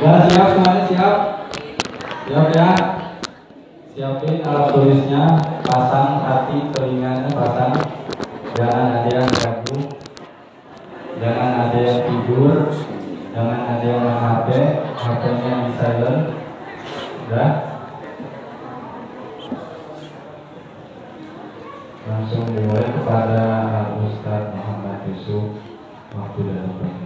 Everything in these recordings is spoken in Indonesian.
Ya siap semuanya siap. Siap ya. Siapin alat tulisnya, pasang hati telinganya pasang. Jangan ada yang ganggu. Jangan ada yang tidur. Jangan ada yang main HP. HP-nya di silent. Udah. Langsung dimulai kepada Ustaz Muhammad Yusuf waktu dan tempat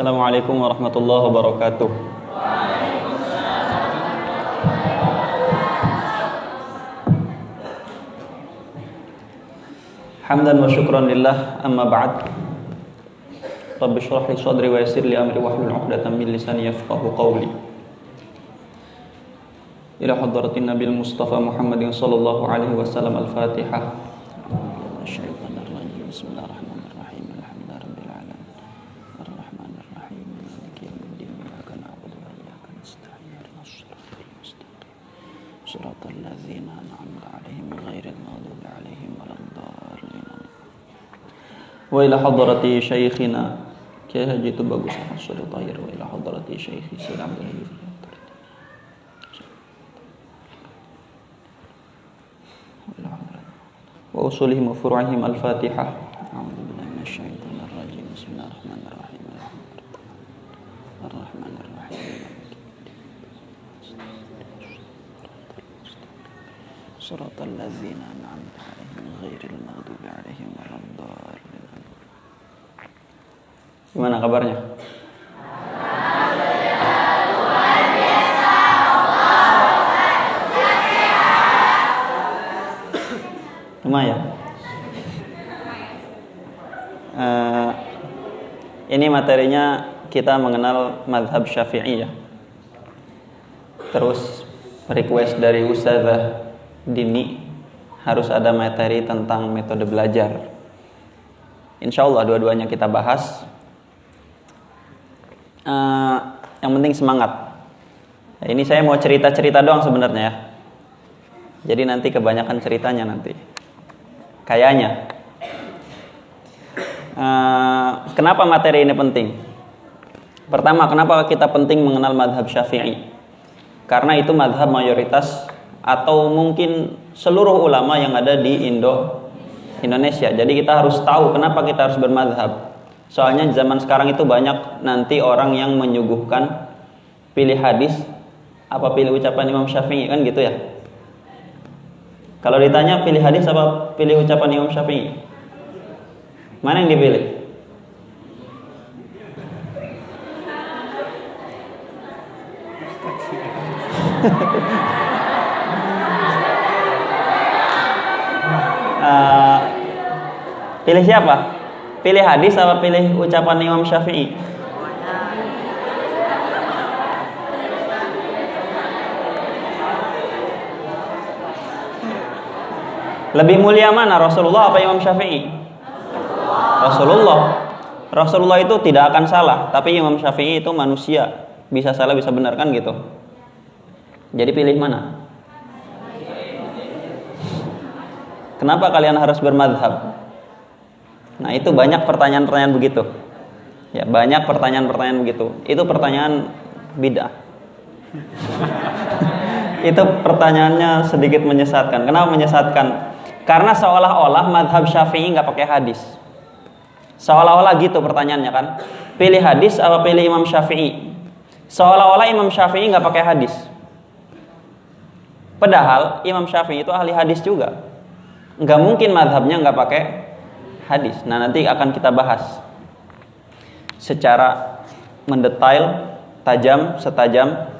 Assalamualaikum warahmatullahi wabarakatuh. Hamdan wa syukran lillah amma ba'd. Rabbi shrah li sadri wa yassir li amri wahlul 'uqdatam min lisani yafqahu qawli. Ila hadratin Nabil Mustafa Muhammadin sallallahu alaihi wasallam al-Fatihah. Bismillahirrahmanirrahim. وإلى حضرة شيخنا كي هجيت bagus الصلاة طاهر وإلى حضرة شيخي سيد عبد الحليم وأصولهم وفروعهم الفاتحة أعوذ بالله Gimana kabarnya? Lumayan. Eh, ini materinya kita mengenal madhab syafi'i ya. Terus request dari Ustazah Dini harus ada materi tentang metode belajar. Insya Allah dua-duanya kita bahas. Eh, yang penting semangat. Ini saya mau cerita-cerita doang sebenarnya ya. Jadi nanti kebanyakan ceritanya nanti. Kayaknya. Uh, kenapa materi ini penting? Pertama, kenapa kita penting mengenal madhab syafi'i? Karena itu madhab mayoritas atau mungkin seluruh ulama yang ada di Indo Indonesia. Jadi kita harus tahu kenapa kita harus bermadhab. Soalnya zaman sekarang itu banyak nanti orang yang menyuguhkan pilih hadis apa pilih ucapan Imam Syafi'i kan gitu ya. Kalau ditanya pilih hadis apa pilih ucapan Imam Syafi'i? Mana yang dipilih? uh, pilih siapa? Pilih hadis apa pilih ucapan Imam Syafi'i? Lebih mulia mana Rasulullah apa Imam Syafi'i? Rasulullah. Rasulullah itu tidak akan salah, tapi Imam Syafi'i itu manusia, bisa salah bisa benar kan gitu. Jadi pilih mana? Kenapa kalian harus bermadhab? Nah itu banyak pertanyaan-pertanyaan begitu. Ya banyak pertanyaan-pertanyaan begitu. Itu pertanyaan bid'ah. itu pertanyaannya sedikit menyesatkan. Kenapa menyesatkan? Karena seolah-olah madhab syafi'i nggak pakai hadis. Seolah-olah gitu pertanyaannya kan. Pilih hadis apa pilih Imam Syafi'i? Seolah-olah Imam Syafi'i nggak pakai hadis. Padahal Imam Syafi'i itu ahli hadis juga. Nggak mungkin madhabnya nggak pakai hadis. Nah nanti akan kita bahas secara mendetail, tajam, setajam,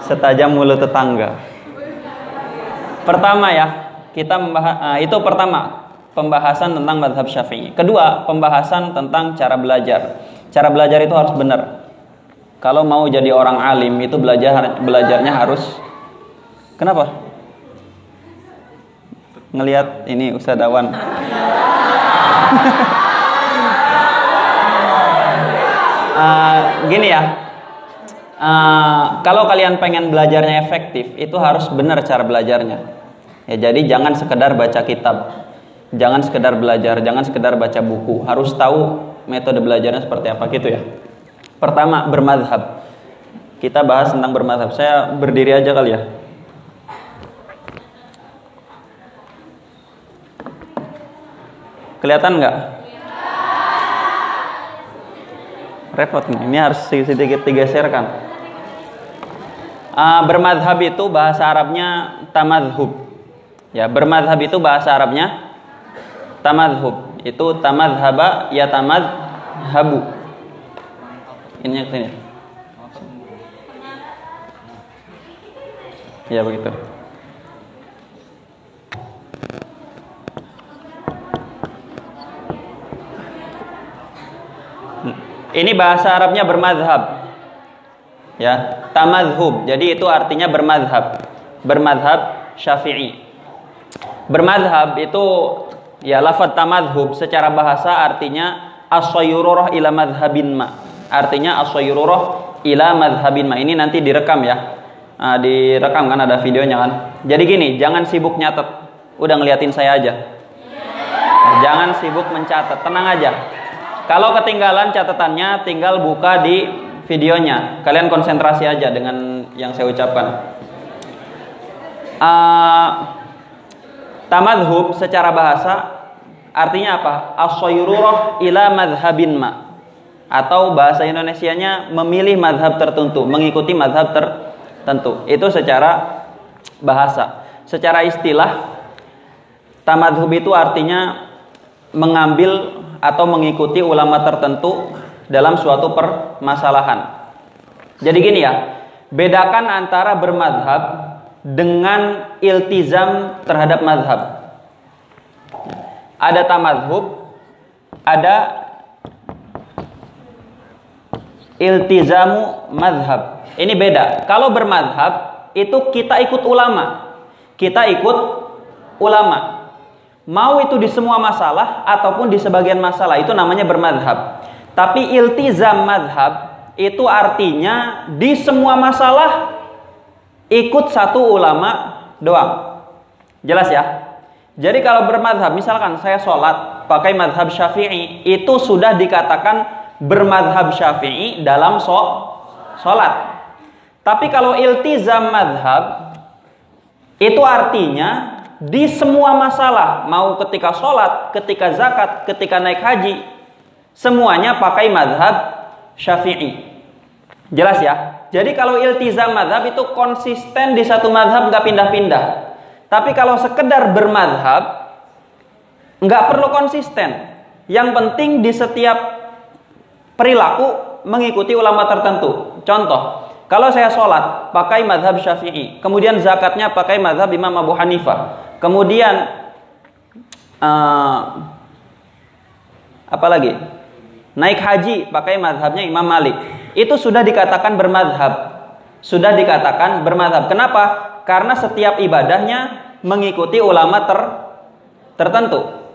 setajam mulut tetangga. Pertama ya, kita membahas uh, itu pertama pembahasan tentang madhab syafi'i. Kedua, pembahasan tentang cara belajar. Cara belajar itu harus benar. Kalau mau jadi orang alim itu belajar belajarnya harus kenapa? Ngelihat ini Ustaz Awan. uh, gini ya, uh, kalau kalian pengen belajarnya efektif, itu harus benar cara belajarnya. Ya jadi jangan sekedar baca kitab. Jangan sekedar belajar, jangan sekedar baca buku, harus tahu metode belajarnya seperti apa gitu ya. Pertama, bermadhab. Kita bahas tentang bermadhab. Saya berdiri aja kali ya. Kelihatan nggak? Repot nih, ini harus sedikit digeserkan. Uh, bermadhab itu bahasa Arabnya tamadhub. Ya, bermadhab itu bahasa Arabnya tamadhub. Itu tamadhaba ya tamadhabu. Ini yang sini. Ya begitu. Ini bahasa Arabnya bermadhab. Ya, tamadhub. Jadi itu artinya bermadhab. Bermadhab syafi'i. Bermadhab itu ya lafad tamadhub secara bahasa artinya asyururah ila madhabin ma. Artinya asyururah ila madhabin ma. Ini nanti direkam ya. Nah, direkam kan ada videonya kan. Jadi gini, jangan sibuk nyatet. Udah ngeliatin saya aja. Jangan sibuk mencatat, tenang aja. Kalau ketinggalan catatannya, tinggal buka di videonya. Kalian konsentrasi aja dengan yang saya ucapkan. Uh, tamadhub secara bahasa artinya apa? Asyururah ila madhabin ma. Atau bahasa Indonesianya memilih madhab tertentu, mengikuti madhab tertentu. Itu secara bahasa. Secara istilah, tamadhub itu artinya mengambil atau mengikuti ulama tertentu dalam suatu permasalahan. Jadi gini ya, bedakan antara bermadhab dengan iltizam terhadap madhab. Ada tamadhub, ada iltizamu madhab. Ini beda. Kalau bermadhab, itu kita ikut ulama. Kita ikut ulama. Mau itu di semua masalah ataupun di sebagian masalah itu namanya bermadhab. Tapi iltizam madhab itu artinya di semua masalah ikut satu ulama doang. Jelas ya? Jadi kalau bermadhab, misalkan saya sholat pakai madhab syafi'i, itu sudah dikatakan bermadhab syafi'i dalam sholat. Tapi kalau iltizam madhab, itu artinya di semua masalah, mau ketika sholat, ketika zakat, ketika naik haji, semuanya pakai madhab syafi'i. Jelas ya? Jadi kalau iltizam madhab itu konsisten di satu madhab nggak pindah-pindah. Tapi kalau sekedar bermadhab nggak perlu konsisten. Yang penting di setiap perilaku mengikuti ulama tertentu. Contoh, kalau saya sholat pakai madhab syafi'i, kemudian zakatnya pakai madhab Imam Abu Hanifah, kemudian uh, apa lagi? Naik haji pakai madhabnya Imam Malik, itu sudah dikatakan bermadhab, sudah dikatakan bermadhab. Kenapa? Karena setiap ibadahnya mengikuti ulama ter tertentu.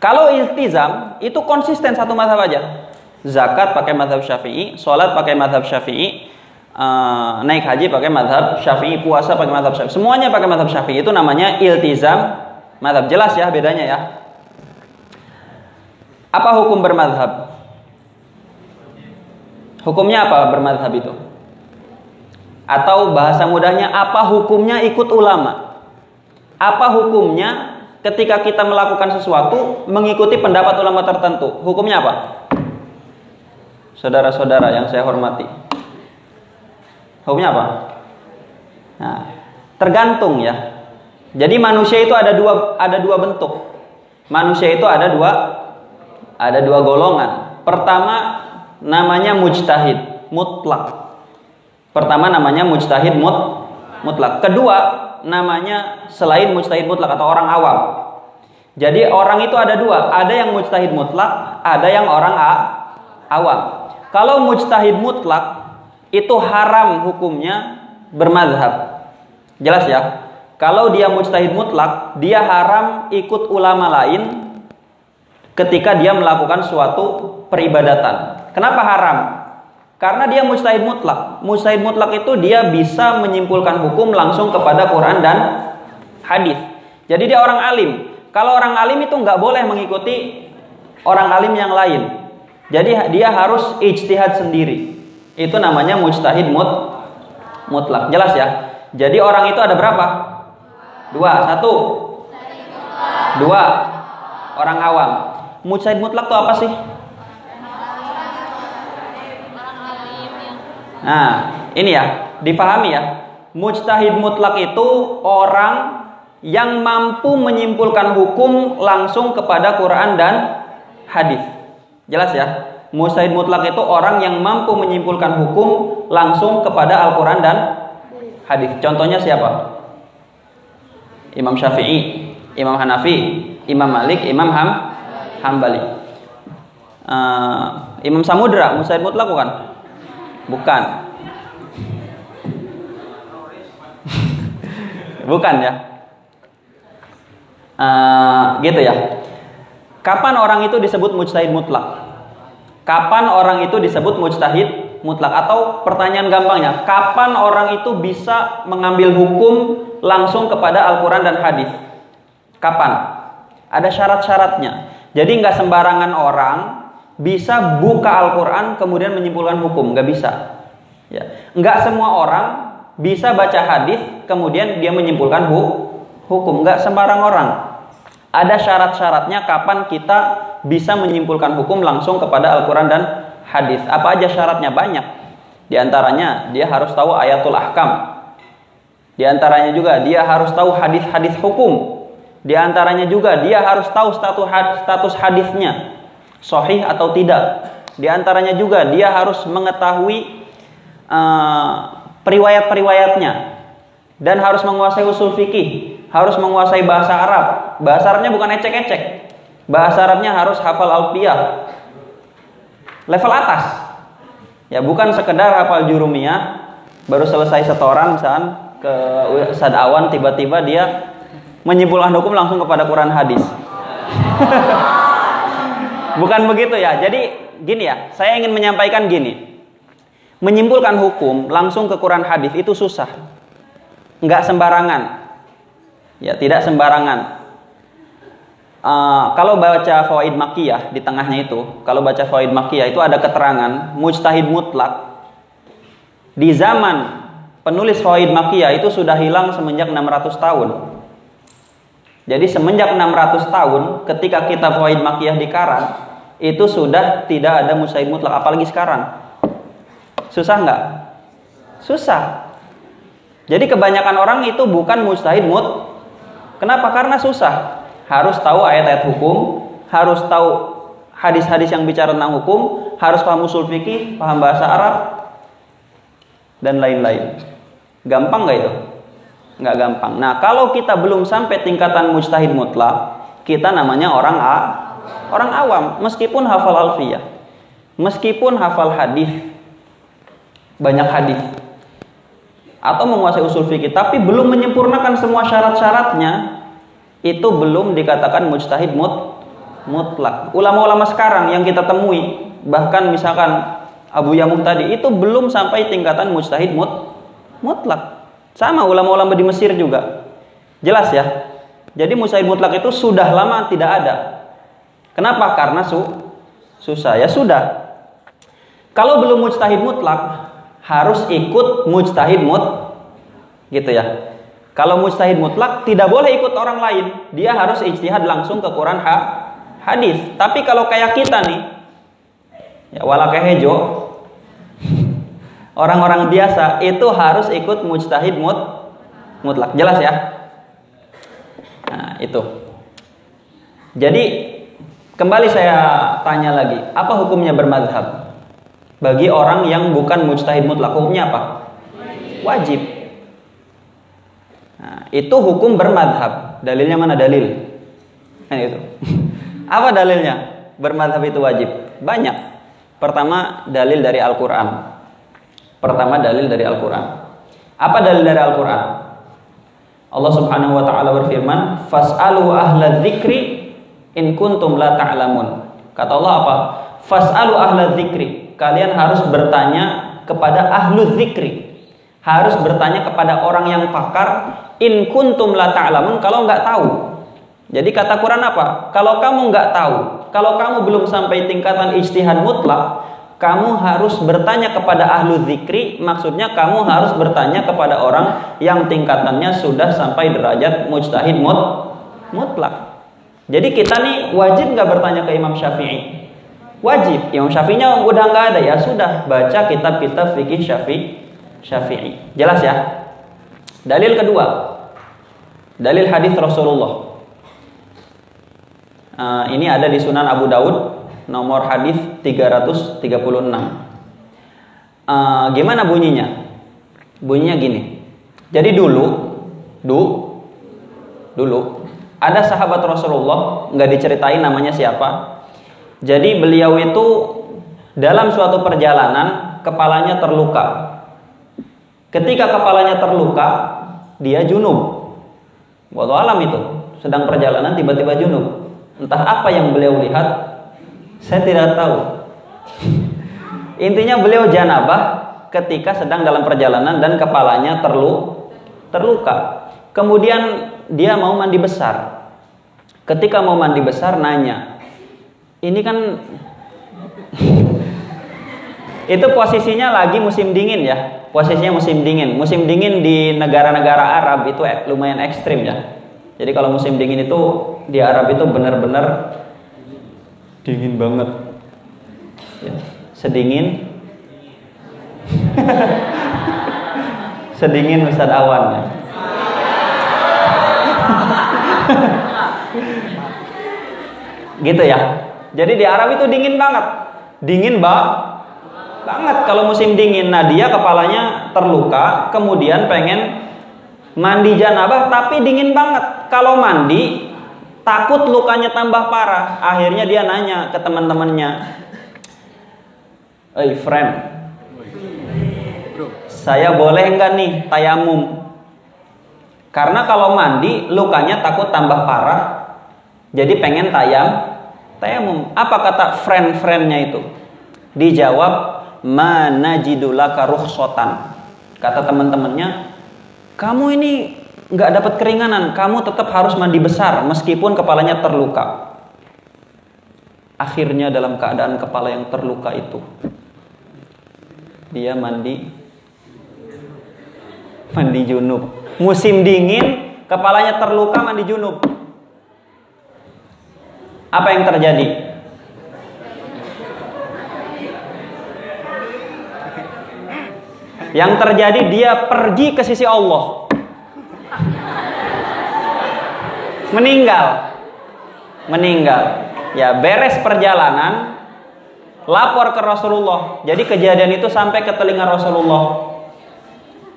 Kalau iltizam itu konsisten satu madhab aja zakat pakai madhab syafi'i, sholat pakai madhab syafi'i, uh, naik haji pakai madhab syafi'i, puasa pakai madhab syafi'i, semuanya pakai madhab syafi'i itu namanya iltizam madhab. Jelas ya bedanya ya. Apa hukum bermadhab? Hukumnya apa bermadhab itu? Atau bahasa mudahnya apa hukumnya ikut ulama? Apa hukumnya ketika kita melakukan sesuatu mengikuti pendapat ulama tertentu? Hukumnya apa? saudara-saudara yang saya hormati. Hukumnya apa? Nah, tergantung ya. Jadi manusia itu ada dua ada dua bentuk. Manusia itu ada dua ada dua golongan. Pertama namanya mujtahid mutlak. Pertama namanya mujtahid mut mutlak. Kedua namanya selain mujtahid mutlak atau orang awam. Jadi orang itu ada dua, ada yang mujtahid mutlak, ada yang orang a, awam. Kalau mujtahid mutlak itu haram hukumnya bermadhab. Jelas ya? Kalau dia mujtahid mutlak, dia haram ikut ulama lain ketika dia melakukan suatu peribadatan. Kenapa haram? Karena dia mujtahid mutlak. Mujtahid mutlak itu dia bisa menyimpulkan hukum langsung kepada Quran dan hadis. Jadi dia orang alim. Kalau orang alim itu nggak boleh mengikuti orang alim yang lain. Jadi dia harus ijtihad sendiri. Itu namanya mujtahid mut mutlak. Jelas ya? Jadi orang itu ada berapa? Dua. Satu. Dua. Orang awam. Mujtahid mutlak itu apa sih? Nah, ini ya, dipahami ya. Mujtahid mutlak itu orang yang mampu menyimpulkan hukum langsung kepada Quran dan hadis. Jelas ya? Mujtahid mutlak itu orang yang mampu menyimpulkan hukum langsung kepada Al-Quran dan hadis. Contohnya siapa? Imam Syafi'i, Imam Hanafi, Imam Malik, Imam Ham, Hambali. Uh, Imam Samudra, Mujtahid mutlak bukan? Bukan. bukan ya. Uh, gitu ya. Kapan orang itu disebut mujtahid mutlak? Kapan orang itu disebut mujtahid mutlak? Atau pertanyaan gampangnya, kapan orang itu bisa mengambil hukum langsung kepada Al-Quran dan hadis? Kapan? Ada syarat-syaratnya. Jadi nggak sembarangan orang bisa buka Al-Quran kemudian menyimpulkan hukum, nggak bisa. Ya. Nggak semua orang bisa baca hadis kemudian dia menyimpulkan hu hukum, nggak sembarang orang. Ada syarat-syaratnya kapan kita bisa menyimpulkan hukum langsung kepada Al-Quran dan hadis. Apa aja syaratnya? Banyak. Di antaranya dia harus tahu ayatul ahkam. Di antaranya juga dia harus tahu hadis-hadis hukum. Di antaranya juga dia harus tahu status hadisnya sahih atau tidak. Di antaranya juga dia harus mengetahui uh, periwayat-periwayatnya dan harus menguasai usul fikih harus menguasai bahasa Arab. Bahasa Arabnya bukan ecek-ecek. Bahasa Arabnya harus hafal alfiyah. Level atas. Ya, bukan sekedar hafal jurumiyah, baru selesai setoran misalnya ke Ustaz Awan tiba-tiba dia menyimpulkan hukum langsung kepada Quran hadis. bukan begitu ya. Jadi gini ya, saya ingin menyampaikan gini. Menyimpulkan hukum langsung ke Quran hadis itu susah. Nggak sembarangan Ya, tidak sembarangan. Uh, kalau baca fawaid makiyah di tengahnya itu, kalau baca fawaid makiyah itu ada keterangan mujtahid mutlak di zaman penulis fawaid makiyah itu sudah hilang semenjak 600 tahun. Jadi semenjak 600 tahun ketika kita fawaid makiyah dikarang itu sudah tidak ada mujtahid mutlak apalagi sekarang. Susah nggak? Susah. Jadi kebanyakan orang itu bukan mujtahid mut Kenapa? Karena susah. Harus tahu ayat-ayat hukum, harus tahu hadis-hadis yang bicara tentang hukum, harus paham usul fikih, paham bahasa Arab, dan lain-lain. Gampang nggak itu? Nggak gampang. Nah, kalau kita belum sampai tingkatan mujtahid mutlak, kita namanya orang A, orang awam, meskipun hafal alfiyah, meskipun hafal hadis, banyak hadis, atau menguasai usul fikih tapi belum menyempurnakan semua syarat-syaratnya itu belum dikatakan mujtahid mut mutlak. Ulama-ulama sekarang yang kita temui bahkan misalkan Abu Yamuh tadi itu belum sampai tingkatan mujtahid mut mutlak. Sama ulama-ulama di Mesir juga. Jelas ya. Jadi mujtahid mutlak itu sudah lama tidak ada. Kenapa? Karena su susah. Ya sudah. Kalau belum mujtahid mutlak, harus ikut mujtahid mut gitu ya. Kalau mujtahid mutlak tidak boleh ikut orang lain, dia harus ijtihad langsung ke Quran ha, hadis. Tapi kalau kayak kita nih, ya wala kehejo, orang-orang biasa itu harus ikut mujtahid mut mutlak. Jelas ya? Nah, itu. Jadi kembali saya tanya lagi, apa hukumnya bermadhab? bagi orang yang bukan mujtahid mutlak hukumnya apa? Wajib. Nah, itu hukum bermadhab. Dalilnya mana dalil? Kan itu. apa dalilnya? Bermadhab itu wajib. Banyak. Pertama dalil dari Al-Quran. Pertama dalil dari Al-Quran. Apa dalil dari Al-Quran? Allah Subhanahu wa taala berfirman, "Fas'alu ahla dzikri in kuntum la ta'lamun." Kata Allah apa? Fas'alu ahla dzikri kalian harus bertanya kepada ahlu zikri. Harus bertanya kepada orang yang pakar in kuntum la ta'lamun kalau nggak tahu. Jadi kata Quran apa? Kalau kamu nggak tahu, kalau kamu belum sampai tingkatan ijtihad mutlak, kamu harus bertanya kepada ahlu zikri, maksudnya kamu harus bertanya kepada orang yang tingkatannya sudah sampai derajat mujtahid mut, mutlak. Jadi kita nih wajib nggak bertanya ke Imam Syafi'i? Wajib. Imam Syafi'inya udah nggak ada ya sudah baca kitab-kitab fikih Syafi'i Syafi'i. Jelas ya? Dalil kedua. Dalil hadis Rasulullah. Uh, ini ada di Sunan Abu Daud nomor hadis 336. Uh, gimana bunyinya? Bunyinya gini. Jadi dulu, du, dulu ada sahabat Rasulullah nggak diceritain namanya siapa. Jadi beliau itu dalam suatu perjalanan kepalanya terluka Ketika kepalanya terluka, dia junub. Waktu alam itu, sedang perjalanan tiba-tiba junub. Entah apa yang beliau lihat, saya tidak tahu. Intinya beliau janabah ketika sedang dalam perjalanan dan kepalanya terlu terluka. Kemudian dia mau mandi besar. Ketika mau mandi besar nanya, ini kan itu posisinya lagi musim dingin ya posisinya musim dingin. Musim dingin di negara-negara Arab itu lumayan ekstrim ya. Jadi kalau musim dingin itu di Arab itu benar-benar dingin banget. Ya, sedingin sedingin Ustaz Awan ya. gitu ya. Jadi di Arab itu dingin banget. Dingin banget banget kalau musim dingin. Nah dia kepalanya terluka, kemudian pengen mandi janabah tapi dingin banget. Kalau mandi takut lukanya tambah parah. Akhirnya dia nanya ke teman-temannya, "Hey friend, saya boleh nggak nih tayamum?" Karena kalau mandi lukanya takut tambah parah. Jadi pengen tayam, tayamum. Apa kata friend-friendnya itu? Dijawab, mana jidulaka rukhsatan. Kata teman-temannya, kamu ini nggak dapat keringanan, kamu tetap harus mandi besar meskipun kepalanya terluka. Akhirnya dalam keadaan kepala yang terluka itu, dia mandi mandi junub. Musim dingin, kepalanya terluka mandi junub. Apa yang terjadi? Yang terjadi dia pergi ke sisi Allah. Meninggal. Meninggal. Ya, beres perjalanan lapor ke Rasulullah. Jadi kejadian itu sampai ke telinga Rasulullah.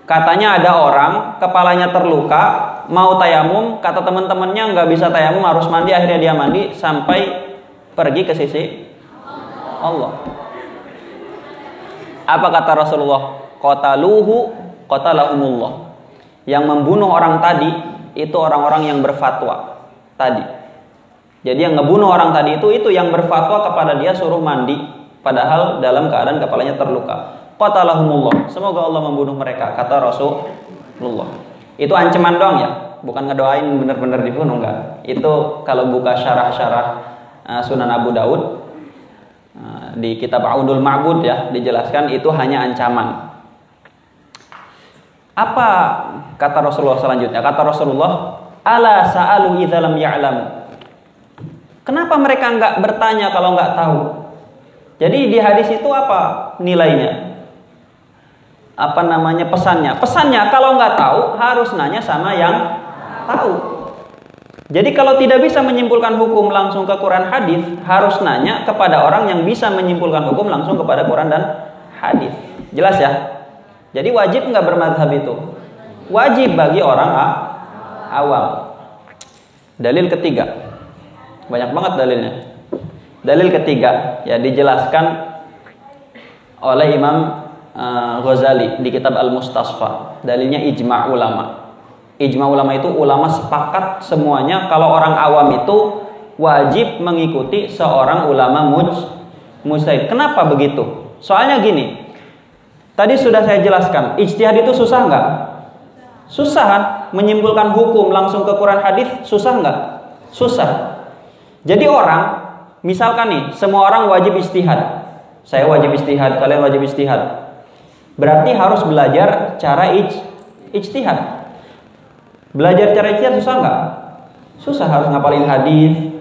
Katanya ada orang kepalanya terluka, mau tayamum, kata teman-temannya nggak bisa tayamum harus mandi, akhirnya dia mandi sampai pergi ke sisi Allah. Apa kata Rasulullah? Qataluhu qatalahumullah. Yang membunuh orang tadi itu orang-orang yang berfatwa tadi. Jadi yang ngebunuh orang tadi itu itu yang berfatwa kepada dia suruh mandi padahal dalam keadaan kepalanya terluka. Qatalahumullah. Semoga Allah membunuh mereka kata Rasulullah. Itu ancaman doang ya, bukan ngedoain bener-bener dibunuh enggak. Itu kalau buka syarah-syarah uh, Sunan Abu Daud uh, di kitab Audul Ma'bud ya dijelaskan itu hanya ancaman apa kata Rasulullah selanjutnya? Kata Rasulullah, "Ala sa'alu idza lam ya'lam." Kenapa mereka nggak bertanya kalau nggak tahu? Jadi di hadis itu apa nilainya? Apa namanya pesannya? Pesannya kalau nggak tahu harus nanya sama yang tahu. Jadi kalau tidak bisa menyimpulkan hukum langsung ke Quran hadis, harus nanya kepada orang yang bisa menyimpulkan hukum langsung kepada Quran dan hadis. Jelas ya? Jadi wajib nggak bermadhab itu? Wajib bagi orang awam. Dalil ketiga, banyak banget dalilnya. Dalil ketiga ya dijelaskan oleh Imam uh, Ghazali di kitab Al Mustasfa. Dalilnya ijma ulama. Ijma ulama itu ulama sepakat semuanya kalau orang awam itu wajib mengikuti seorang ulama muj mujtahid. Kenapa begitu? Soalnya gini, Tadi sudah saya jelaskan, ijtihad itu susah nggak? Susah kan? Menyimpulkan hukum langsung ke Quran hadis susah nggak? Susah. Jadi orang, misalkan nih, semua orang wajib istihad. Saya wajib istihad, kalian wajib istihad. Berarti harus belajar cara ij, ijtihad. Belajar cara ijtihad susah nggak? Susah harus ngapalin hadis,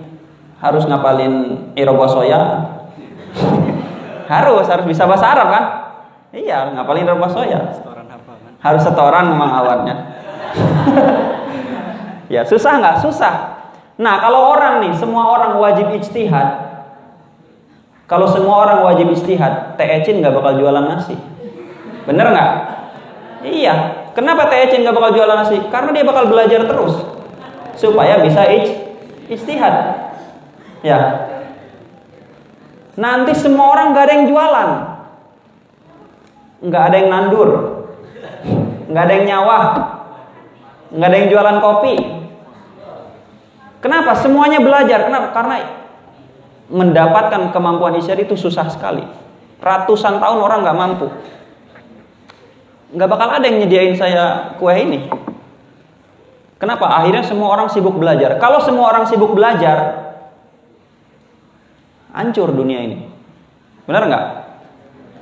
harus ngapalin irobosoya. harus, harus bisa bahasa Arab kan? Iya, ngapalin irobosoya. Harus setoran memang awalnya. ya susah nggak? Susah. Nah kalau orang nih, semua orang wajib ijtihad, kalau semua orang wajib istihad, Teh Ecin nggak bakal jualan nasi. Bener nggak? Iya. Kenapa Teh Ecin nggak bakal jualan nasi? Karena dia bakal belajar terus supaya bisa ij, istihad. Ya. Nanti semua orang nggak ada yang jualan, nggak ada yang nandur, nggak ada yang nyawa, nggak ada yang jualan kopi. Kenapa? Semuanya belajar. Kenapa? Karena mendapatkan kemampuan isyad itu susah sekali. Ratusan tahun orang nggak mampu. Nggak bakal ada yang nyediain saya kue ini. Kenapa? Akhirnya semua orang sibuk belajar. Kalau semua orang sibuk belajar, hancur dunia ini. Benar nggak?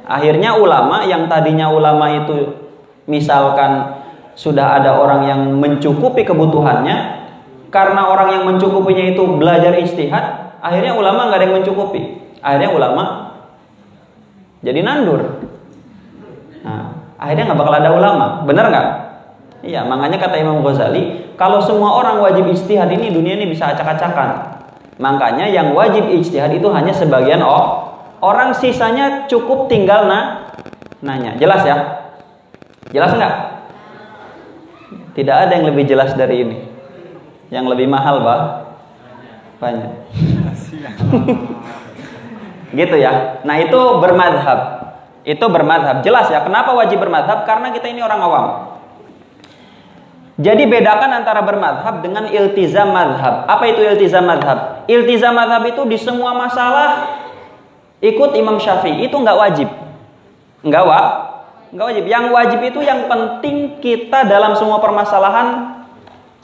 Akhirnya ulama yang tadinya ulama itu misalkan sudah ada orang yang mencukupi kebutuhannya, karena orang yang mencukupinya itu belajar istihad, Akhirnya ulama nggak ada yang mencukupi. Akhirnya ulama jadi nandur. Nah, akhirnya nggak bakal ada ulama. Benar nggak? Iya, makanya kata Imam Ghazali, kalau semua orang wajib istihad ini dunia ini bisa acak-acakan. Makanya yang wajib ijtihad itu hanya sebagian oh, orang sisanya cukup tinggal na nanya. Jelas ya? Jelas nggak? Tidak ada yang lebih jelas dari ini. Yang lebih mahal, Pak. Banyak. gitu ya. Nah itu bermadhab. Itu bermadhab. Jelas ya. Kenapa wajib bermadhab? Karena kita ini orang awam. Jadi bedakan antara bermadhab dengan iltizam madhab. Apa itu iltizam madhab? Iltizam madhab itu di semua masalah ikut Imam Syafi'i itu nggak wajib. Nggak wa, nggak wajib. Yang wajib itu yang penting kita dalam semua permasalahan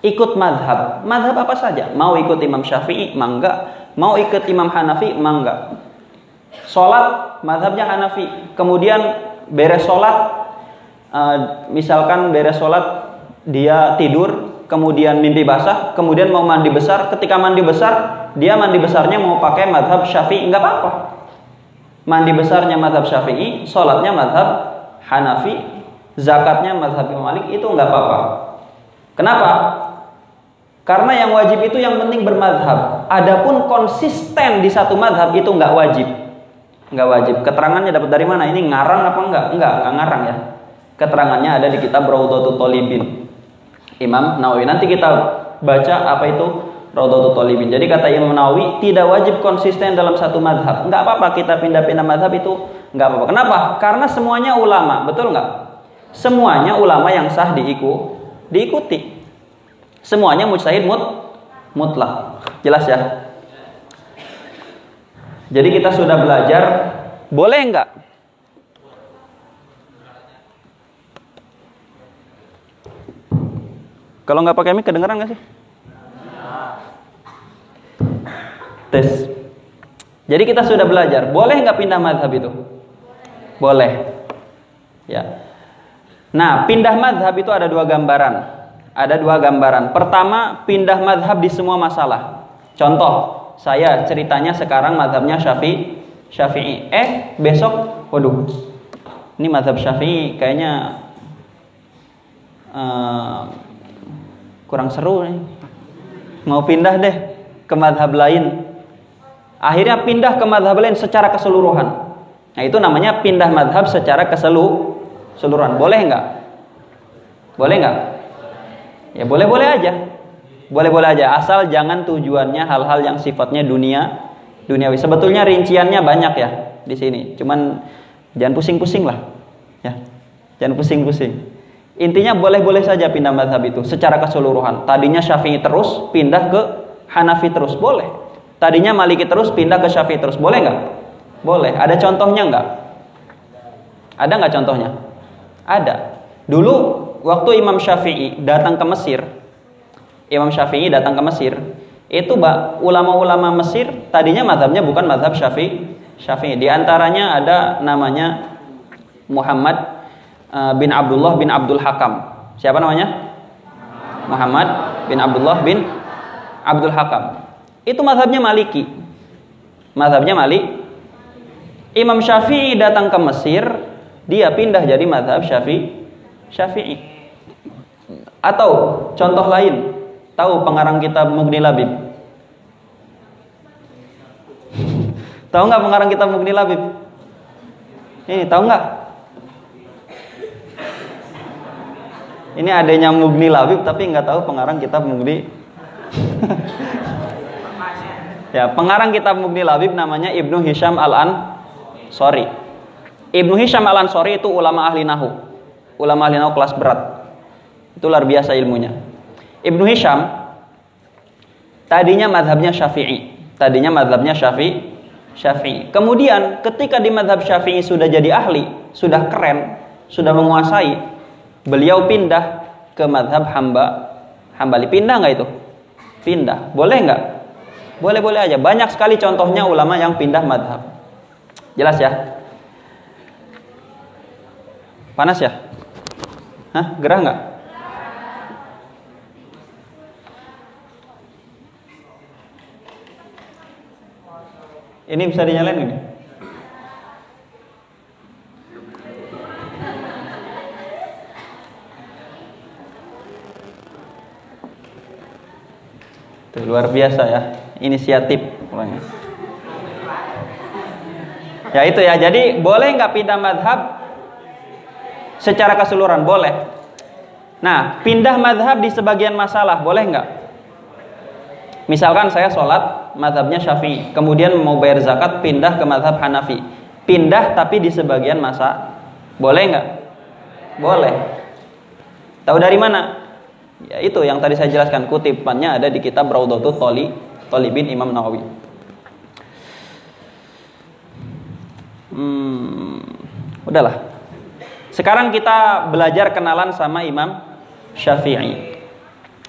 ikut madhab. Madhab apa saja? Mau ikut Imam Syafi'i, mangga. Mau ikut Imam Hanafi, mangga. Sholat, madhabnya Hanafi. Kemudian beres sholat, uh, misalkan beres sholat, dia tidur, kemudian mimpi basah, kemudian mau mandi besar. Ketika mandi besar, dia mandi besarnya mau pakai madhab Syafi'i, nggak apa-apa. Mandi besarnya madhab Syafi'i, sholatnya madhab Hanafi, zakatnya madhab Imam Malik, itu nggak apa-apa. Kenapa? Karena yang wajib itu yang penting bermadhab. Adapun konsisten di satu madhab itu nggak wajib. Nggak wajib. Keterangannya dapat dari mana? Ini ngarang apa enggak? Enggak, enggak ngarang ya. Keterangannya ada di kitab Raudhatul Talibin. Imam Nawawi. Nanti kita baca apa itu Raudhatul Talibin. Jadi kata Imam Nawawi tidak wajib konsisten dalam satu madhab. Enggak apa-apa kita pindah-pindah madhab itu enggak apa-apa. Kenapa? Karena semuanya ulama, betul nggak? Semuanya ulama yang sah diiku, diikuti. Semuanya mujtahid mut mutlak. Jelas ya? Jadi kita sudah belajar boleh enggak? Kalau nggak pakai mic kedengeran nggak sih? Tes. Jadi kita sudah belajar, boleh nggak pindah madhab itu? Boleh. Ya. Nah, pindah madhab itu ada dua gambaran ada dua gambaran. Pertama, pindah madhab di semua masalah. Contoh, saya ceritanya sekarang madhabnya Syafi'i. Syafi'i. Eh, besok, waduh, ini madhab Syafi'i kayaknya uh, kurang seru nih. Mau pindah deh ke madhab lain. Akhirnya pindah ke madhab lain secara keseluruhan. Nah itu namanya pindah madhab secara keseluruhan. Boleh nggak? Boleh nggak? Ya boleh-boleh aja. Boleh-boleh aja asal jangan tujuannya hal-hal yang sifatnya dunia duniawi. Sebetulnya rinciannya banyak ya di sini. Cuman jangan pusing-pusing lah. Ya. Jangan pusing-pusing. Intinya boleh-boleh saja pindah madhab itu secara keseluruhan. Tadinya Syafi'i terus pindah ke Hanafi terus boleh. Tadinya Maliki terus pindah ke Syafi'i terus boleh nggak? Boleh. Ada contohnya nggak? Ada nggak contohnya? Ada. Dulu waktu Imam Syafi'i datang ke Mesir, Imam Syafi'i datang ke Mesir, itu ulama-ulama Mesir tadinya madhabnya bukan madhab Syafi'i. Syafi'i. Di antaranya ada namanya Muhammad eh, bin Abdullah bin Abdul Hakam. Siapa namanya? Muhammad bin Abdullah bin Abdul Hakam. Itu madhabnya Maliki. Madhabnya Malik. Imam Syafi'i datang ke Mesir, dia pindah jadi madhab Syafi'i. Syafi'i. Atau contoh lain, tahu pengarang kitab Mughni Labib? tahu nggak pengarang kitab Mughni Labib? Ini tahu nggak? Ini adanya Mughni Labib tapi nggak tahu pengarang kitab Mughni. ya, pengarang kitab Mughni Labib namanya Ibnu Hisham Al-An Sorry. Ibnu Hisham Al-Ansori itu ulama ahli nahu. Ulama ahli nahu kelas berat. Itu luar biasa ilmunya. Ibnu Hisham tadinya madhabnya Syafi'i. Tadinya madhabnya Syafi'i. Syafi'i. Kemudian ketika di madhab Syafi'i sudah jadi ahli, sudah keren, sudah menguasai, beliau pindah ke madhab hamba hambali. Pindah nggak itu? Pindah. Boleh nggak? Boleh-boleh aja. Banyak sekali contohnya ulama yang pindah madhab. Jelas ya? Panas ya? Hah? Gerah nggak? Ini bisa dinyalain ini? Luar biasa ya, inisiatif. Ya itu ya. Jadi boleh nggak pindah madhab secara keseluruhan? Boleh. Nah, pindah madhab di sebagian masalah boleh nggak? Misalkan saya sholat madhabnya syafi'i, kemudian mau bayar zakat pindah ke madhab Hanafi. Pindah tapi di sebagian masa, boleh nggak? Boleh. Tahu dari mana? Ya itu yang tadi saya jelaskan kutipannya ada di kitab Raudatul Toli Tolibin Imam Nawawi. Hmm, udahlah. Sekarang kita belajar kenalan sama Imam Syafi'i.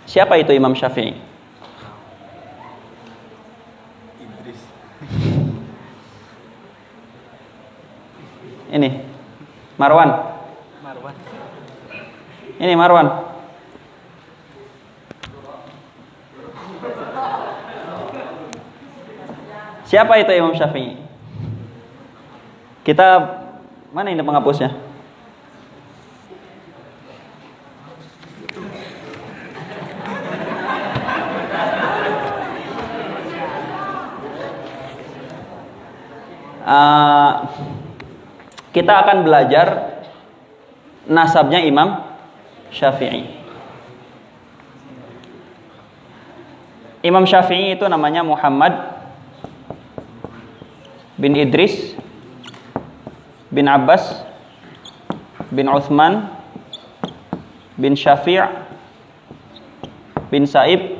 Siapa itu Imam Syafi'i? Ini Marwan. Marwan. Ini Marwan. Siapa itu Imam Syafi'i? Kita mana ini penghapusnya? Uh, kita akan belajar nasabnya Imam Syafi'i. Imam Syafi'i itu namanya Muhammad bin Idris bin Abbas bin Uthman bin Syafi' bin Saib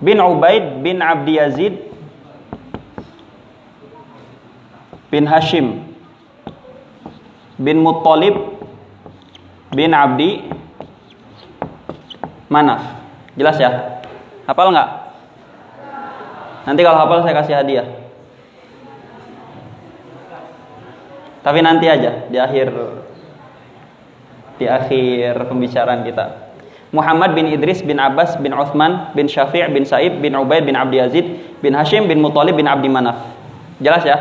bin Ubaid bin Abdi Yazid bin Hashim bin Muttalib bin Abdi Manaf. Jelas ya? Hafal nggak? Nanti kalau hafal saya kasih hadiah. Tapi nanti aja di akhir di akhir pembicaraan kita. Muhammad bin Idris bin Abbas bin Uthman bin Syafi' bin Sa'ib bin Ubaid bin Abdi Yazid bin Hashim bin Muthalib bin Abdi Manaf. Jelas ya?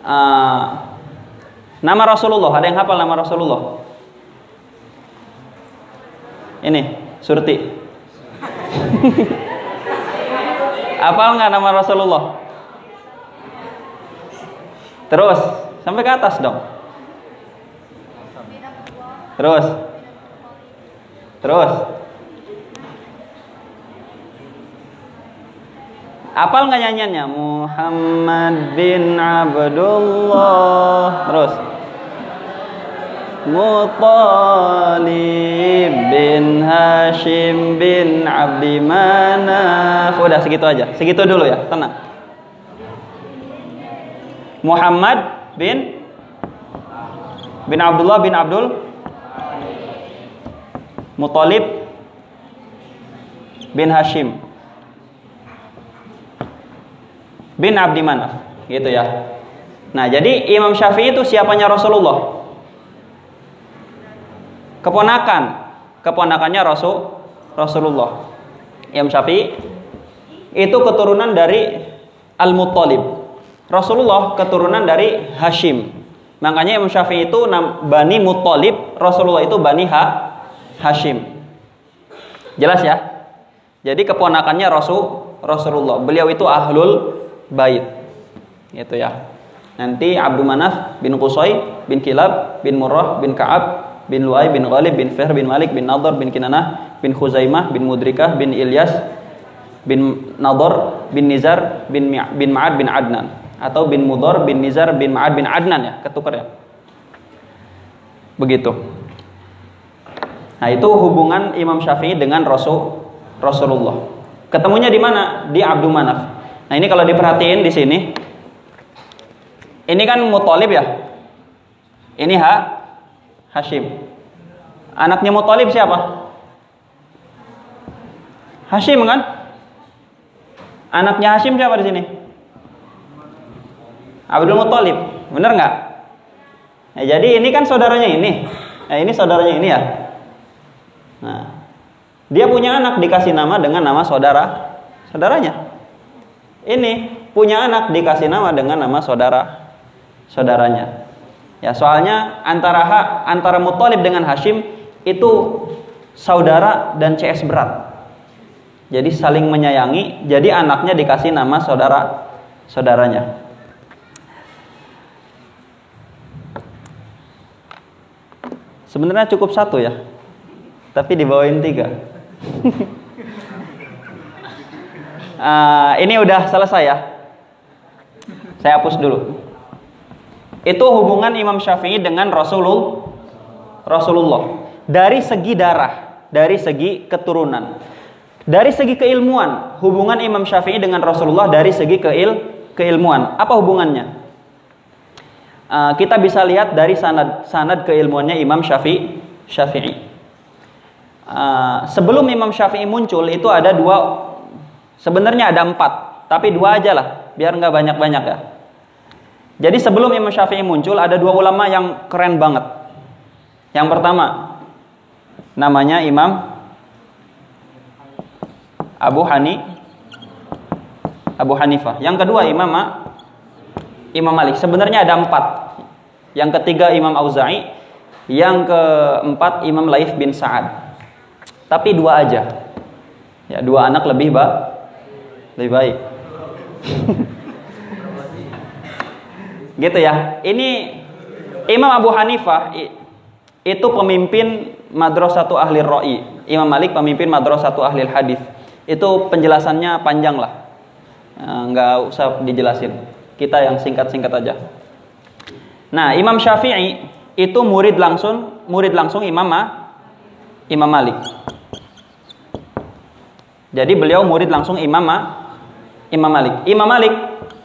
Uh, nama Rasulullah, ada yang hafal nama Rasulullah? Ini, Surti. hafal nggak nama Rasulullah? Terus sampai ke atas dong. Terus. Terus. Apal nggak nyanyiannya? Muhammad bin Abdullah. Terus. Mutalib bin Hashim bin Abdi Manaf. Udah segitu aja. Segitu dulu ya. Tenang. Muhammad bin bin Abdullah bin Abdul Muthalib bin Hashim bin Abdi Manaf gitu ya nah jadi Imam Syafi'i itu siapanya Rasulullah keponakan. Keponakannya Rasul Rasulullah. Imam Syafi'i. Itu keturunan dari Al-Muttalib. Rasulullah keturunan dari Hashim. Makanya Imam Syafi'i itu Bani Muttalib Rasulullah itu Bani ha Hashim. Jelas ya? Jadi keponakannya Rasul Rasulullah. Beliau itu ahlul bait. Itu ya. Nanti Abdul Manaf bin Qusay bin Kilab bin Murrah bin Ka'ab bin Luay bin Ghalib bin Fihr bin Malik bin Nadar bin Kinanah bin Khuzaimah bin Mudrikah bin Ilyas bin Nadar bin Nizar bin bin Ma'ad bin Adnan. Atau bin Mudar bin Nizar bin Ma'ad bin Adnan ya ketukar ya. Begitu. Nah itu hubungan Imam Syafi'i dengan Rasul Rasulullah. Ketemunya di mana? Di Abdul Manaf. Nah ini kalau diperhatiin di sini ini kan Muthalib ya? Ini ha Hashim. Anaknya Muthalib siapa? Hashim kan? Anaknya Hashim siapa di sini? Abdul Muthalib. Benar nggak? Nah, jadi ini kan saudaranya ini. Nah, ini saudaranya ini ya. Nah, dia punya anak dikasih nama dengan nama saudara saudaranya. Ini punya anak dikasih nama dengan nama saudara saudaranya. Ya, soalnya antara ha, antara Muthalib dengan Hashim itu saudara dan CS berat. Jadi saling menyayangi, jadi anaknya dikasih nama saudara saudaranya. Sebenarnya cukup satu ya, tapi dibawain tiga. uh, ini udah selesai ya. Saya hapus dulu. Itu hubungan Imam Syafi'i dengan Rasulullah. Rasulullah. Dari segi darah, dari segi keturunan. Dari segi keilmuan, hubungan Imam Syafi'i dengan Rasulullah dari segi keil keilmuan. Apa hubungannya? Uh, kita bisa lihat dari sanad sanad keilmuannya Imam Syafi'i. Syafi'i. Uh, sebelum Imam Syafi'i muncul itu ada dua, sebenarnya ada empat, tapi dua aja lah, biar nggak banyak-banyak ya. Jadi sebelum Imam Syafi'i muncul ada dua ulama yang keren banget. Yang pertama namanya Imam Abu Hani Abu Hanifah. Yang kedua Imam Imam Malik. Sebenarnya ada empat. Yang ketiga Imam Auza'i. Yang keempat Imam Laif bin Sa'ad. Tapi dua aja. Ya, dua anak lebih ba lebih baik. Gitu ya. Ini Imam Abu Hanifah itu pemimpin madrasatu ahli ra'i. Imam Malik pemimpin madrasatu ahli hadis. Itu penjelasannya panjang lah. Eh, nggak usah dijelasin. Kita yang singkat-singkat aja. Nah, Imam Syafi'i itu murid langsung murid langsung Imam Imam Malik. Jadi beliau murid langsung Imam Imam Malik. Imam Malik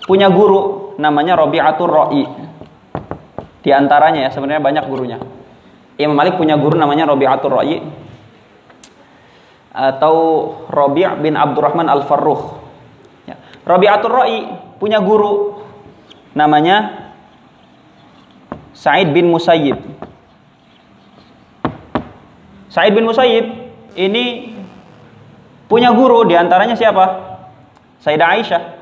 punya guru namanya Robi'atul Ro'i. Di antaranya ya sebenarnya banyak gurunya. Imam Malik punya guru namanya Robi'atul Ro'i atau Robi' bin Abdurrahman Al-Farruh. Ya. Robi'atul Ro'i punya guru namanya Sa'id bin Musayyib. Sa'id bin Musayyib ini punya guru di antaranya siapa? Sayyidah Aisyah.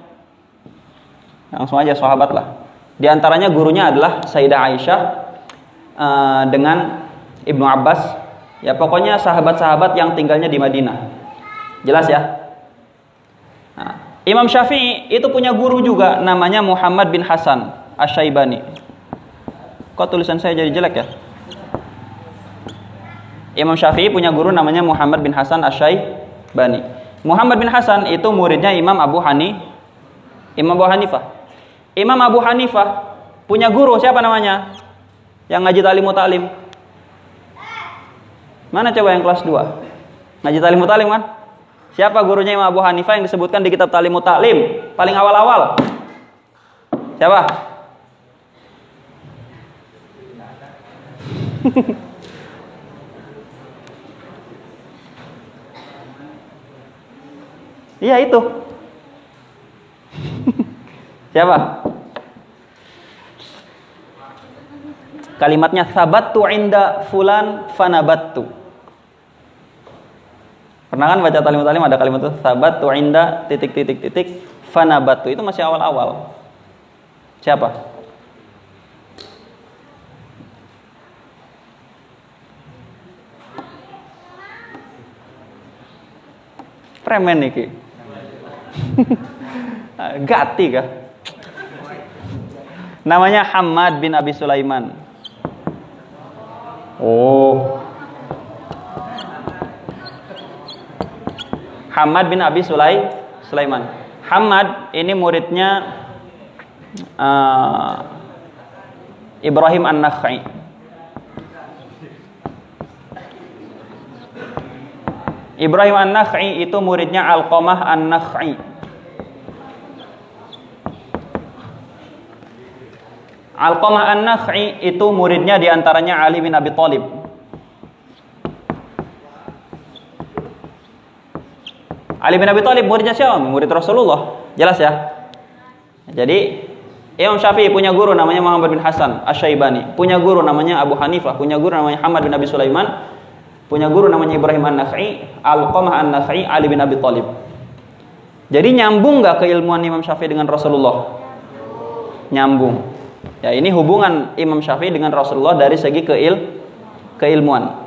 Langsung aja sahabat lah. Di antaranya gurunya adalah Sayyidah Aisyah uh, dengan Ibnu Abbas. Ya pokoknya sahabat-sahabat yang tinggalnya di Madinah. Jelas ya? Nah, Imam Syafi'i itu punya guru juga namanya Muhammad bin Hasan Asyaibani. Kok tulisan saya jadi jelek ya? Imam Syafi'i punya guru namanya Muhammad bin Hasan Asyaibani. Muhammad bin Hasan itu muridnya Imam Abu Hani, Imam Abu Hanifah. Imam Abu Hanifah punya guru siapa namanya? Yang ngaji talim mutalim. Mana coba yang kelas 2? Ngaji talim mutalim kan? Siapa gurunya Imam Abu Hanifah yang disebutkan di kitab Talim Mutalim paling awal-awal? Siapa? Iya itu. Siapa? Kalimatnya sabattu inda fulan fanabattu. Pernah kan baca talim talim ada kalimat itu sabattu inda titik titik titik fanabattu itu masih awal-awal. Siapa? Premen nih Gati kah? Namanya Hamad bin Abi Sulaiman. Oh. Hamad bin Abi Sulai Sulaiman. Hamad ini muridnya uh, Ibrahim An-Nakhai. Ibrahim An-Nakhai itu muridnya Alqamah An-Nakhai. Alqamah An-Nakhai itu muridnya di antaranya Ali bin Abi Thalib. Ali bin Abi Thalib muridnya siapa? Murid Rasulullah. Jelas ya? Jadi Imam Syafi'i punya guru namanya Muhammad bin Hasan Asy-Syaibani, punya guru namanya Abu Hanifah, punya guru namanya Hamad bin Abi Sulaiman, punya guru namanya Ibrahim An-Nakhai, Al-Qamah An-Nakhai, Ali bin Abi Thalib. Jadi nyambung nggak keilmuan Imam Syafi'i dengan Rasulullah? Nyambung. Ya ini hubungan Imam Syafi'i dengan Rasulullah dari segi keil keilmuan.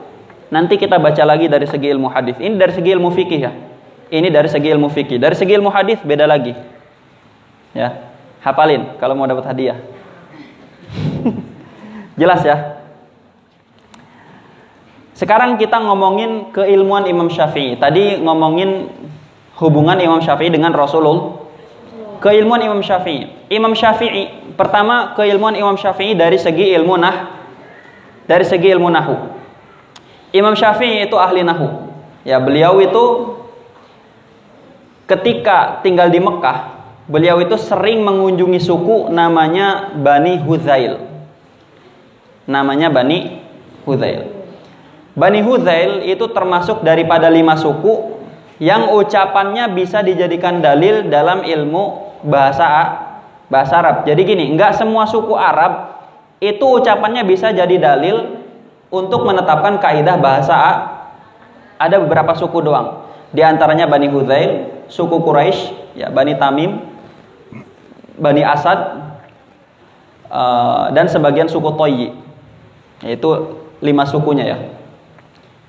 Nanti kita baca lagi dari segi ilmu hadis. Ini dari segi ilmu fikih ya. Ini dari segi ilmu fikih. Dari segi ilmu hadis beda lagi. Ya. Hafalin kalau mau dapat hadiah. Jelas ya? Sekarang kita ngomongin keilmuan Imam Syafi'i. Tadi ngomongin hubungan Imam Syafi'i dengan Rasulullah. Keilmuan Imam Syafi'i. Imam Syafi'i pertama keilmuan Imam Syafi'i dari segi ilmu nah dari segi ilmu nahu. Imam Syafi'i itu ahli nahu. Ya, beliau itu ketika tinggal di Mekah beliau itu sering mengunjungi suku namanya Bani Huzail. Namanya Bani Huzail. Bani Huzail itu termasuk daripada lima suku yang ucapannya bisa dijadikan dalil dalam ilmu bahasa bahasa Arab. Jadi gini, enggak semua suku Arab itu ucapannya bisa jadi dalil untuk menetapkan kaidah bahasa A. Ada beberapa suku doang. Di antaranya Bani Huzail, suku Quraisy, ya Bani Tamim, Bani Asad uh, dan sebagian suku Toyi yaitu lima sukunya ya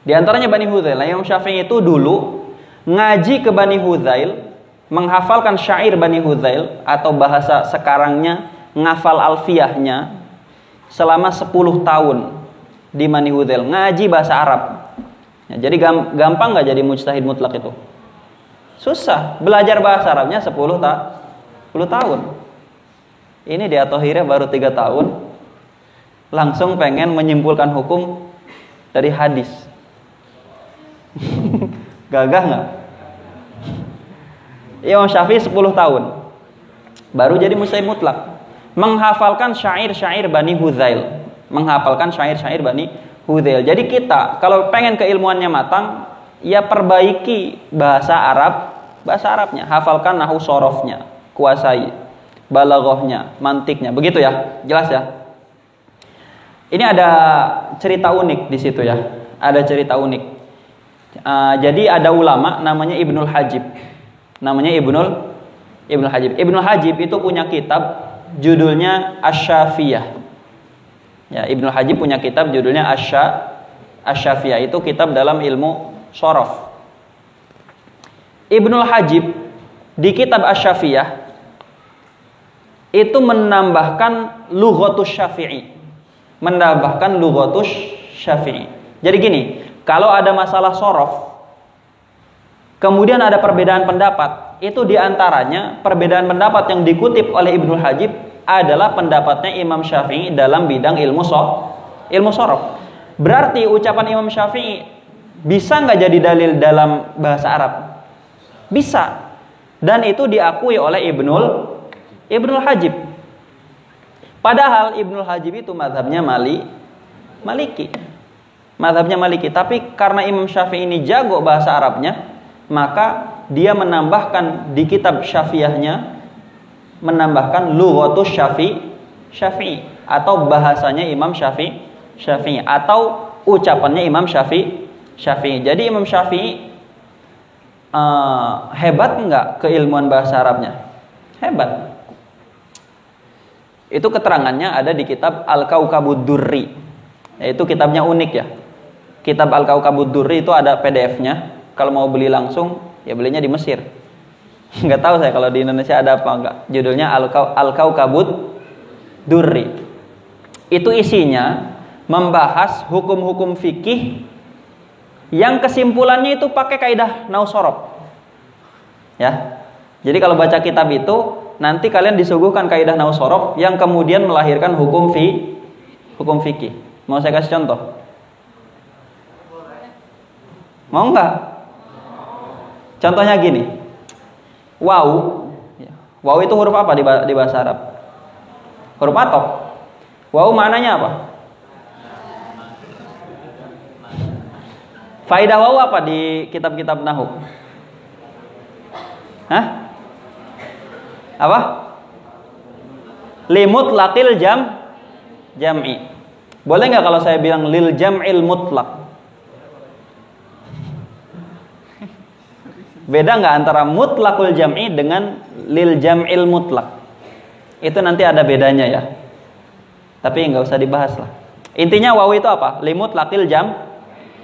di antaranya Bani Huzail Imam Syafi'i itu dulu ngaji ke Bani Huzail menghafalkan syair Bani Huzail atau bahasa sekarangnya ngafal alfiahnya selama 10 tahun di Bani Huzail ngaji bahasa Arab. Ya, jadi gampang nggak jadi mujtahid mutlak itu? Susah. Belajar bahasa Arabnya 10 tak 10 tahun. Ini di Atohirnya baru tiga tahun. Langsung pengen menyimpulkan hukum dari hadis. Gagah nggak? Imam Syafi'i 10 tahun baru jadi musai mutlak menghafalkan syair-syair Bani Huzail menghafalkan syair-syair Bani Huzail jadi kita kalau pengen keilmuannya matang ya perbaiki bahasa Arab bahasa Arabnya hafalkan nahu sorofnya kuasai balaghahnya, mantiknya. Begitu ya? Jelas ya? Ini ada cerita unik di situ ya. Ada cerita unik. Uh, jadi ada ulama namanya Ibnul Hajib. Namanya Ibnul Ibnul Hajib. Ibnul Hajib itu punya kitab judulnya Asyafiyah. Ya, Ibnul Hajib punya kitab judulnya Asya Asyafiyah. Itu kitab dalam ilmu sorof. Ibnul Hajib di kitab Asyafiyah itu menambahkan lughatus syafi'i. Menambahkan lughatus syafi'i. Jadi gini, kalau ada masalah sorof, kemudian ada perbedaan pendapat, itu di antaranya perbedaan pendapat yang dikutip oleh Ibnu Hajib adalah pendapatnya Imam Syafi'i dalam bidang ilmu sorof. Ilmu sorof. Berarti ucapan Imam Syafi'i bisa nggak jadi dalil dalam bahasa Arab? Bisa. Dan itu diakui oleh Ibnul Ibnul Hajib. Padahal Ibnul Hajib itu madhabnya Mali, Maliki. Madhabnya Maliki. Tapi karena Imam Syafi'i ini jago bahasa Arabnya, maka dia menambahkan di kitab Syafi'ahnya menambahkan lughatus Syafi'i Syafi'i atau bahasanya Imam Syafi'i Syafi'i atau ucapannya Imam Syafi'i Syafi'i. Jadi Imam Syafi'i uh, hebat enggak keilmuan bahasa Arabnya? Hebat. Itu keterangannya ada di kitab Al-Kaukabud Durri. Yaitu kitabnya unik ya. Kitab Al-Kaukabud Durri itu ada PDF-nya. Kalau mau beli langsung, ya belinya di Mesir. Enggak tahu saya kalau di Indonesia ada apa enggak. Judulnya Al-Kaukabud Durri. Itu isinya membahas hukum-hukum fikih yang kesimpulannya itu pakai kaidah nausorob. Ya. Jadi kalau baca kitab itu nanti kalian disuguhkan kaidah nausorob yang kemudian melahirkan hukum fi hukum fikih. Mau saya kasih contoh? Mau nggak? Contohnya gini. Wow. Wow itu huruf apa di bahasa Arab? Huruf atok. Wow maknanya apa? Faidah waw apa di kitab-kitab Nahu? Hah? Apa? Limut lakil jam jam'i. Boleh nggak kalau saya bilang lil jam'il mutlak? Beda nggak antara mutlakul jam'i dengan lil jam'il mutlak? Itu nanti ada bedanya ya. Tapi nggak usah dibahas lah. Intinya waw itu apa? Limut lakil jam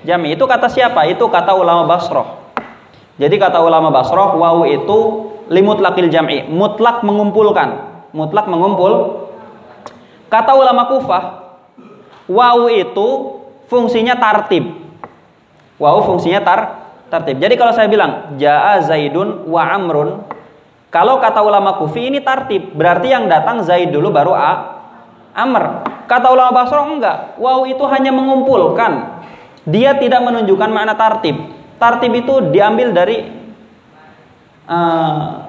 jami. Itu kata siapa? Itu kata ulama Basroh. Jadi kata ulama Basroh, wawu itu limut lakil jam'i, mutlak mengumpulkan, mutlak mengumpul. Kata ulama Kufah, wawu itu fungsinya tartib. Wawu fungsinya tar tartib. Jadi kalau saya bilang jaa Zaidun wa Amrun, kalau kata ulama Kufi ini tartib, berarti yang datang Zaid dulu baru A Amr. Kata ulama Basroh enggak, wawu itu hanya mengumpulkan dia tidak menunjukkan makna tartib. Tartib itu diambil dari uh,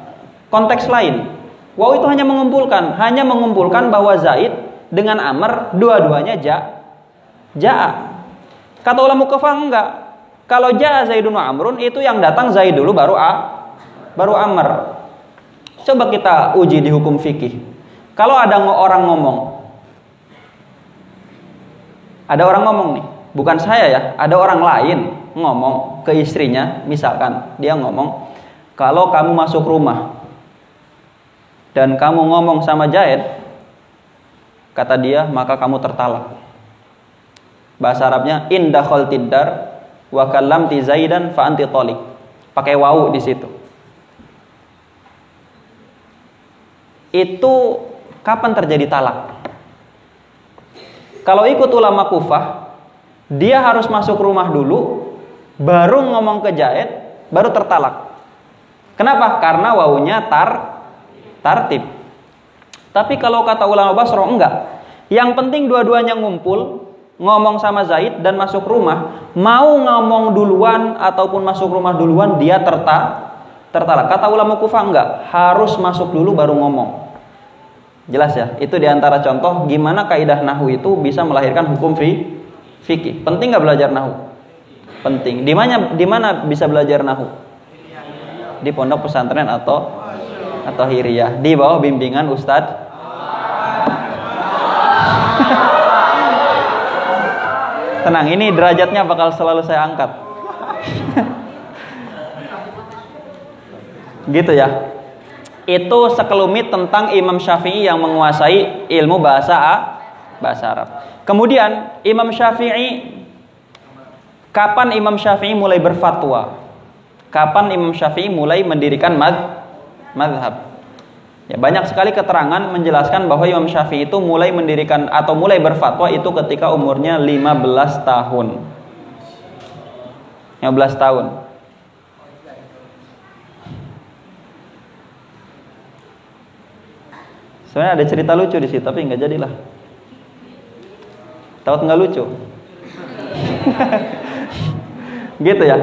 konteks lain. Wow itu hanya mengumpulkan, hanya mengumpulkan bahwa Zaid dengan Amr dua-duanya ja ja. Kata ulama kafah enggak. Kalau ja Zaidun wa Amrun itu yang datang Zaid dulu baru A baru Amr. Coba kita uji di hukum fikih. Kalau ada orang ngomong ada orang ngomong nih bukan saya ya, ada orang lain ngomong ke istrinya, misalkan dia ngomong, kalau kamu masuk rumah dan kamu ngomong sama Jaid, kata dia, maka kamu tertalak. Bahasa Arabnya indah tidar wa kallamti Zaidan fa anti. Pakai wau di situ. Itu kapan terjadi talak? Kalau ikut ulama Kufah, dia harus masuk rumah dulu, baru ngomong ke Jaid, baru tertalak. Kenapa? Karena wawunya tar tartib. Tapi kalau kata ulama Basro enggak. Yang penting dua-duanya ngumpul, ngomong sama Zaid dan masuk rumah, mau ngomong duluan ataupun masuk rumah duluan dia terta tertalak. Kata ulama Kufah enggak, harus masuk dulu baru ngomong. Jelas ya? Itu di antara contoh gimana kaidah nahu itu bisa melahirkan hukum fi fikih. Penting nggak belajar nahu? Penting. Di mana di mana bisa belajar nahu? Di pondok pesantren atau atau hiriyah di bawah bimbingan ustadz Tenang, ini derajatnya bakal selalu saya angkat. gitu ya. Itu sekelumit tentang Imam Syafi'i yang menguasai ilmu bahasa A, bahasa Arab. Kemudian Imam Syafi'i kapan Imam Syafi'i mulai berfatwa? Kapan Imam Syafi'i mulai mendirikan mad madhab? Ya, banyak sekali keterangan menjelaskan bahwa Imam Syafi'i itu mulai mendirikan atau mulai berfatwa itu ketika umurnya 15 tahun. 15 tahun. Sebenarnya ada cerita lucu di situ tapi nggak jadilah. Tahu nggak lucu? gitu ya.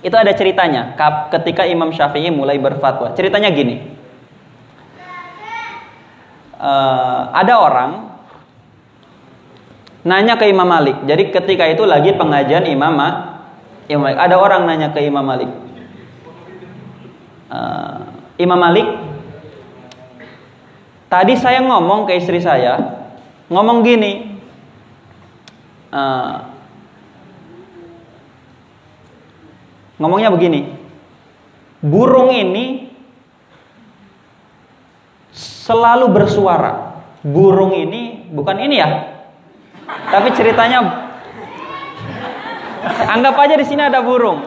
Itu ada ceritanya. Ketika Imam Syafi'i mulai berfatwa, ceritanya gini. Uh, ada orang nanya ke Imam Malik. Jadi ketika itu lagi pengajian Imam Malik. Ada orang nanya ke Imam Malik. Uh, Imam Malik, tadi saya ngomong ke istri saya, ngomong gini, uh, ngomongnya begini, burung ini selalu bersuara. Burung ini bukan ini ya, tapi ceritanya anggap aja di sini ada burung.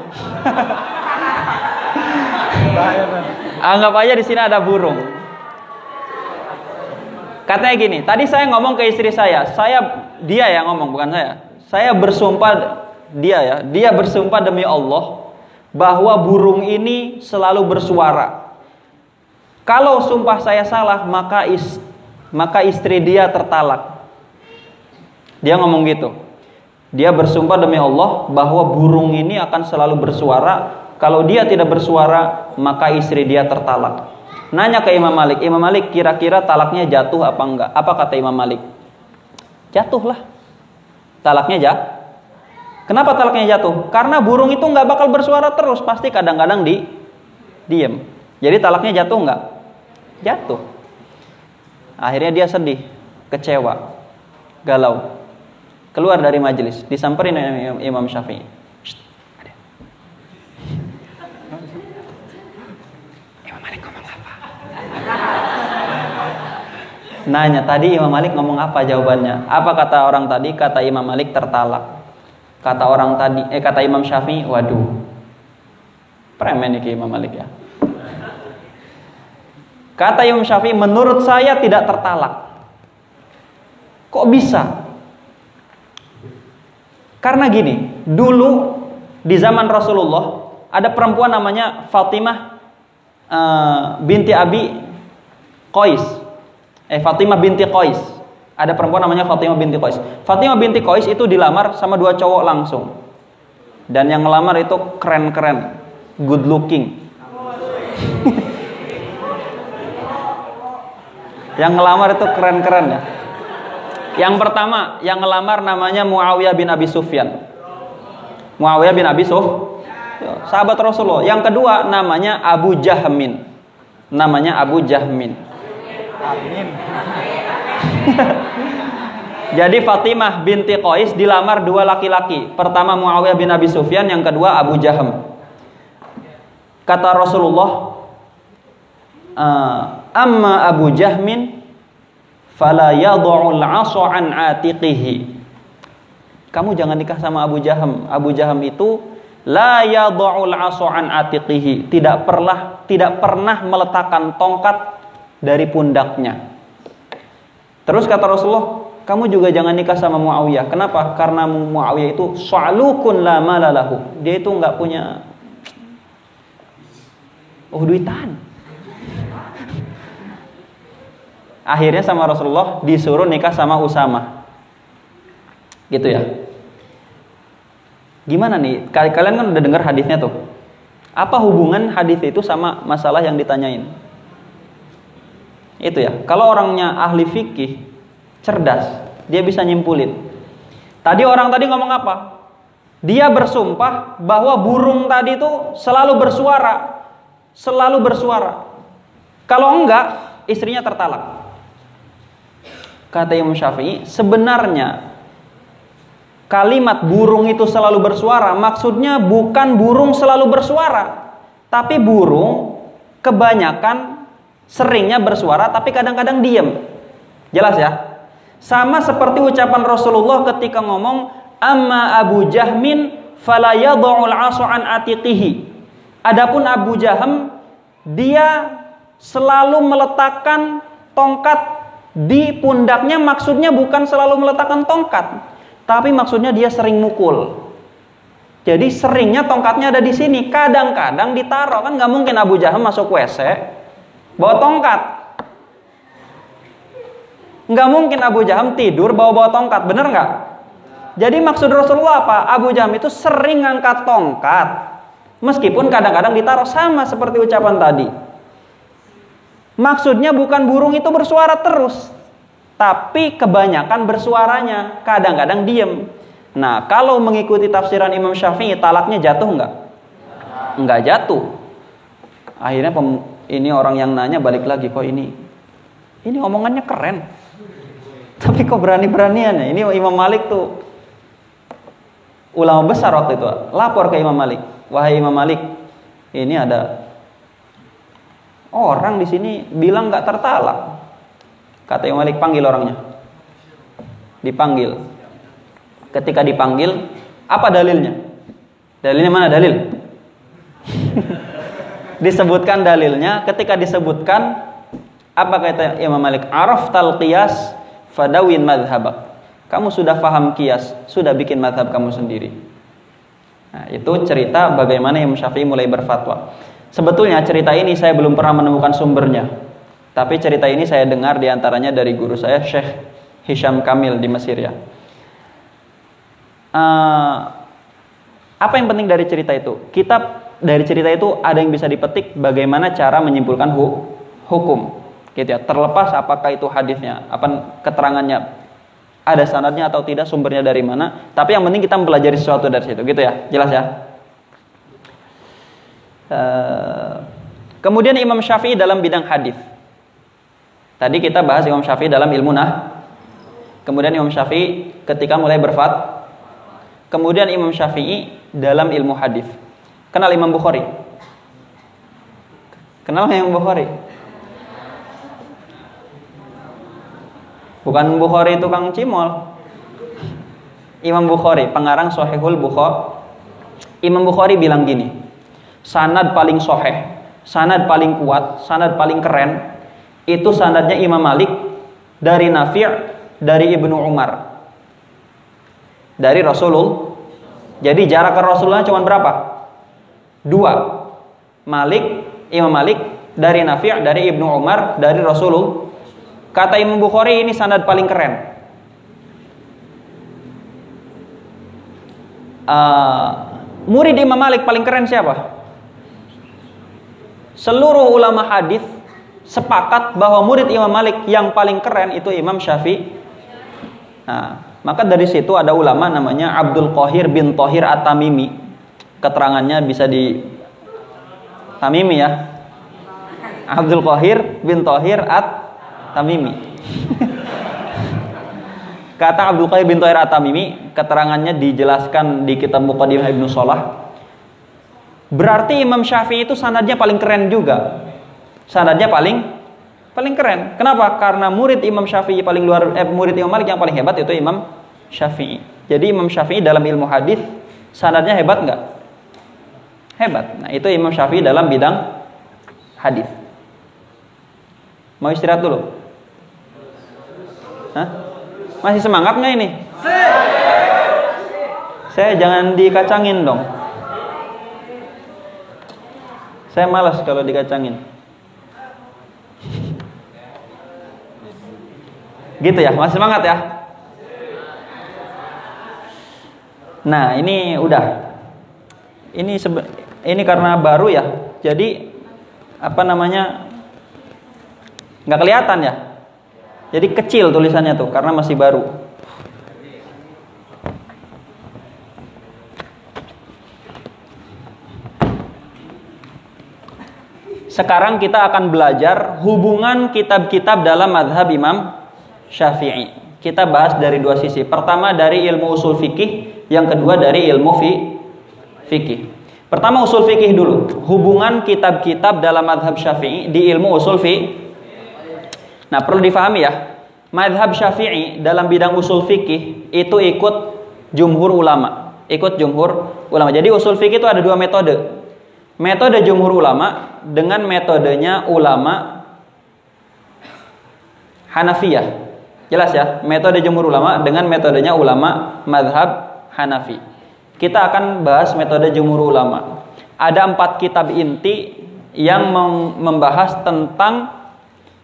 anggap aja di sini ada burung. Katanya gini, tadi saya ngomong ke istri saya, saya dia yang ngomong bukan saya. Saya bersumpah dia ya, dia bersumpah demi Allah bahwa burung ini selalu bersuara. Kalau sumpah saya salah, maka is, maka istri dia tertalak. Dia ngomong gitu. Dia bersumpah demi Allah bahwa burung ini akan selalu bersuara. Kalau dia tidak bersuara, maka istri dia tertalak. Nanya ke Imam Malik, Imam Malik kira-kira talaknya jatuh apa enggak? Apa kata Imam Malik? Jatuhlah. Talaknya jatuh. Kenapa talaknya jatuh? Karena burung itu nggak bakal bersuara terus, pasti kadang-kadang di diem. Jadi talaknya jatuh nggak? Jatuh. Akhirnya dia sedih, kecewa, galau keluar dari majelis, disamperin Imam Syafi'i. Imam Malik ngomong? Nanya tadi Imam Malik ngomong apa jawabannya? Apa kata orang tadi? Kata Imam Malik tertalak. Kata orang tadi, eh kata Imam Syafi'i, waduh, premen nih Imam Malik ya. Kata Imam Syafi'i, menurut saya tidak tertalak. Kok bisa? Karena gini, dulu di zaman Rasulullah ada perempuan namanya Fatimah uh, binti Abi Qais. Eh Fatimah binti Qais. Ada perempuan namanya Fatimah binti Qais. Fatimah binti Qais itu dilamar sama dua cowok langsung. Dan yang ngelamar itu keren-keren, good looking. yang ngelamar itu keren-keren ya. Yang pertama yang ngelamar namanya Muawiyah bin Abi Sufyan. Muawiyah bin Abi Suf, sahabat Rasulullah. Yang kedua namanya Abu Jahmin. Namanya Abu Jahmin. Amin. Jadi Fatimah binti Qais dilamar dua laki-laki. Pertama Muawiyah bin Abi Sufyan, yang kedua Abu Jaham. Kata Rasulullah, "Amma Abu Jahmin fala yad'ul 'asa an atiqihi. Kamu jangan nikah sama Abu Jaham. Abu Jaham itu la yad'ul 'asa an atiqihi, tidak pernah tidak pernah meletakkan tongkat dari pundaknya. Terus kata Rasulullah, kamu juga jangan nikah sama Muawiyah. Kenapa? Karena Muawiyah itu soalukun la malalahu. Dia itu nggak punya oh duitan. Akhirnya sama Rasulullah disuruh nikah sama Usama. Gitu ya. Gimana nih? Kalian kan udah dengar hadisnya tuh. Apa hubungan hadis itu sama masalah yang ditanyain? Itu ya. Kalau orangnya ahli fikih, cerdas, dia bisa nyimpulin. Tadi orang tadi ngomong apa? Dia bersumpah bahwa burung tadi itu selalu bersuara, selalu bersuara. Kalau enggak, istrinya tertalak kata Imam Syafi'i, sebenarnya kalimat burung itu selalu bersuara, maksudnya bukan burung selalu bersuara, tapi burung kebanyakan seringnya bersuara tapi kadang-kadang diam. Jelas ya? Sama seperti ucapan Rasulullah ketika ngomong amma Abu Jahmin fala yad'ul 'asa an atiqihi. Adapun Abu Jaham dia selalu meletakkan tongkat di pundaknya maksudnya bukan selalu meletakkan tongkat, tapi maksudnya dia sering mukul. Jadi seringnya tongkatnya ada di sini. Kadang-kadang ditaruh kan nggak mungkin Abu Jahal masuk WC bawa tongkat. Nggak mungkin Abu Jahal tidur bawa-bawa tongkat, bener nggak? Jadi maksud Rasulullah apa? Abu Jahal itu sering ngangkat tongkat, meskipun kadang-kadang ditaruh sama seperti ucapan tadi. Maksudnya bukan burung itu bersuara terus. tapi kebanyakan bersuaranya, kadang-kadang diem. Nah, kalau mengikuti tafsiran Imam Syafi'i, talaknya jatuh enggak? Enggak jatuh. Akhirnya ini orang yang nanya balik lagi, kok ini ini omongannya keren. Tapi kok berani-beranian ya? Ini Imam Malik tuh ulama besar waktu itu lapor ke Imam Malik. Wahai Imam Malik, ini ada orang di sini bilang nggak tertalak. Kata Imam Malik panggil orangnya. Dipanggil. Ketika dipanggil, apa dalilnya? Dalilnya mana dalil? disebutkan dalilnya, ketika disebutkan apa kata Imam Malik? Araf tal qiyas fadawin madhabak. Kamu sudah paham kias, sudah bikin madhab kamu sendiri. Nah, itu cerita bagaimana Imam Syafi'i mulai berfatwa. Sebetulnya cerita ini saya belum pernah menemukan sumbernya. Tapi cerita ini saya dengar di antaranya dari guru saya Syekh Hisham Kamil di Mesir ya. Uh, apa yang penting dari cerita itu? Kitab dari cerita itu ada yang bisa dipetik bagaimana cara menyimpulkan hu hukum gitu ya terlepas apakah itu hadisnya apa keterangannya ada sanadnya atau tidak sumbernya dari mana tapi yang penting kita mempelajari sesuatu dari situ gitu ya jelas ya kemudian Imam Syafi'i dalam bidang hadis. Tadi kita bahas Imam Syafi'i dalam ilmu nah. Kemudian Imam Syafi'i ketika mulai berfat. Kemudian Imam Syafi'i dalam ilmu hadis. Kenal Imam Bukhari? Kenal Imam Bukhari? Bukan Bukhari tukang cimol. Imam Bukhari, pengarang Sahihul Bukhari. Imam Bukhari bilang gini, sanad paling soheh, sanad paling kuat, sanad paling keren, itu sanadnya Imam Malik dari Nafi' dari Ibnu Umar. Dari Rasulullah. Jadi jarak ke Rasulullah cuma berapa? Dua. Malik, Imam Malik dari Nafi' dari Ibnu Umar dari Rasulullah Kata Imam Bukhari ini sanad paling keren. Uh, murid Imam Malik paling keren siapa? Seluruh ulama hadis sepakat bahwa murid Imam Malik yang paling keren itu Imam Syafi'i. Nah, maka dari situ ada ulama namanya Abdul Qahir bin Tohir At-Tamimi. Keterangannya bisa di Tamimi ya. Abdul Qahir bin Tohir At Tamimi. Kata Abdul Qayyim bin Tahir At-Tamimi, keterangannya dijelaskan di kitab Muqaddimah Ibnu Salah. Berarti Imam Syafi'i itu sanadnya paling keren juga. Sanadnya paling paling keren. Kenapa? Karena murid Imam Syafi'i paling luar eh, murid Imam Malik yang paling hebat itu Imam Syafi'i. Jadi Imam Syafi'i dalam ilmu hadis sanadnya hebat enggak? Hebat. Nah, itu Imam Syafi'i dalam bidang hadis. Mau istirahat dulu? Hah? Masih semangat nggak ini? Saya jangan dikacangin dong. Saya malas kalau dikacangin. Gitu ya, masih semangat ya? Nah, ini udah. Ini ini karena baru ya. Jadi apa namanya? nggak kelihatan ya jadi kecil tulisannya tuh karena masih baru. Sekarang kita akan belajar hubungan kitab-kitab dalam madhab Imam Syafi'i. Kita bahas dari dua sisi. Pertama dari ilmu usul fikih, yang kedua dari ilmu fi fikih. Pertama usul fikih dulu. Hubungan kitab-kitab dalam madhab Syafi'i di ilmu usul fikih Nah, perlu difahami ya. Madhab Syafi'i dalam bidang usul fikih itu ikut jumhur ulama. Ikut jumhur ulama. Jadi usul fikih itu ada dua metode. Metode jumhur ulama dengan metodenya ulama Hanafiyah. Jelas ya? Metode jumhur ulama dengan metodenya ulama madhab Hanafi. Kita akan bahas metode jumhur ulama. Ada empat kitab inti yang membahas tentang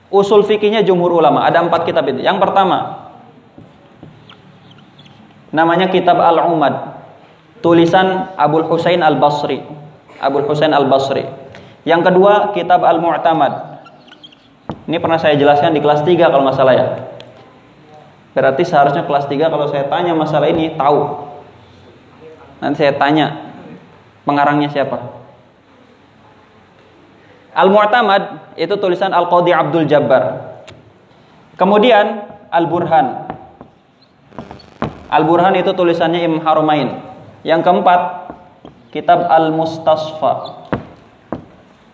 Usul fikihnya jumhur ulama. Ada empat kitab itu. Yang pertama, namanya kitab Al-Umad. Tulisan Abul Husain Al-Basri. Abul Husain Al-Basri. Yang kedua, kitab Al-Mu'tamad. Ini pernah saya jelaskan di kelas 3 kalau nggak salah ya. Berarti seharusnya kelas 3 kalau saya tanya masalah ini tahu. Nanti saya tanya pengarangnya siapa. Al-Mu'tamad itu tulisan Al-Qadhi Abdul Jabbar. Kemudian Al-Burhan. Al-Burhan itu tulisannya Imam Harumain. Yang keempat, kitab Al-Mustasfa.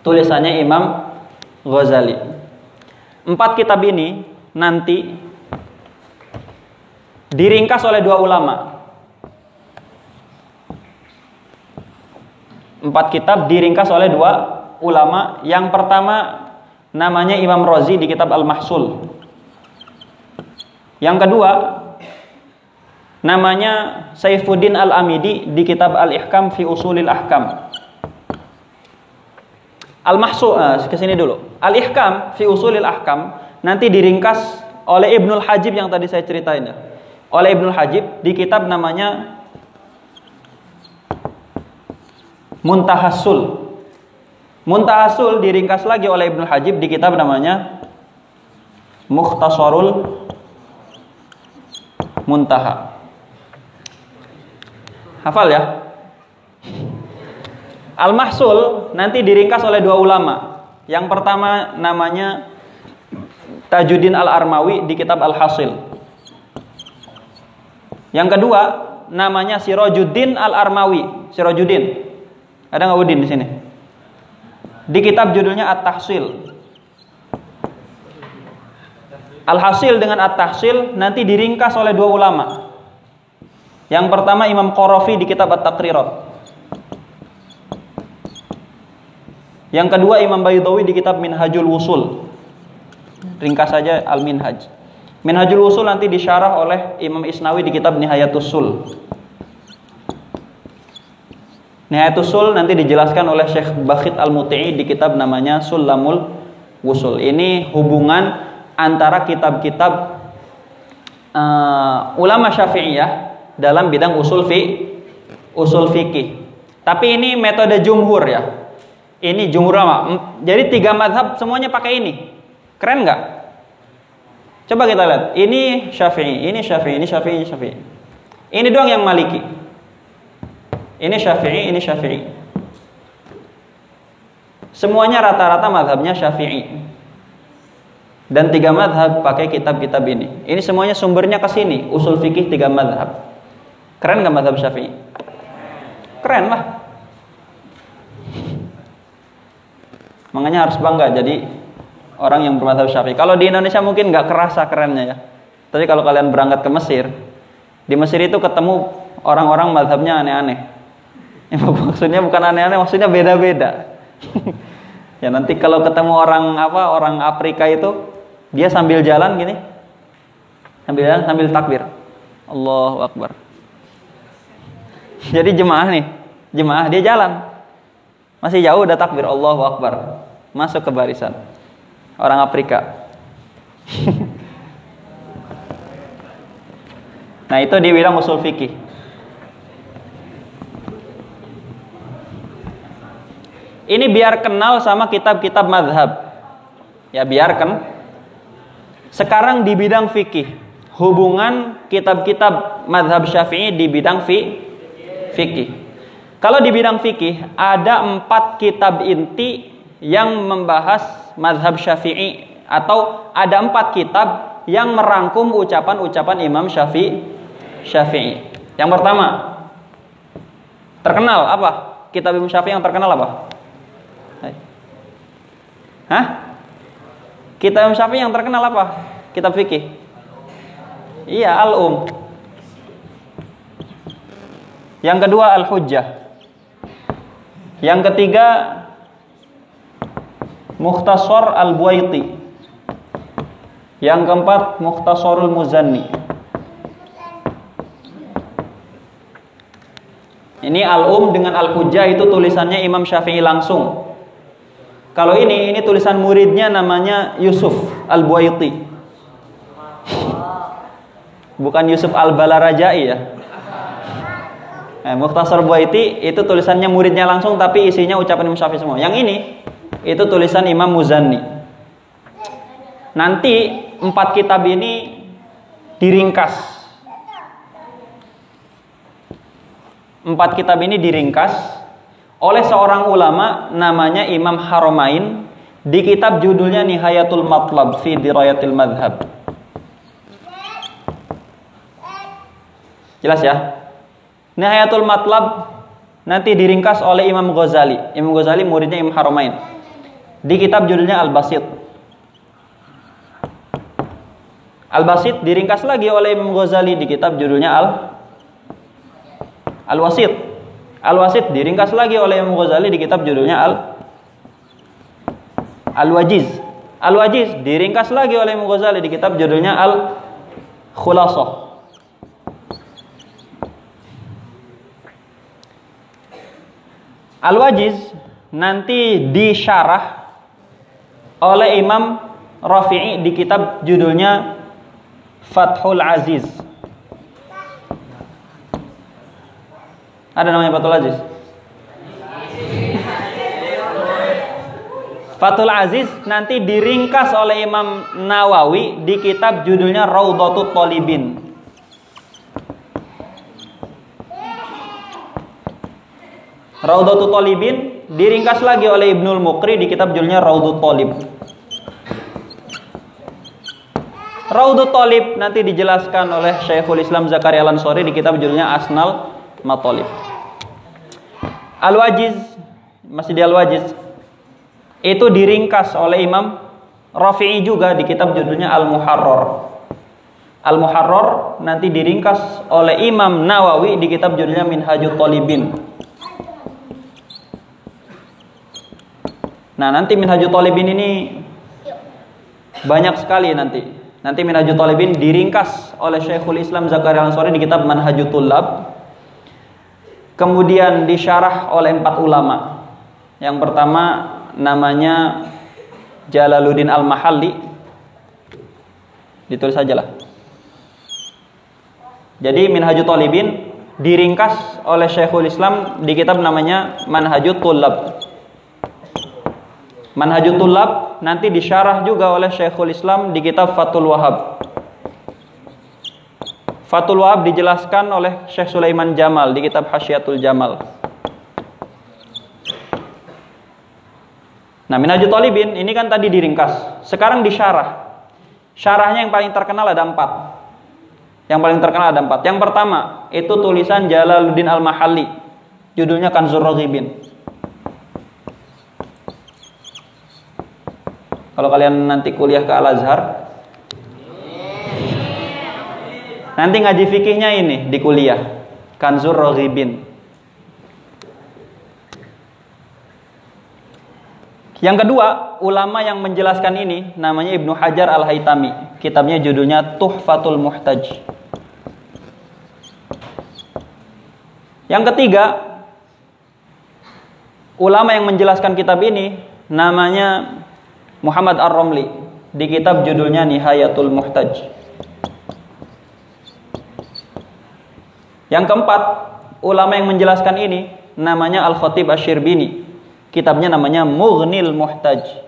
Tulisannya Imam Ghazali. Empat kitab ini nanti diringkas oleh dua ulama. Empat kitab diringkas oleh dua ulama. Yang pertama namanya Imam Razi di kitab Al-Mahsul. Yang kedua namanya Saifuddin Al-Amidi di kitab Al-Ihkam fi Usulil Ahkam. Al-Mahsul uh, ke sini dulu. Al-Ihkam fi Usulil Ahkam nanti diringkas oleh Ibnul Hajib yang tadi saya ceritain ya oleh Ibnu Hajib di kitab namanya Muntahasul. Muntahasul diringkas lagi oleh Ibnu Hajib di kitab namanya Mukhtasarul Muntaha. Hafal ya? Al-Mahsul nanti diringkas oleh dua ulama. Yang pertama namanya Tajuddin Al-Armawi di kitab Al-Hasil. Yang kedua, namanya Sirojuddin Al-Armawi. Sirojuddin. Ada nggak Udin di sini? Di kitab judulnya At-Tahsil. Al-Hasil dengan At-Tahsil nanti diringkas oleh dua ulama. Yang pertama Imam Qarafi di kitab At-Taqrirat. Yang kedua Imam Baydawi di kitab Minhajul Wusul. Ringkas saja Al-Minhaj. Minhajul Usul nanti disyarah oleh Imam Isnawi di kitab Nihayatus Sul. Nihayatus Sul nanti dijelaskan oleh Syekh Bakhit Al-Muti'i di kitab namanya Sulamul Wusul. Ini hubungan antara kitab-kitab uh, ulama Syafi'iyah dalam bidang usul fi usul fikih. Tapi ini metode jumhur ya. Ini jumhur ulama. Jadi tiga madhab semuanya pakai ini. Keren nggak? Coba kita lihat. Ini Syafi'i, ini Syafi'i, ini Syafi'i, ini Syafi'i. Ini doang yang Maliki. Ini Syafi'i, ini Syafi'i. Semuanya rata-rata madhabnya Syafi'i. Dan tiga madhab pakai kitab-kitab ini. Ini semuanya sumbernya ke sini. Usul fikih tiga madhab. Keren gak madhab Syafi'i? Keren lah. Makanya harus bangga. Jadi orang yang bermadhab syafi'i. Kalau di Indonesia mungkin nggak kerasa kerennya ya. Tapi kalau kalian berangkat ke Mesir, di Mesir itu ketemu orang-orang madhabnya aneh-aneh. Ya, maksudnya bukan aneh-aneh, maksudnya beda-beda. ya nanti kalau ketemu orang apa orang Afrika itu, dia sambil jalan gini, sambil jalan sambil takbir, Allahu Akbar. Jadi jemaah nih, jemaah dia jalan, masih jauh udah takbir Allahu Akbar, masuk ke barisan orang Afrika. nah itu dibilang usul fikih. Ini biar kenal sama kitab-kitab madhab. Ya biarkan. Sekarang di bidang fikih. Hubungan kitab-kitab madhab syafi'i di bidang fi, fikih. Kalau di bidang fikih ada empat kitab inti yang membahas madhab syafi'i atau ada empat kitab yang merangkum ucapan-ucapan Imam Syafi'i. Syafi'i. Yang pertama, terkenal apa? Kitab Imam Syafi'i yang terkenal apa? Hah? Kitab Imam Syafi'i yang terkenal apa? Kitab fikih. Iya, Al-Um. Yang kedua Al-Hujjah. Yang ketiga Mukhtasar Al-Buaiti. Yang keempat Mukhtasarul Muzanni. Ini Al-Um dengan Al-Hujjah itu tulisannya Imam Syafi'i langsung. Kalau ini ini tulisan muridnya namanya Yusuf Al-Buaiti. Bukan Yusuf Al-Balarajai ya. Eh, Mukhtasar Buaiti itu tulisannya muridnya langsung tapi isinya ucapan Imam Syafi'i semua. Yang ini itu tulisan Imam Muzanni. Nanti empat kitab ini diringkas. Empat kitab ini diringkas oleh seorang ulama namanya Imam Haromain di kitab judulnya Nihayatul Matlab fi Dirayatil Madhab. Jelas ya? Nihayatul Matlab nanti diringkas oleh Imam Ghazali. Imam Ghazali muridnya Imam Haromain. Di kitab judulnya Al-Basit. Al-Basit diringkas lagi oleh Imam Ghazali di kitab judulnya Al Al-Wasit. Al-Wasit diringkas lagi oleh Imam Ghazali di kitab judulnya Al Al-Wajiz. Al-Wajiz diringkas lagi oleh Imam Ghazali di kitab judulnya Al Khulasah. Al-Wajiz nanti disyarah oleh Imam Rafi'i di kitab judulnya Fathul Aziz. Ada namanya Fathul Aziz? Fathul Aziz nanti diringkas oleh Imam Nawawi di kitab judulnya Raudhatut Talibin. Raudhatut Talibin diringkas lagi oleh Ibnul Mukri di kitab judulnya Raudhut Talib. Raudhut Talib nanti dijelaskan oleh Syekhul Islam Zakaria Al-Ansori di kitab judulnya Asnal Matalib. Al-Wajiz masih di Al-Wajiz itu diringkas oleh Imam Rafi'i juga di kitab judulnya Al-Muharrar. Al-Muharrar nanti diringkas oleh Imam Nawawi di kitab judulnya Minhajut Talibin. Nah, nanti Minhajul Talibin ini banyak sekali nanti. Nanti Minhajul Talibin diringkas oleh Syekhul Islam Zakaria Ansori di kitab Manhajul Tulab. Kemudian disyarah oleh empat ulama. Yang pertama namanya Jalaluddin Al-Mahalli. Ditulis saja lah. Jadi Minhajul Talibin diringkas oleh Syekhul Islam di kitab namanya Manhajul Tulab. Manhajul Tulab nanti disyarah juga oleh Syekhul Islam di kitab Fatul Wahab. Fatul Wahab dijelaskan oleh Syekh Sulaiman Jamal di kitab Hasyiatul Jamal. Nah, Minhajul Talibin ini kan tadi diringkas. Sekarang disyarah. Syarahnya yang paling terkenal ada empat. Yang paling terkenal ada empat. Yang pertama, itu tulisan Jalaluddin Al-Mahalli. Judulnya Kanzur Raghibin. Kalau kalian nanti kuliah ke Al Azhar, nanti ngaji fikihnya ini di kuliah Kanzur Roghibin. Yang kedua, ulama yang menjelaskan ini namanya Ibnu Hajar Al Haytami. Kitabnya judulnya Tuhfatul Muhtaj. Yang ketiga, ulama yang menjelaskan kitab ini namanya Muhammad Ar-Romli di kitab judulnya Nihayatul Muhtaj. Yang keempat, ulama yang menjelaskan ini namanya Al-Khatib Asy-Syirbini. Kitabnya namanya Mughnil Muhtaj.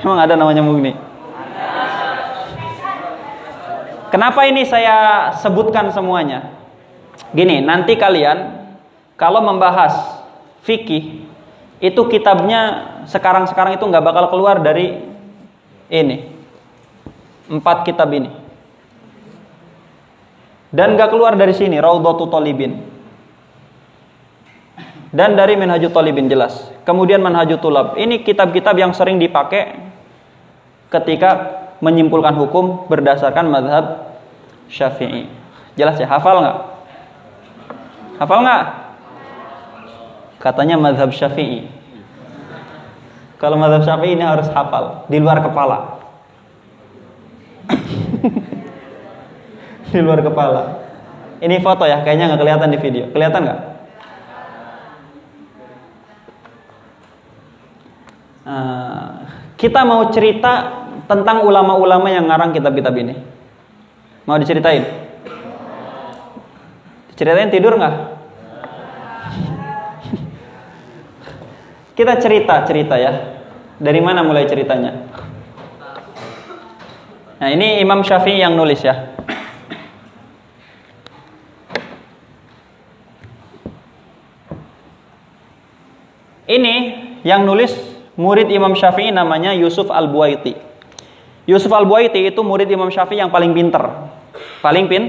Emang ada namanya Mughni? Kenapa ini saya sebutkan semuanya? Gini, nanti kalian kalau membahas fikih itu kitabnya sekarang-sekarang itu nggak bakal keluar dari ini empat kitab ini. Dan nggak keluar dari sini Raudhatu Talibin. Dan dari Manhajut Talibin jelas. Kemudian Manhajut Tulab. Ini kitab-kitab yang sering dipakai ketika menyimpulkan hukum berdasarkan madhab syafi'i. Jelas ya hafal nggak? Hafal nggak Katanya mazhab syafi'i. Kalau mazhab syafi'i ini harus hafal, di luar kepala. di luar kepala. Ini foto ya, kayaknya nggak kelihatan di video. Kelihatan nggak? Uh, kita mau cerita tentang ulama-ulama yang ngarang kitab-kitab ini. Mau diceritain? Diceritain tidur nggak? Kita cerita-cerita ya. Dari mana mulai ceritanya? Nah, ini Imam Syafi'i yang nulis ya. Ini yang nulis murid Imam Syafi'i namanya Yusuf Al-Buaiti. Yusuf Al-Buaiti itu murid Imam Syafi'i yang paling pinter. Paling pin.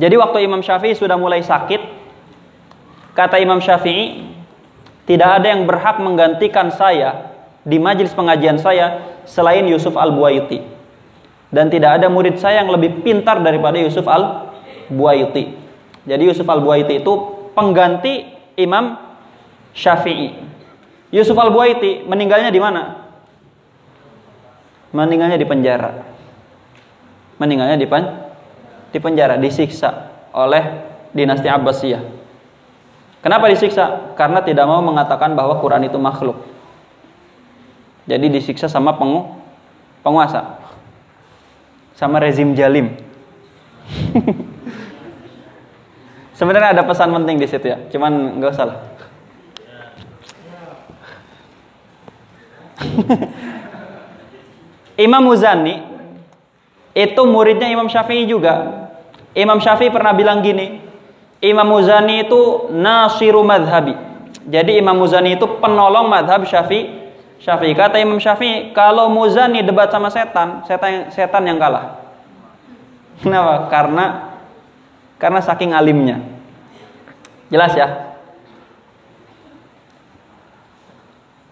Jadi waktu Imam Syafi'i sudah mulai sakit, kata Imam Syafi'i, tidak ada yang berhak menggantikan saya di majelis pengajian saya selain Yusuf Al-Buaiti. Dan tidak ada murid saya yang lebih pintar daripada Yusuf Al-Buaiti. Jadi Yusuf Al-Buaiti itu pengganti Imam Syafi'i. Yusuf Al-Buaiti meninggalnya di mana? Meninggalnya di penjara. Meninggalnya di pen di penjara, disiksa oleh dinasti Abbasiyah. Kenapa disiksa? Karena tidak mau mengatakan bahwa Quran itu makhluk. Jadi disiksa sama pengu penguasa. Sama rezim jalim. Sebenarnya ada pesan penting di situ ya, cuman nggak usah lah. Imam Muzani itu muridnya Imam Syafi'i juga. Imam Syafi'i pernah bilang gini, Imam Muzani itu nasiru madhabi. Jadi Imam Muzani itu penolong madhab Syafi'i. Syafi'i kata Imam Syafi'i, kalau Muzani debat sama setan, setan setan yang kalah. Kenapa? Karena karena saking alimnya. Jelas ya?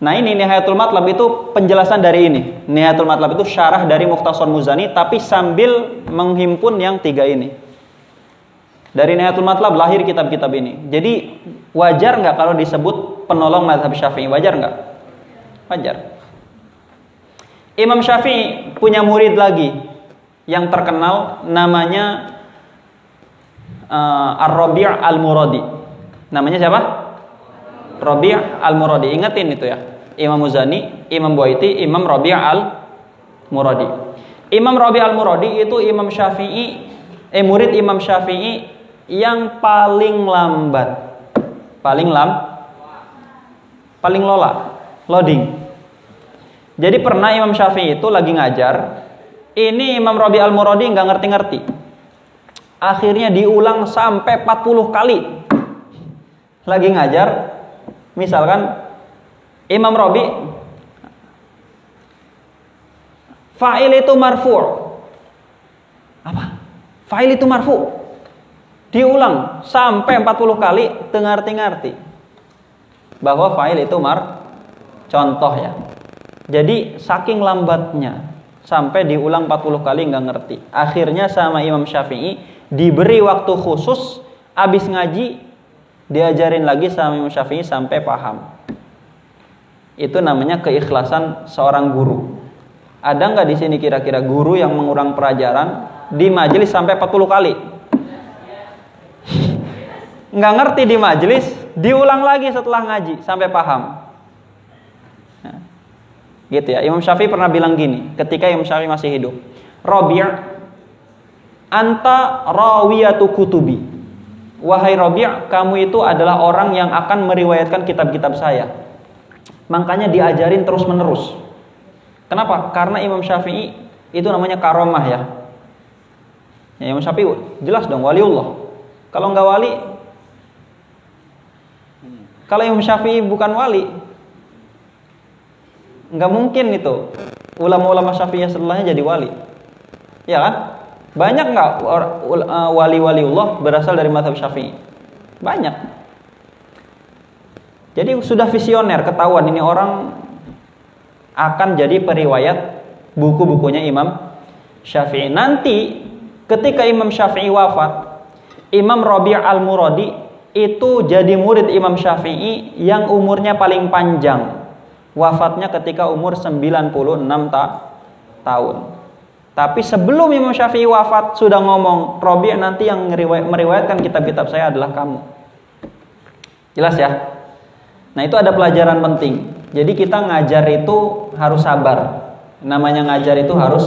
Nah ini Nihayatul Matlab itu penjelasan dari ini. Nihayatul Matlab itu syarah dari Mukhtasar Muzani tapi sambil menghimpun yang tiga ini. Dari Nihayatul Matlab lahir kitab-kitab ini. Jadi wajar nggak kalau disebut penolong madhab syafi'i? Wajar nggak? Wajar. Imam Syafi'i punya murid lagi yang terkenal namanya uh, Ar-Rabi' Al-Muradi. Namanya siapa? Rabi' Al-Muradi. Ingetin itu ya. Imam Muzani, Imam Buaiti, Imam Rabi' al-Muradi. Imam Rabi' al-Muradi itu Imam Syafi'i, eh murid Imam Syafi'i yang paling lambat. Paling lam paling lola, loading. Jadi pernah Imam Syafi'i itu lagi ngajar, ini Imam Rabi al-Muradi nggak ngerti-ngerti. Akhirnya diulang sampai 40 kali. Lagi ngajar, misalkan Imam Robi Fa'il itu marfu. Apa? Fa'il itu marfu. Diulang sampai 40 kali dengar-dengarti. Bahwa fa'il itu mar contoh ya. Jadi saking lambatnya sampai diulang 40 kali nggak ngerti. Akhirnya sama Imam Syafi'i diberi waktu khusus habis ngaji diajarin lagi sama Imam Syafi'i sampai paham. Itu namanya keikhlasan seorang guru. Ada nggak di sini kira-kira guru yang mengurang pelajaran di majelis sampai 40 kali? Nggak ngerti di majelis, diulang lagi setelah ngaji sampai paham. Nah, gitu ya. Imam Syafi'i pernah bilang gini, ketika Imam Syafi'i masih hidup, Robi' anta rawiyatu kutubi. Wahai Robi' kamu itu adalah orang yang akan meriwayatkan kitab-kitab saya. Makanya diajarin terus menerus. Kenapa? Karena Imam Syafi'i itu namanya karomah ya. ya Imam Syafi'i jelas dong waliullah. Kalau nggak wali, kalau Imam Syafi'i bukan wali, nggak mungkin itu ulama-ulama Syafi'i setelahnya jadi wali. Ya kan? Banyak nggak uh, wali-waliullah berasal dari madhab Syafi'i? Banyak. Jadi sudah visioner, ketahuan ini orang akan jadi periwayat buku-bukunya Imam Syafi'i. Nanti ketika Imam Syafi'i wafat, Imam Rabi' al-Muradi itu jadi murid Imam Syafi'i yang umurnya paling panjang. Wafatnya ketika umur 96 ta tahun. Tapi sebelum Imam Syafi'i wafat sudah ngomong, Rabi' nanti yang meriwayatkan kitab-kitab saya adalah kamu. Jelas ya? Nah itu ada pelajaran penting. Jadi kita ngajar itu harus sabar. Namanya ngajar itu harus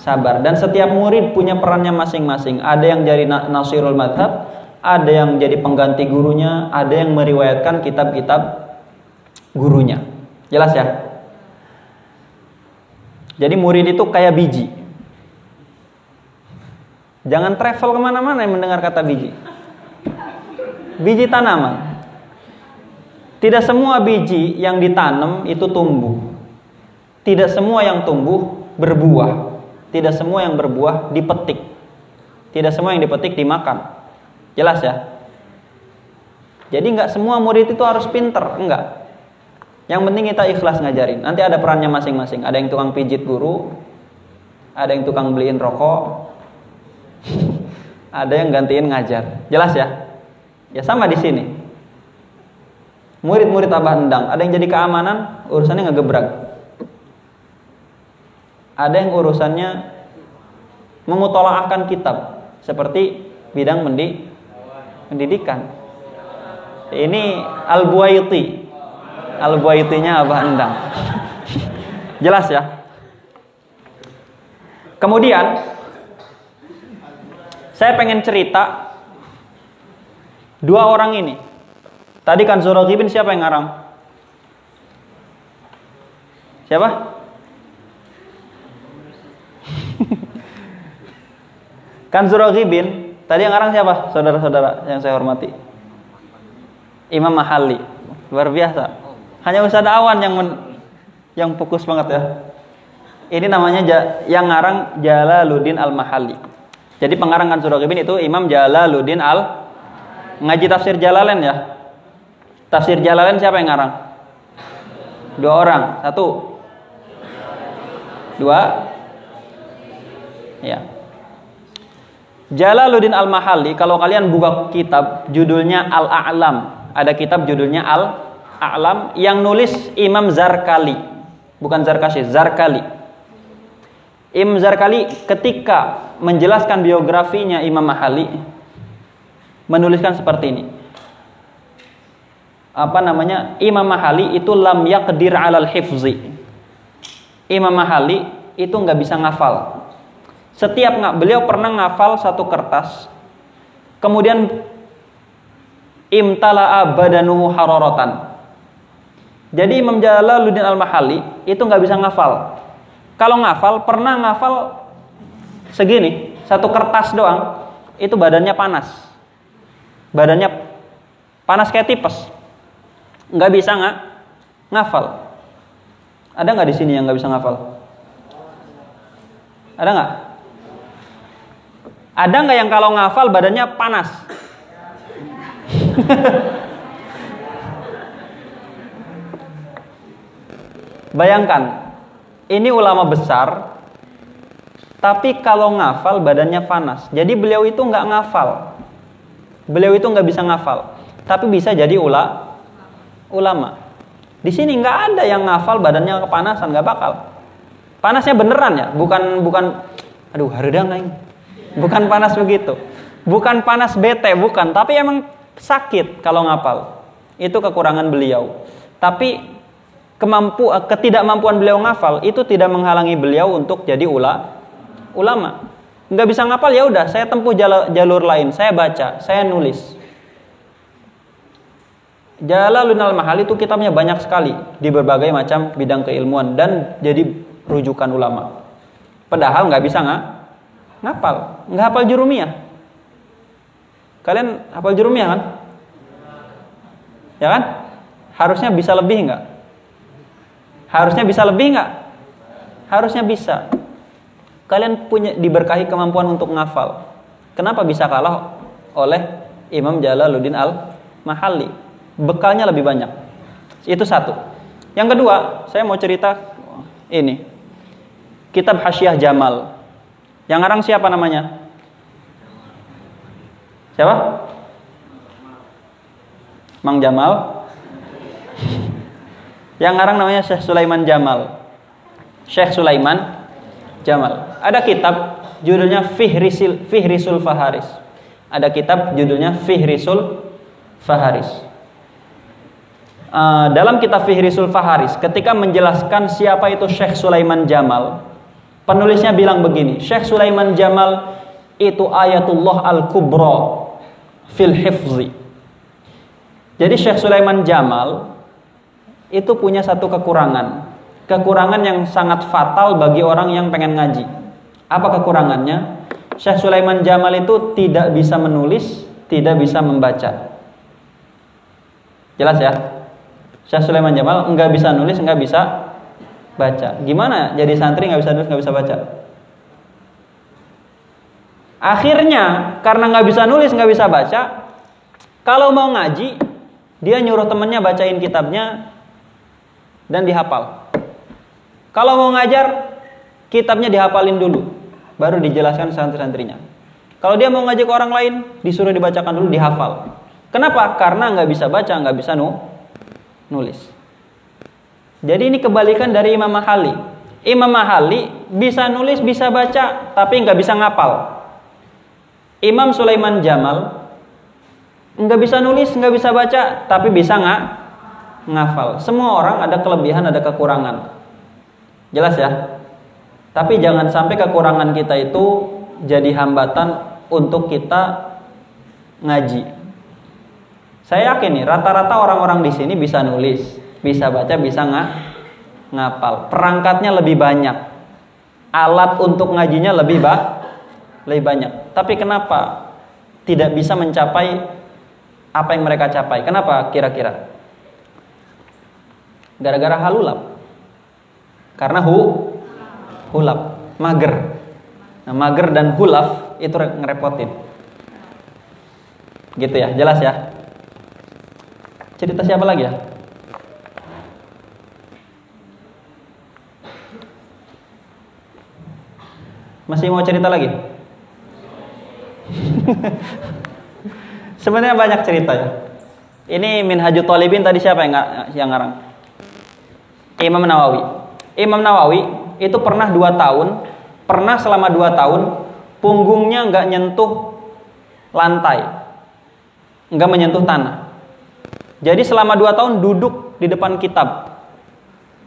sabar. Dan setiap murid punya perannya masing-masing. Ada yang jadi nasirul madhab, ada yang jadi pengganti gurunya, ada yang meriwayatkan kitab-kitab gurunya. Jelas ya? Jadi murid itu kayak biji. Jangan travel ke mana-mana yang mendengar kata biji. Biji tanaman. Tidak semua biji yang ditanam itu tumbuh. Tidak semua yang tumbuh berbuah. Tidak semua yang berbuah dipetik. Tidak semua yang dipetik dimakan. Jelas ya? Jadi nggak semua murid itu harus pinter, enggak. Yang penting kita ikhlas ngajarin. Nanti ada perannya masing-masing. Ada yang tukang pijit guru, ada yang tukang beliin rokok, ada yang gantiin ngajar. Jelas ya? Ya sama di sini. Murid-murid Abah Endang, ada yang jadi keamanan, urusannya ngegebrak. Ada yang urusannya memutolaahkan kitab seperti bidang pendidikan. Ini Al-Buaiti Al-Buaitinya Abah Endang. Jelas ya? Kemudian saya pengen cerita dua orang ini. Tadi kan Zuraghibin siapa yang ngarang? Siapa? kan Zuraghibin tadi yang ngarang siapa? Saudara-saudara yang saya hormati. Imam Mahali. Luar biasa. Hanya Ustaz Awan yang men, yang fokus banget ya. Ini namanya yang ngarang Jalaluddin Al-Mahalli. Jadi pengarang kan surah itu Imam Jalaluddin Al ngaji tafsir Jalalain ya. Tafsir Jalalain siapa yang ngarang? Dua orang. Satu. Dua. Ya. Jalaluddin Al-Mahalli kalau kalian buka kitab judulnya Al-A'lam. Ada kitab judulnya Al A'lam yang nulis Imam Zarkali, bukan Zarkashi, Zarkali. Imam Zarkali ketika menjelaskan biografinya Imam Mahali menuliskan seperti ini. Apa namanya? Imam Mahali itu lam yaqdir 'alal hifzi. Imam Mahali itu nggak bisa ngafal. Setiap nggak beliau pernah ngafal satu kertas, kemudian imtala'a badanuhu hararatan jadi Imam Jalaluddin Al-Mahali itu nggak bisa ngafal. Kalau ngafal, pernah ngafal segini, satu kertas doang, itu badannya panas. Badannya panas kayak tipes. Nggak bisa nggak ngafal. Ada nggak di sini yang nggak bisa ngafal? Ada nggak? Ada nggak yang kalau ngafal badannya panas? Bayangkan, ini ulama besar, tapi kalau ngafal badannya panas. Jadi beliau itu nggak ngafal. Beliau itu nggak bisa ngafal, tapi bisa jadi ula, ulama. Di sini nggak ada yang ngafal badannya kepanasan, nggak bakal. Panasnya beneran ya, bukan bukan, aduh haridang aing. Bukan panas begitu. Bukan panas bete, bukan. Tapi emang sakit kalau ngafal. Itu kekurangan beliau. Tapi kemampu eh, ketidakmampuan beliau ngafal itu tidak menghalangi beliau untuk jadi ula, ulama. Nggak bisa ngafal ya udah, saya tempuh jalur, jalur lain, saya baca, saya nulis. Jalaluddin al-Mahal itu kitabnya banyak sekali di berbagai macam bidang keilmuan dan jadi rujukan ulama. Padahal nggak bisa nggak ngapal, nggak hafal jurumiyah. Kalian hafal jurumiyah kan? Ya kan? Harusnya bisa lebih nggak? Harusnya bisa lebih nggak? Harusnya bisa. Kalian punya diberkahi kemampuan untuk ngafal. Kenapa bisa kalah oleh Imam Jalaluddin Al Mahali? Bekalnya lebih banyak. Itu satu. Yang kedua, saya mau cerita ini. Kitab Hasyiah Jamal. Yang ngarang siapa namanya? Siapa? Mang Jamal. Yang ngarang namanya Syekh Sulaiman Jamal. Syekh Sulaiman Jamal. Ada kitab judulnya Fihrisul, Fihrisul Faharis. Ada kitab judulnya Fihrisul Faharis. Uh, dalam kitab Fihrisul Faharis, ketika menjelaskan siapa itu Syekh Sulaiman Jamal, penulisnya bilang begini, Syekh Sulaiman Jamal itu ayatullah al-kubra fil hifzi. Jadi Syekh Sulaiman Jamal itu punya satu kekurangan. Kekurangan yang sangat fatal bagi orang yang pengen ngaji. Apa kekurangannya? Syekh Sulaiman Jamal itu tidak bisa menulis, tidak bisa membaca. Jelas ya? Syekh Sulaiman Jamal nggak bisa nulis, nggak bisa baca. Gimana jadi santri nggak bisa nulis, nggak bisa baca? Akhirnya karena nggak bisa nulis, nggak bisa baca, kalau mau ngaji, dia nyuruh temennya bacain kitabnya dan dihafal. Kalau mau ngajar, kitabnya dihafalin dulu, baru dijelaskan santri-santrinya. Kalau dia mau ngaji ke orang lain, disuruh dibacakan dulu, dihafal. Kenapa? Karena nggak bisa baca, nggak bisa nu nulis. Jadi ini kebalikan dari Imam Mahali. Imam Mahali bisa nulis, bisa baca, tapi nggak bisa ngapal. Imam Sulaiman Jamal nggak bisa nulis, nggak bisa baca, tapi bisa nggak ngafal. Semua orang ada kelebihan, ada kekurangan. Jelas ya? Tapi jangan sampai kekurangan kita itu jadi hambatan untuk kita ngaji. Saya yakin nih, rata-rata orang-orang di sini bisa nulis, bisa baca, bisa nggak ngapal. Perangkatnya lebih banyak. Alat untuk ngajinya lebih ba lebih banyak. Tapi kenapa tidak bisa mencapai apa yang mereka capai? Kenapa kira-kira? Gara-gara halulap. Karena hu hulap, mager. Nah, mager dan hulaf itu ngerepotin. Gitu ya, jelas ya. Cerita siapa lagi ya? Masih mau cerita lagi? Sebenarnya banyak cerita ya. Ini Minhajul Talibin tadi siapa yang yang ngarang? Imam Nawawi. Imam Nawawi itu pernah dua tahun, pernah selama dua tahun punggungnya nggak nyentuh lantai, nggak menyentuh tanah. Jadi selama dua tahun duduk di depan kitab,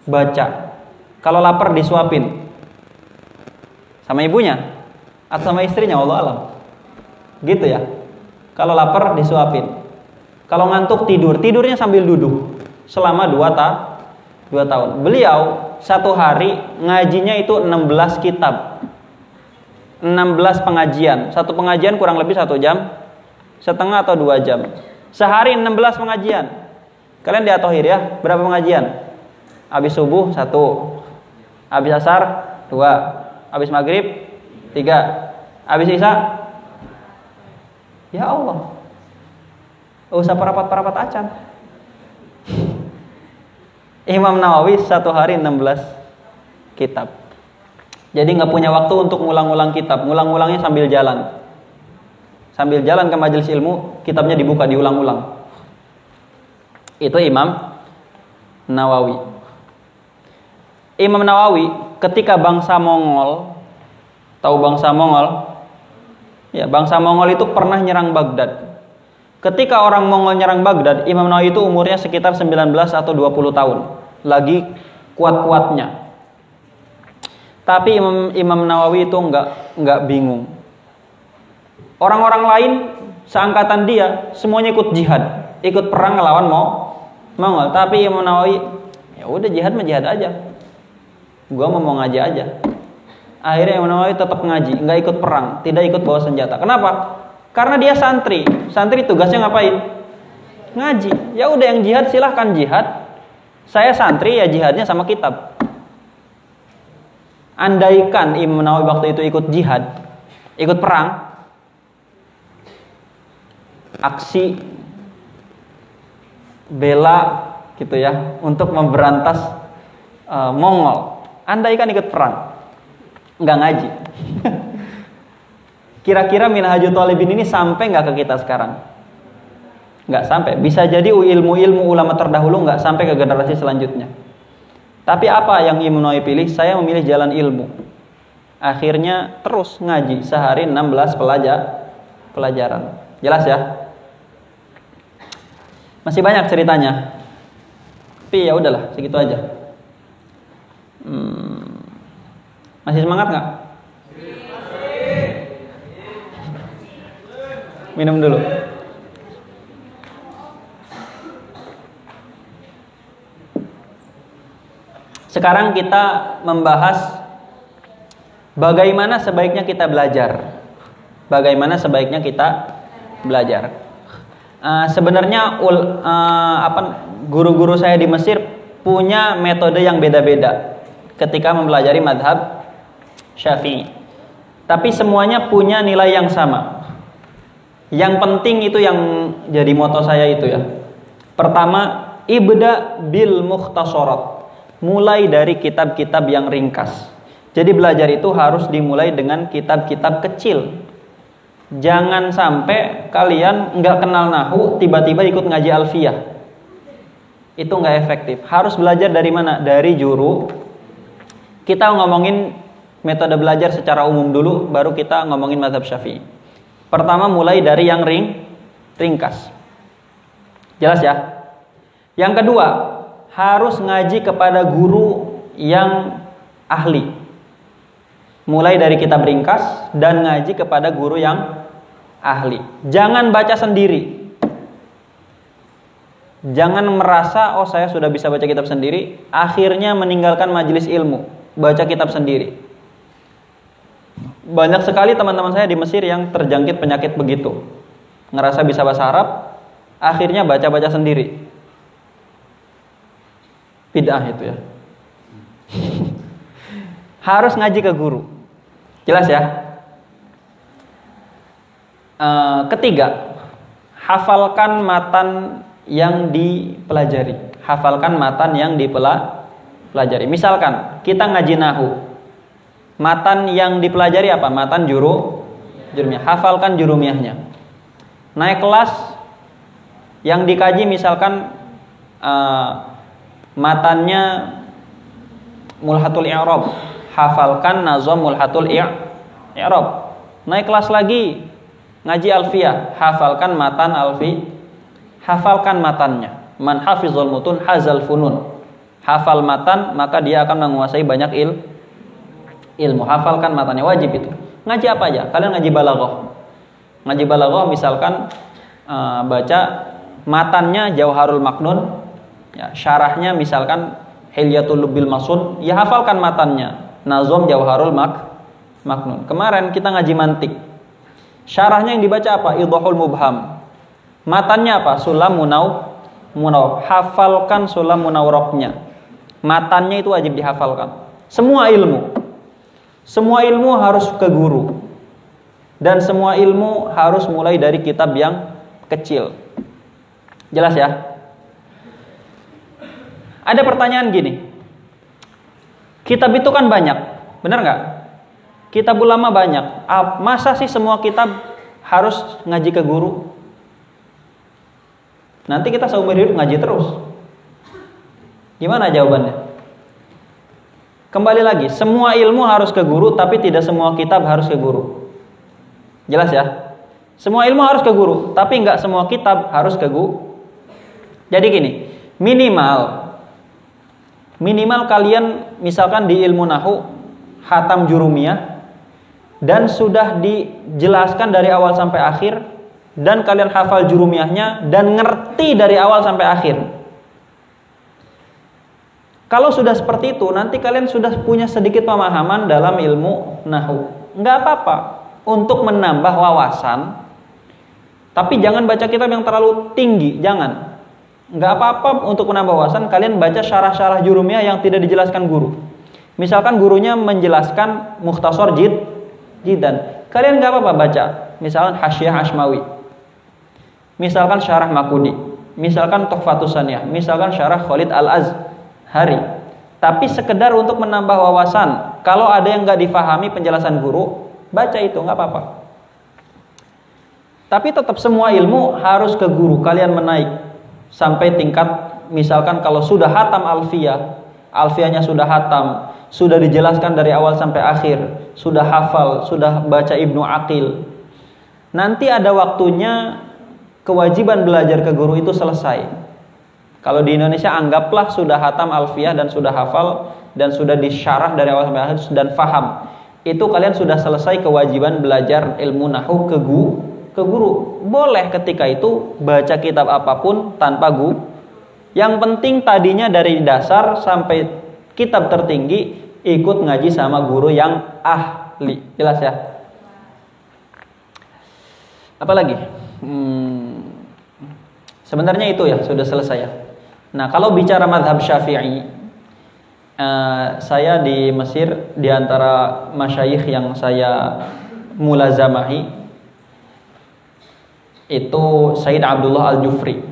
baca. Kalau lapar disuapin sama ibunya atau sama istrinya, Allah alam. Gitu ya. Kalau lapar disuapin. Kalau ngantuk tidur, tidurnya sambil duduk selama dua, ta dua tahun. Beliau satu hari ngajinya itu 16 kitab. 16 pengajian. Satu pengajian kurang lebih satu jam setengah atau dua jam. Sehari 16 pengajian. Kalian diatohir ya, berapa pengajian? Habis subuh satu, habis asar dua, habis maghrib tiga, habis isya Ya Allah. Usah parapat-parapat acan. Imam Nawawi satu hari 16 kitab. Jadi nggak punya waktu untuk ngulang-ngulang kitab. Ngulang-ngulangnya sambil jalan. Sambil jalan ke majelis ilmu, kitabnya dibuka, diulang-ulang. Itu Imam Nawawi. Imam Nawawi ketika bangsa Mongol, tahu bangsa Mongol? Ya, bangsa Mongol itu pernah nyerang Baghdad. Ketika orang Mongol nyerang Baghdad, Imam Nawawi itu umurnya sekitar 19 atau 20 tahun. Lagi kuat-kuatnya. Tapi Imam, Imam Nawawi itu enggak, enggak bingung. Orang-orang lain seangkatan dia semuanya ikut jihad, ikut perang melawan Mongol. Tapi Imam Nawawi ya udah jihad mah jihad aja. Gua mau mau ngaji aja. Akhirnya Imam Nawawi tetap ngaji, nggak ikut perang, tidak ikut bawa senjata. Kenapa? Karena dia santri. Santri tugasnya ngapain? Ngaji. Ya udah yang jihad silahkan jihad. Saya santri ya jihadnya sama kitab. Andaikan Imam Nawawi waktu itu ikut jihad, ikut perang, aksi bela gitu ya untuk memberantas uh, Mongol. Andaikan ikut perang, nggak ngaji. Kira-kira minhajul talibin ini sampai nggak ke kita sekarang? Nggak sampai. Bisa jadi ilmu-ilmu ulama terdahulu nggak sampai ke generasi selanjutnya. Tapi apa yang Imam Nawawi pilih? Saya memilih jalan ilmu. Akhirnya terus ngaji sehari 16 pelajar pelajaran. Jelas ya? Masih banyak ceritanya. Tapi ya udahlah, segitu aja. Hmm. Masih semangat nggak? Minum dulu. Sekarang kita membahas bagaimana sebaiknya kita belajar. Bagaimana sebaiknya kita belajar. Uh, sebenarnya apa guru-guru saya di Mesir punya metode yang beda-beda ketika mempelajari madhab Syafi'i. Tapi semuanya punya nilai yang sama. Yang penting itu yang jadi moto saya itu ya. Pertama, ibda bil mukhtasarat mulai dari kitab-kitab yang ringkas. Jadi belajar itu harus dimulai dengan kitab-kitab kecil. Jangan sampai kalian nggak kenal nahu tiba-tiba ikut ngaji alfiyah. Itu nggak efektif. Harus belajar dari mana? Dari juru. Kita ngomongin metode belajar secara umum dulu, baru kita ngomongin madhab syafi'i. Pertama mulai dari yang ring, ringkas. Jelas ya? Yang kedua, harus ngaji kepada guru yang ahli. Mulai dari kitab ringkas dan ngaji kepada guru yang ahli. Jangan baca sendiri. Jangan merasa oh saya sudah bisa baca kitab sendiri, akhirnya meninggalkan majelis ilmu, baca kitab sendiri. Banyak sekali teman-teman saya di Mesir yang terjangkit penyakit begitu. Ngerasa bisa bahasa Arab, akhirnya baca-baca sendiri bid'ah itu ya. Harus ngaji ke guru. Jelas ya? E, ketiga, hafalkan matan yang dipelajari. Hafalkan matan yang dipelajari. Misalkan kita ngaji nahu. Matan yang dipelajari apa? Matan juru jurumiyah. Hafalkan jurumiyahnya. Naik kelas yang dikaji misalkan uh, matannya mulhatul i'rab hafalkan nazam mulhatul i'rab naik kelas lagi ngaji alfiyah hafalkan matan alfi hafalkan matannya man hafizul mutun hazal funun hafal matan maka dia akan menguasai banyak il ilmu hafalkan matannya wajib itu ngaji apa aja kalian ngaji balaghah ngaji balaghah misalkan uh, baca matannya jauharul maknun Ya, syarahnya misalkan Hilyatul Lubil Masun, ya hafalkan matannya. Nazom Jauharul Mak Maknun. Kemarin kita ngaji mantik. Syarahnya yang dibaca apa? Idhahul Mubham. Matannya apa? Sulam Munau Munau. Hafalkan Sulam Munauroknya. Matannya itu wajib dihafalkan. Semua ilmu. Semua ilmu harus ke guru. Dan semua ilmu harus mulai dari kitab yang kecil. Jelas ya? Ada pertanyaan gini. Kitab itu kan banyak, benar nggak? Kitab ulama banyak. Masa sih semua kitab harus ngaji ke guru? Nanti kita seumur hidup ngaji terus. Gimana jawabannya? Kembali lagi, semua ilmu harus ke guru, tapi tidak semua kitab harus ke guru. Jelas ya? Semua ilmu harus ke guru, tapi nggak semua kitab harus ke guru. Jadi gini, minimal minimal kalian misalkan di ilmu nahu hatam jurumiyah dan sudah dijelaskan dari awal sampai akhir dan kalian hafal jurumiyahnya dan ngerti dari awal sampai akhir. Kalau sudah seperti itu, nanti kalian sudah punya sedikit pemahaman dalam ilmu nahu. Nggak apa-apa untuk menambah wawasan, tapi jangan baca kitab yang terlalu tinggi, jangan nggak apa-apa untuk menambah wawasan kalian baca syarah-syarah jurumiyah yang tidak dijelaskan guru. Misalkan gurunya menjelaskan mukhtasar jid jidan. Kalian nggak apa-apa baca. Misalkan Hasyiah Ashmawi. Misalkan syarah Makudi. Misalkan Tuhfatus Saniyah. Misalkan syarah Khalid Al-Azhari. Tapi sekedar untuk menambah wawasan. Kalau ada yang nggak difahami penjelasan guru, baca itu nggak apa-apa. Tapi tetap semua ilmu harus ke guru. Kalian menaik sampai tingkat misalkan kalau sudah hatam alfiyah, alfiyahnya sudah hatam, sudah dijelaskan dari awal sampai akhir, sudah hafal, sudah baca Ibnu Aqil. Nanti ada waktunya kewajiban belajar ke guru itu selesai. Kalau di Indonesia anggaplah sudah hatam alfiyah dan sudah hafal dan sudah disyarah dari awal sampai akhir dan faham. Itu kalian sudah selesai kewajiban belajar ilmu nahu ke guru ke guru. Boleh ketika itu baca kitab apa pun tanpa guru. Yang penting tadinya dari dasar sampai kitab tertinggi, ikut ngaji sama guru yang ahli. Jelas ya? Apalagi? Hmm, sebenarnya itu ya, sudah selesai ya. Nah, kalau bicara madhab syafi'i, uh, saya di Mesir, di antara masyayikh yang saya mulazamahi, itu Said Abdullah Al-Jufri.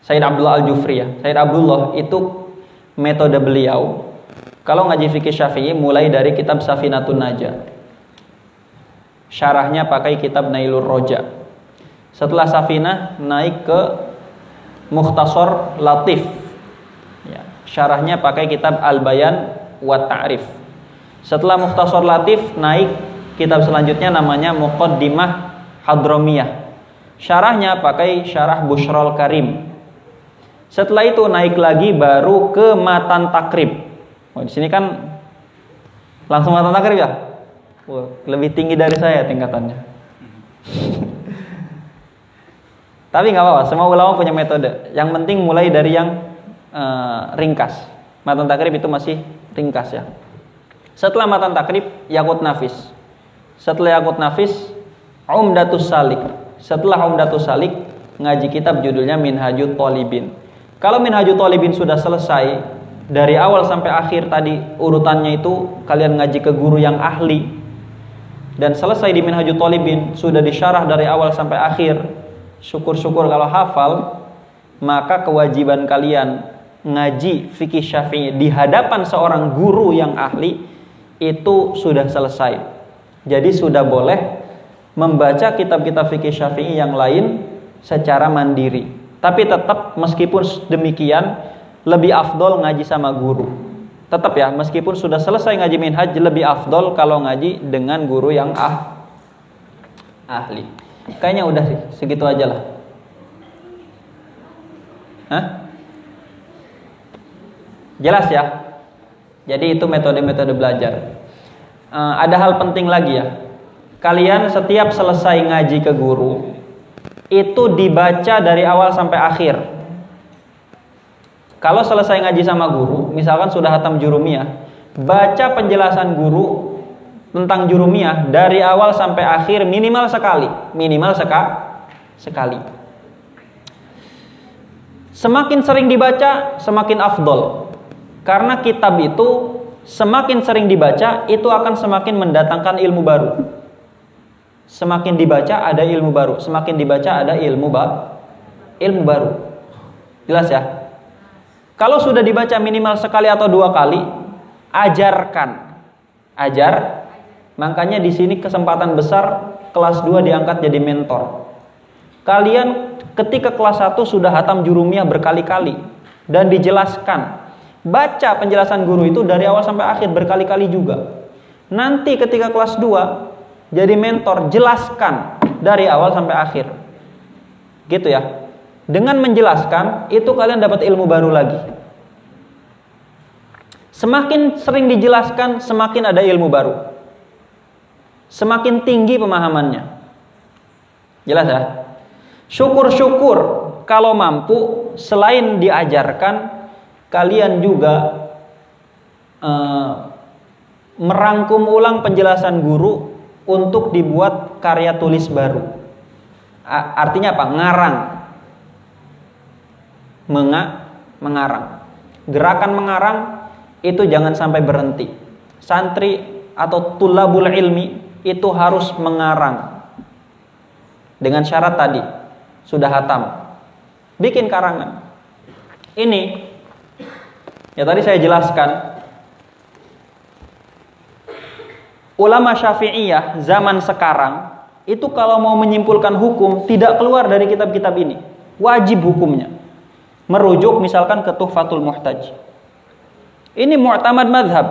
Said Abdullah Al-Jufri ya. Said Abdullah itu metode beliau kalau ngaji fikih Syafi'i mulai dari kitab Safinatun Najah. Syarahnya pakai kitab Nailur Roja. Setelah Safinah naik ke Mukhtasar Latif. Ya, syarahnya pakai kitab Al-Bayan wa Ta'rif. Setelah Mukhtasar Latif naik kitab selanjutnya namanya Muqaddimah Hadromiyah. Syarahnya pakai syarah Bushrol Karim. Setelah itu naik lagi baru ke matan takrib. Oh, di sini kan langsung matan takrib ya? Wah, lebih tinggi dari saya tingkatannya. Tapi nggak apa-apa, semua ulama punya metode. Yang penting mulai dari yang uh, ringkas. Matan takrib itu masih ringkas ya. Setelah matan takrib, yakut nafis. Setelah yakut nafis, umdatus salik. Setelah umdatus salik, ngaji kitab judulnya Minhajut Talibin. Kalau Minhajul Talibin sudah selesai dari awal sampai akhir tadi urutannya itu kalian ngaji ke guru yang ahli dan selesai di Minhajul Talibin sudah disyarah dari awal sampai akhir. Syukur-syukur kalau hafal maka kewajiban kalian ngaji fikih syafi'i di hadapan seorang guru yang ahli itu sudah selesai. Jadi sudah boleh membaca kitab-kitab fikih syafi'i yang lain secara mandiri. Tapi tetap meskipun demikian lebih afdol ngaji sama guru. Tetap ya, meskipun sudah selesai ngaji minhaj lebih afdol kalau ngaji dengan guru yang ah ahli. Kayaknya udah sih, segitu aja lah. Hah? Jelas ya? Jadi itu metode-metode belajar. Uh, ada hal penting lagi ya. Kalian setiap selesai ngaji ke guru, itu dibaca dari awal sampai akhir. Kalau selesai ngaji sama guru, misalkan sudah hatam jurumiyah, baca penjelasan guru tentang jurumiyah dari awal sampai akhir minimal sekali, minimal seka, sekali. Semakin sering dibaca, semakin afdol. Karena kitab itu semakin sering dibaca, itu akan semakin mendatangkan ilmu baru. Semakin dibaca ada ilmu baru, semakin dibaca ada ilmu ba ilmu baru. Jelas ya? Kalau sudah dibaca minimal sekali atau dua kali, ajarkan. Ajar. Makanya di sini kesempatan besar kelas 2 diangkat jadi mentor. Kalian ketika kelas 1 sudah hatam jurumiyah berkali-kali dan dijelaskan. Baca penjelasan guru itu dari awal sampai akhir berkali-kali juga. Nanti ketika kelas 2 jadi mentor, jelaskan dari awal sampai akhir. Gitu ya. Dengan menjelaskan, itu kalian dapat ilmu baru lagi. Semakin sering dijelaskan, semakin ada ilmu baru. Semakin tinggi pemahamannya. Jelas ya? Syukur-syukur kalau mampu selain diajarkan, kalian juga uh, merangkum ulang penjelasan guru untuk dibuat karya tulis baru. Artinya apa? Ngarang. Menga, mengarang. Gerakan mengarang itu jangan sampai berhenti. Santri atau tulabul ilmi itu harus mengarang. Dengan syarat tadi, sudah hatam. Bikin karangan. Ini, ya tadi saya jelaskan, ulama syafi'iyah zaman sekarang itu kalau mau menyimpulkan hukum tidak keluar dari kitab-kitab ini. Wajib hukumnya. Merujuk misalkan ke Tuhfatul Muhtaj. Ini mu'tamad madhab.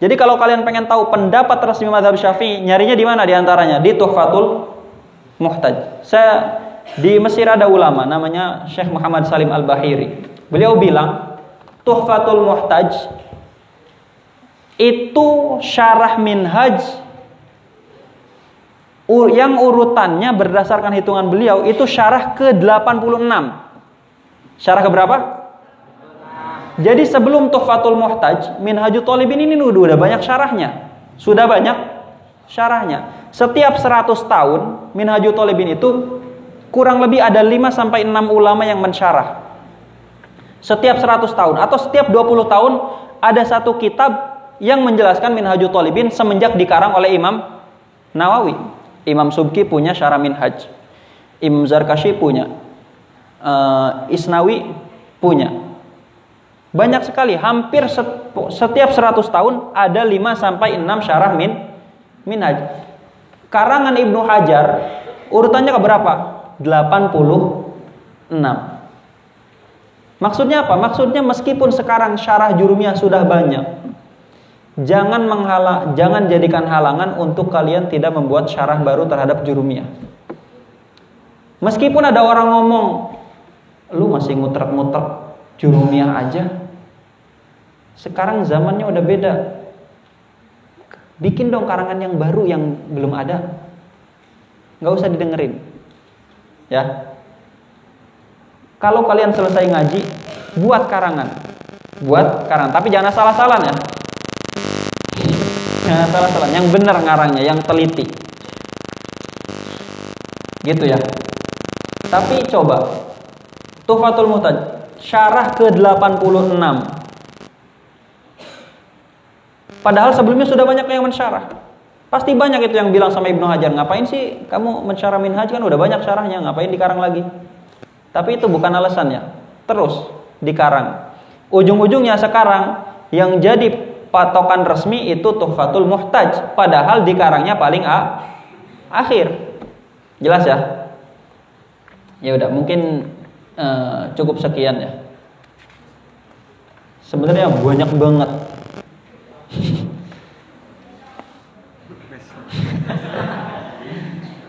Jadi kalau kalian pengen tahu pendapat resmi madhab syafi'i, nyarinya di mana di antaranya? Di Tuhfatul Muhtaj. Saya di Mesir ada ulama namanya Syekh Muhammad Salim Al-Bahiri. Beliau bilang Tuhfatul Muhtaj itu syarah minhaj yang urutannya berdasarkan hitungan beliau itu syarah ke-86. Syarah ke berapa? Jadi sebelum Tuhfatul Muhtaj, Minhajul Talibin ini udah banyak syarahnya. Sudah banyak syarahnya. Setiap 100 tahun Minhajul Talibin itu kurang lebih ada 5 sampai 6 ulama yang mensyarah. Setiap 100 tahun atau setiap 20 tahun ada satu kitab yang menjelaskan Minhajul Talibin semenjak dikarang oleh Imam Nawawi. Imam Subki punya syarah Minhaj. Imam Zarkashi punya. Uh, Isnawi punya. Banyak sekali, hampir setiap 100 tahun ada 5 sampai 6 syarah min minhaj. Karangan Ibnu Hajar urutannya ke berapa? 86. Maksudnya apa? Maksudnya meskipun sekarang syarah jurumiyah sudah banyak, jangan menghala, jangan jadikan halangan untuk kalian tidak membuat syarah baru terhadap jurumiyah. Meskipun ada orang ngomong, lu masih ngutrek-ngutrek jurumiyah aja, sekarang zamannya udah beda. Bikin dong karangan yang baru yang belum ada. Nggak usah didengerin. Ya. Kalau kalian selesai ngaji, buat karangan. Buat karangan, tapi jangan salah-salah ya. Jangan salah-salah, yang benar ngarangnya, yang teliti. Gitu ya. Tapi coba Tufatul Mutaj syarah ke-86 Padahal sebelumnya sudah banyak yang mensyarah. Pasti banyak itu yang bilang sama Ibnu Hajar, ngapain sih kamu mensyarah minhaj kan udah banyak syarahnya, ngapain dikarang lagi? Tapi itu bukan alasannya. Terus dikarang. Ujung-ujungnya sekarang yang jadi patokan resmi itu Tuhfatul Muhtaj, padahal dikarangnya paling a akhir. Jelas ya? Ya udah, mungkin uh, cukup sekian ya. Sebenarnya banyak banget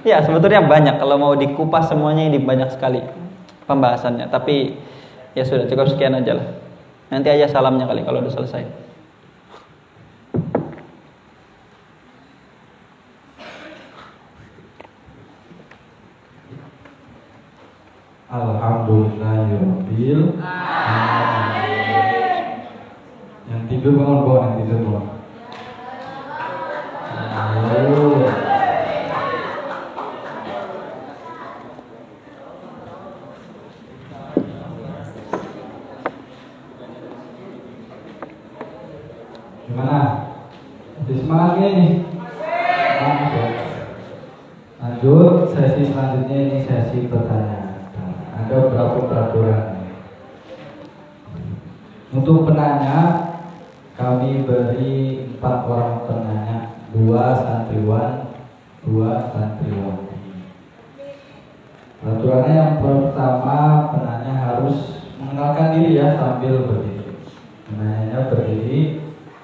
ya sebetulnya banyak. Kalau mau dikupas semuanya ini banyak sekali pembahasannya. Tapi ya sudah cukup sekian aja lah. Nanti aja salamnya kali kalau udah selesai. Alhamdulillahirabbil Yang tidur bangun bangun. Yang tidur bangun. Lalu semangat nih lanjut sesi selanjutnya ini sesi pertanyaan. Ada beberapa peraturan? Untuk penanya kami beri empat orang penanya. Dua santriwan dua santriwati. Peraturannya yang pertama penanya harus mengenalkan diri ya sambil berdiri. Penanyanya berdiri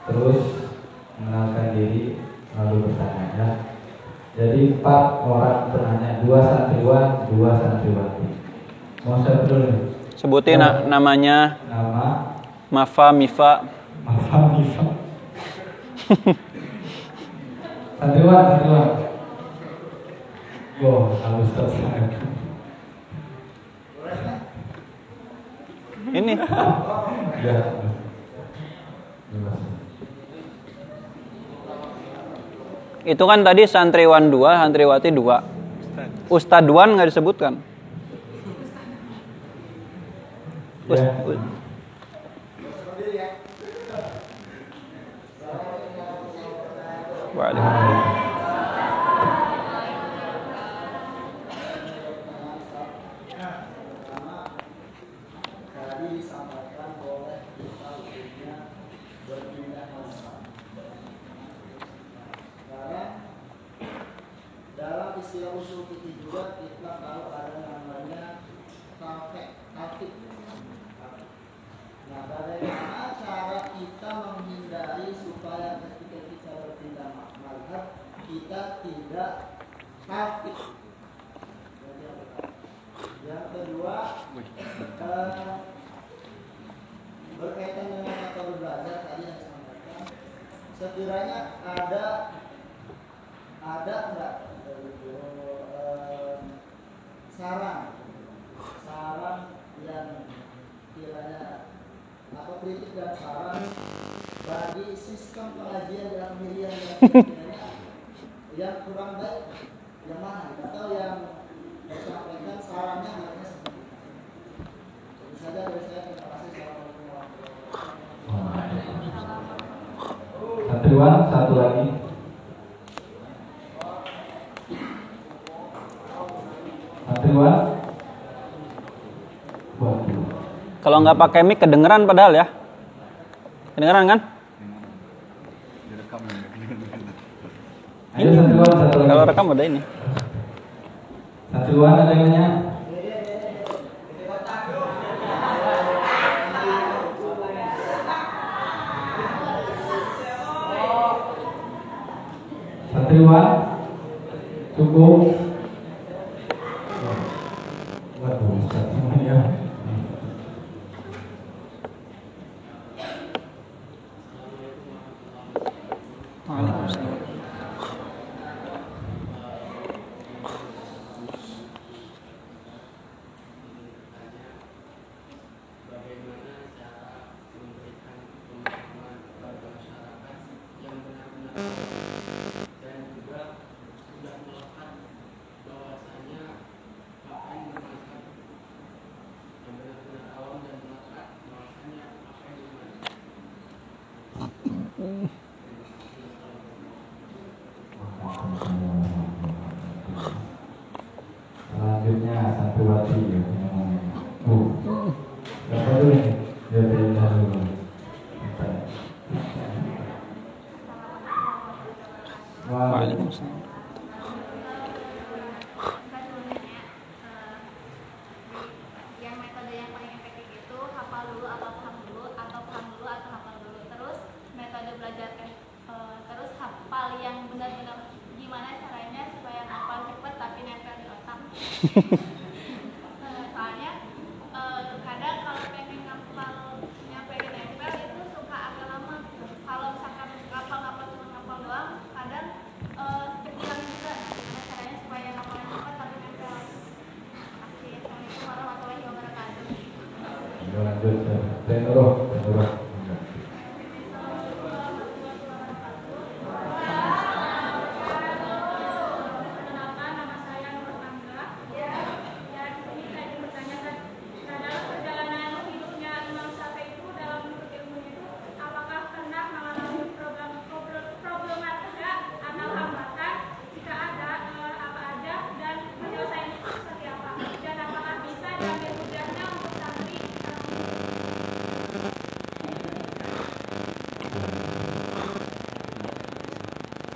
terus mengenalkan diri lalu bertanya ya. Jadi empat orang penanya, dua santriwan, dua santriwati. Mau saya dulu Sebutin na namanya. Nama. Mafa, Mifa. Mafa, Mifa. santriwan, santriwan. Wow, harus selesai. Ini. ya. Itu kan tadi santriwan dua, santriwati dua. Ustadwan nggak disebutkan. Ust ya. Waalaikumsalam. Yang kurang baik yang mana atau yang disampaikan sarannya hanya seperti itu. Saja dari saya terima kasih. Santriwan satu lagi. Santriwan. Waduh. Kalau nggak pakai mic kedengeran padahal ya. Kedengeran kan? Ayo santriwan satu ada ini. Santriwan ada yang?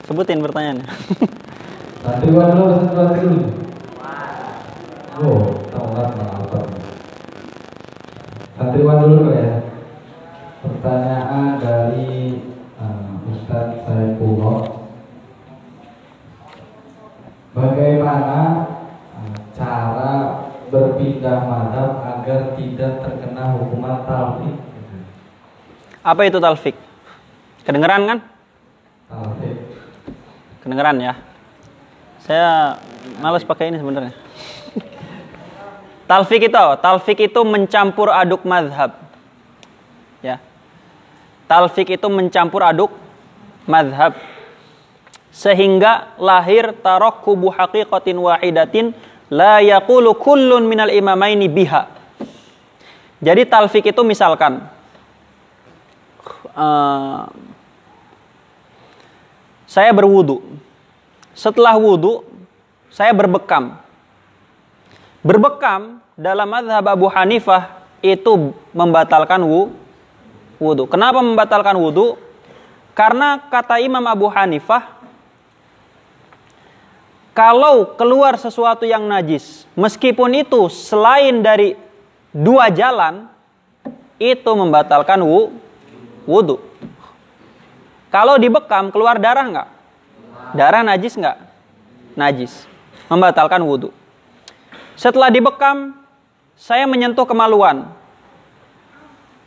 Sebutin pertanyaannya. Santriwan dulu, santriwan dulu. Oh, tongkat apa? Santriwan dulu ya. Pertanyaan dari uh, Ustadz Saifullah. Bagaimana uh, cara berpindah madhab agar tidak terkena hukuman talfik? Apa itu talfik? Kedengeran kan? Kedengeran ya. Saya males pakai ini sebenarnya. talfik itu, talfik itu mencampur aduk madhab. Ya. Talfik itu mencampur aduk madhab. Sehingga lahir tarakkubu haqiqatin wahidatin la yaqulu kullun minal imamaini biha. Jadi talfik itu misalkan eh, saya berwudu. Setelah wudu, saya berbekam. Berbekam dalam madhab Abu Hanifah itu membatalkan wu, wudu. Kenapa membatalkan wudu? Karena kata Imam Abu Hanifah, kalau keluar sesuatu yang najis, meskipun itu selain dari dua jalan, itu membatalkan wu, wudu. Kalau dibekam keluar darah nggak? Darah najis nggak? Najis. Membatalkan wudhu. Setelah dibekam, saya menyentuh kemaluan.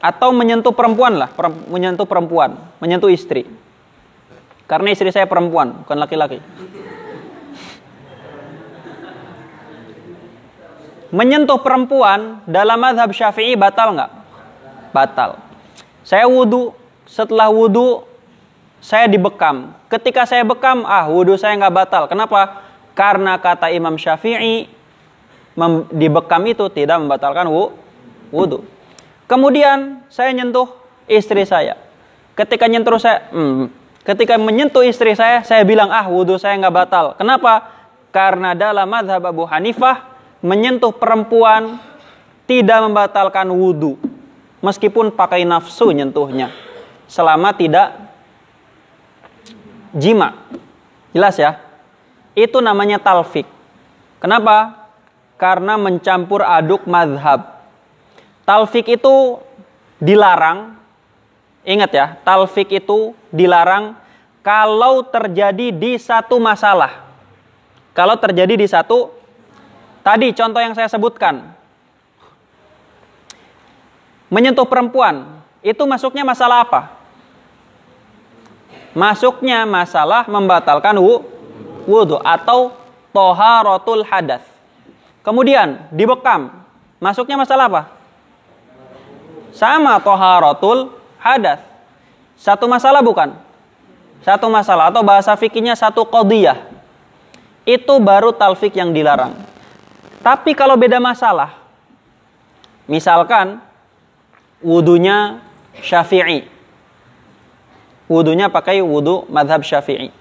Atau menyentuh perempuan lah. menyentuh perempuan. Menyentuh istri. Karena istri saya perempuan, bukan laki-laki. Menyentuh perempuan dalam madhab syafi'i batal nggak? Batal. Saya wudhu, setelah wudhu saya dibekam. Ketika saya bekam, ah wudhu saya nggak batal. Kenapa? Karena kata Imam Syafi'i, dibekam itu tidak membatalkan wu- wudhu. Kemudian saya nyentuh istri saya. Ketika nyentuh saya, hmm, ketika menyentuh istri saya, saya bilang ah wudhu saya nggak batal. Kenapa? Karena dalam madhab Abu Hanifah menyentuh perempuan tidak membatalkan wudhu, meskipun pakai nafsu nyentuhnya, selama tidak jima. Jelas ya? Itu namanya talfik. Kenapa? Karena mencampur aduk madhab. Talfik itu dilarang. Ingat ya, talfik itu dilarang kalau terjadi di satu masalah. Kalau terjadi di satu, tadi contoh yang saya sebutkan. Menyentuh perempuan, itu masuknya masalah apa? Masuknya masalah membatalkan wudhu atau toharotul hadas. Kemudian dibekam, masuknya masalah apa? Sama toharotul hadas. Satu masalah bukan? Satu masalah atau bahasa fikihnya satu qadiyah. Itu baru talfik yang dilarang. Tapi kalau beda masalah, misalkan wudhunya syafi'i. Wudhunya pakai wudhu madhab syafi'i.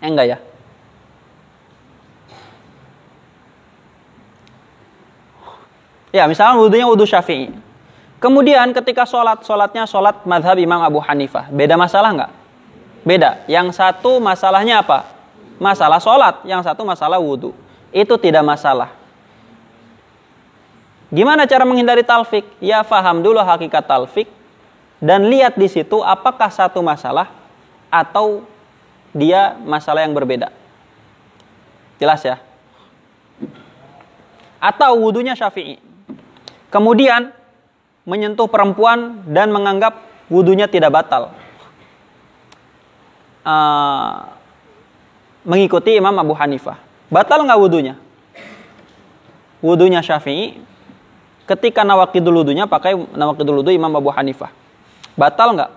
Eh, enggak ya? Ya, misalnya wudhunya wudhu syafi'i. Kemudian ketika sholat, sholatnya sholat madhab Imam Abu Hanifah. Beda masalah enggak? Beda. Yang satu masalahnya apa? Masalah sholat. Yang satu masalah wudhu. Itu tidak masalah. Gimana cara menghindari talfik? Ya faham dulu hakikat talfik. Dan lihat di situ apakah satu masalah atau dia masalah yang berbeda. Jelas ya? Atau wudhunya syafi'i. Kemudian menyentuh perempuan dan menganggap wudhunya tidak batal. Uh, mengikuti Imam Abu Hanifah. Batal nggak wudhunya? Wudhunya Syafi'i. Ketika nawakidul wudhunya pakai nawakidul wudhu Imam Abu Hanifah. Batal nggak?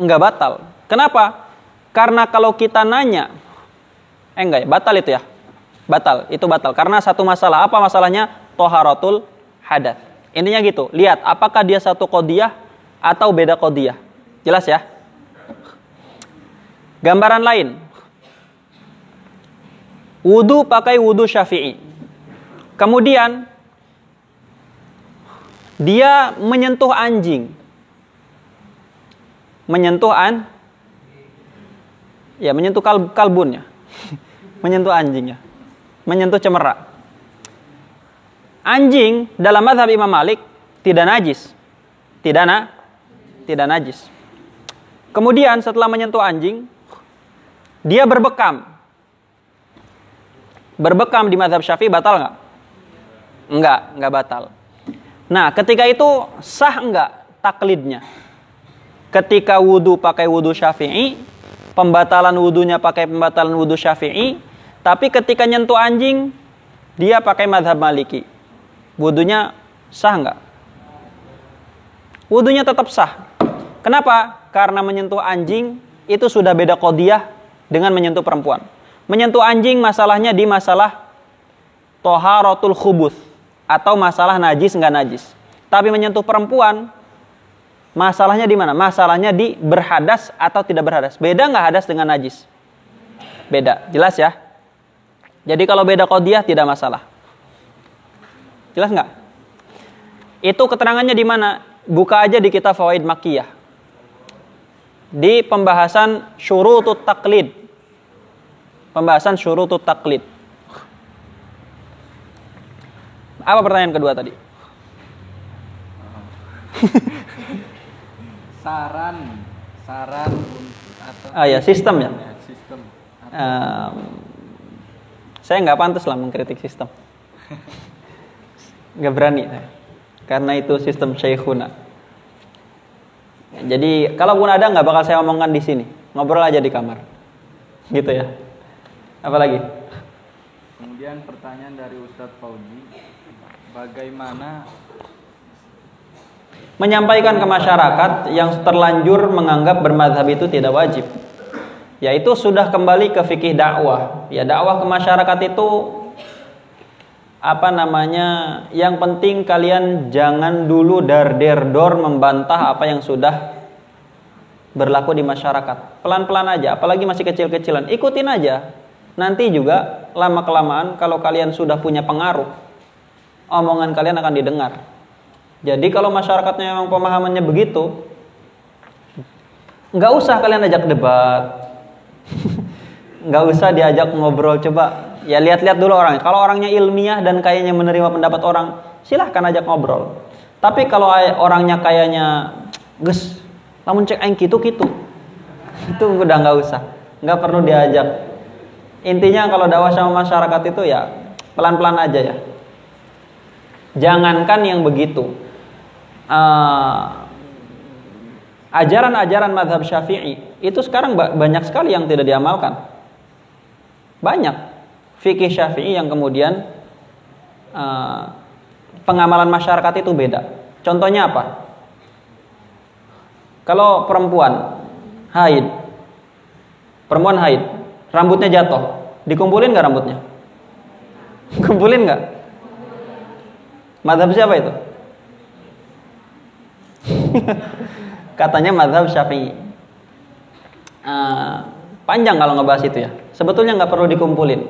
Nggak batal. Kenapa? Karena kalau kita nanya, eh enggak ya, batal itu ya? Batal, itu batal. Karena satu masalah, apa masalahnya? Toharatul hadat. Intinya gitu, lihat apakah dia satu kodiyah atau beda kodiyah. Jelas ya? Gambaran lain. Wudhu pakai wudhu syafi'i. Kemudian dia menyentuh anjing. Menyentuh an ya menyentuh kal kalbunnya. menyentuh anjingnya. Menyentuh cemerak. Anjing dalam madhab Imam Malik tidak najis. Tidak na tidak najis. Kemudian setelah menyentuh anjing, dia berbekam. Berbekam di madhab syafi'i batal nggak? Enggak, enggak batal. Nah, ketika itu sah enggak taklidnya? Ketika wudhu pakai wudhu syafi'i, pembatalan wudhunya pakai pembatalan wudhu syafi'i, tapi ketika nyentuh anjing, dia pakai madhab maliki. Wudhunya sah enggak? Wudhunya tetap sah. Kenapa? Karena menyentuh anjing itu sudah beda kodiah dengan menyentuh perempuan. Menyentuh anjing masalahnya di masalah toharotul khubus atau masalah najis nggak najis. Tapi menyentuh perempuan masalahnya di mana? Masalahnya di berhadas atau tidak berhadas. Beda nggak hadas dengan najis? Beda, jelas ya. Jadi kalau beda kodiah tidak masalah. Jelas nggak? Itu keterangannya di mana? Buka aja di kitab Fawaid Makiyah. Di pembahasan syurutut taklid. Pembahasan syurutut taklid. Apa pertanyaan kedua tadi? saran saran atau Ah ya, sistem ya. Ya, sistem Ehm, saya nggak pantas lah mengkritik sistem. Nggak berani saya. Karena itu sistem syekhuna. Jadi kalaupun ada nggak bakal saya omongkan di sini. Ngobrol aja di kamar. Gitu ya. Apalagi? kemudian Kemudian pertanyaan dari Ustadz Fauzi, bagaimana menyampaikan ke masyarakat yang terlanjur menganggap bermadhab itu tidak wajib. Yaitu sudah kembali ke fikih dakwah. Ya dakwah ke masyarakat itu apa namanya? Yang penting kalian jangan dulu dar der dor membantah apa yang sudah berlaku di masyarakat. Pelan-pelan aja apalagi masih kecil-kecilan. Ikutin aja. Nanti juga lama kelamaan kalau kalian sudah punya pengaruh omongan kalian akan didengar jadi kalau masyarakatnya memang pemahamannya begitu, nggak usah kalian ajak debat, nggak usah diajak ngobrol. Coba ya lihat-lihat dulu orangnya. Kalau orangnya ilmiah dan kayaknya menerima pendapat orang, silahkan ajak ngobrol. Tapi kalau orangnya kayaknya gus, namun cek aing gitu gitu, itu udah nggak usah, nggak perlu diajak. Intinya kalau dakwah sama masyarakat itu ya pelan-pelan aja ya. Jangankan yang begitu, ajaran-ajaran uh, madhab syafi'i itu sekarang banyak sekali yang tidak diamalkan. Banyak. Fikih syafi'i yang kemudian uh, pengamalan masyarakat itu beda. Contohnya apa? Kalau perempuan haid. Perempuan haid. Rambutnya jatuh. Dikumpulin nggak rambutnya? Kumpulin nggak madhab siapa itu Katanya madhab syafi'i. Uh, panjang kalau ngebahas itu ya. Sebetulnya nggak perlu dikumpulin.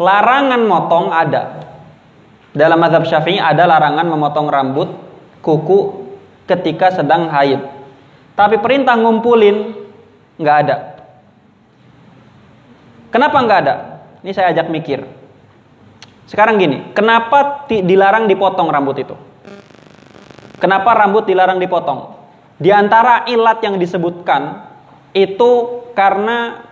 Larangan motong ada. Dalam madhab syafi'i ada larangan memotong rambut, kuku ketika sedang haid. Tapi perintah ngumpulin nggak ada. Kenapa nggak ada? Ini saya ajak mikir. Sekarang gini, kenapa dilarang dipotong rambut itu? Kenapa rambut dilarang dipotong? Di antara ilat yang disebutkan itu karena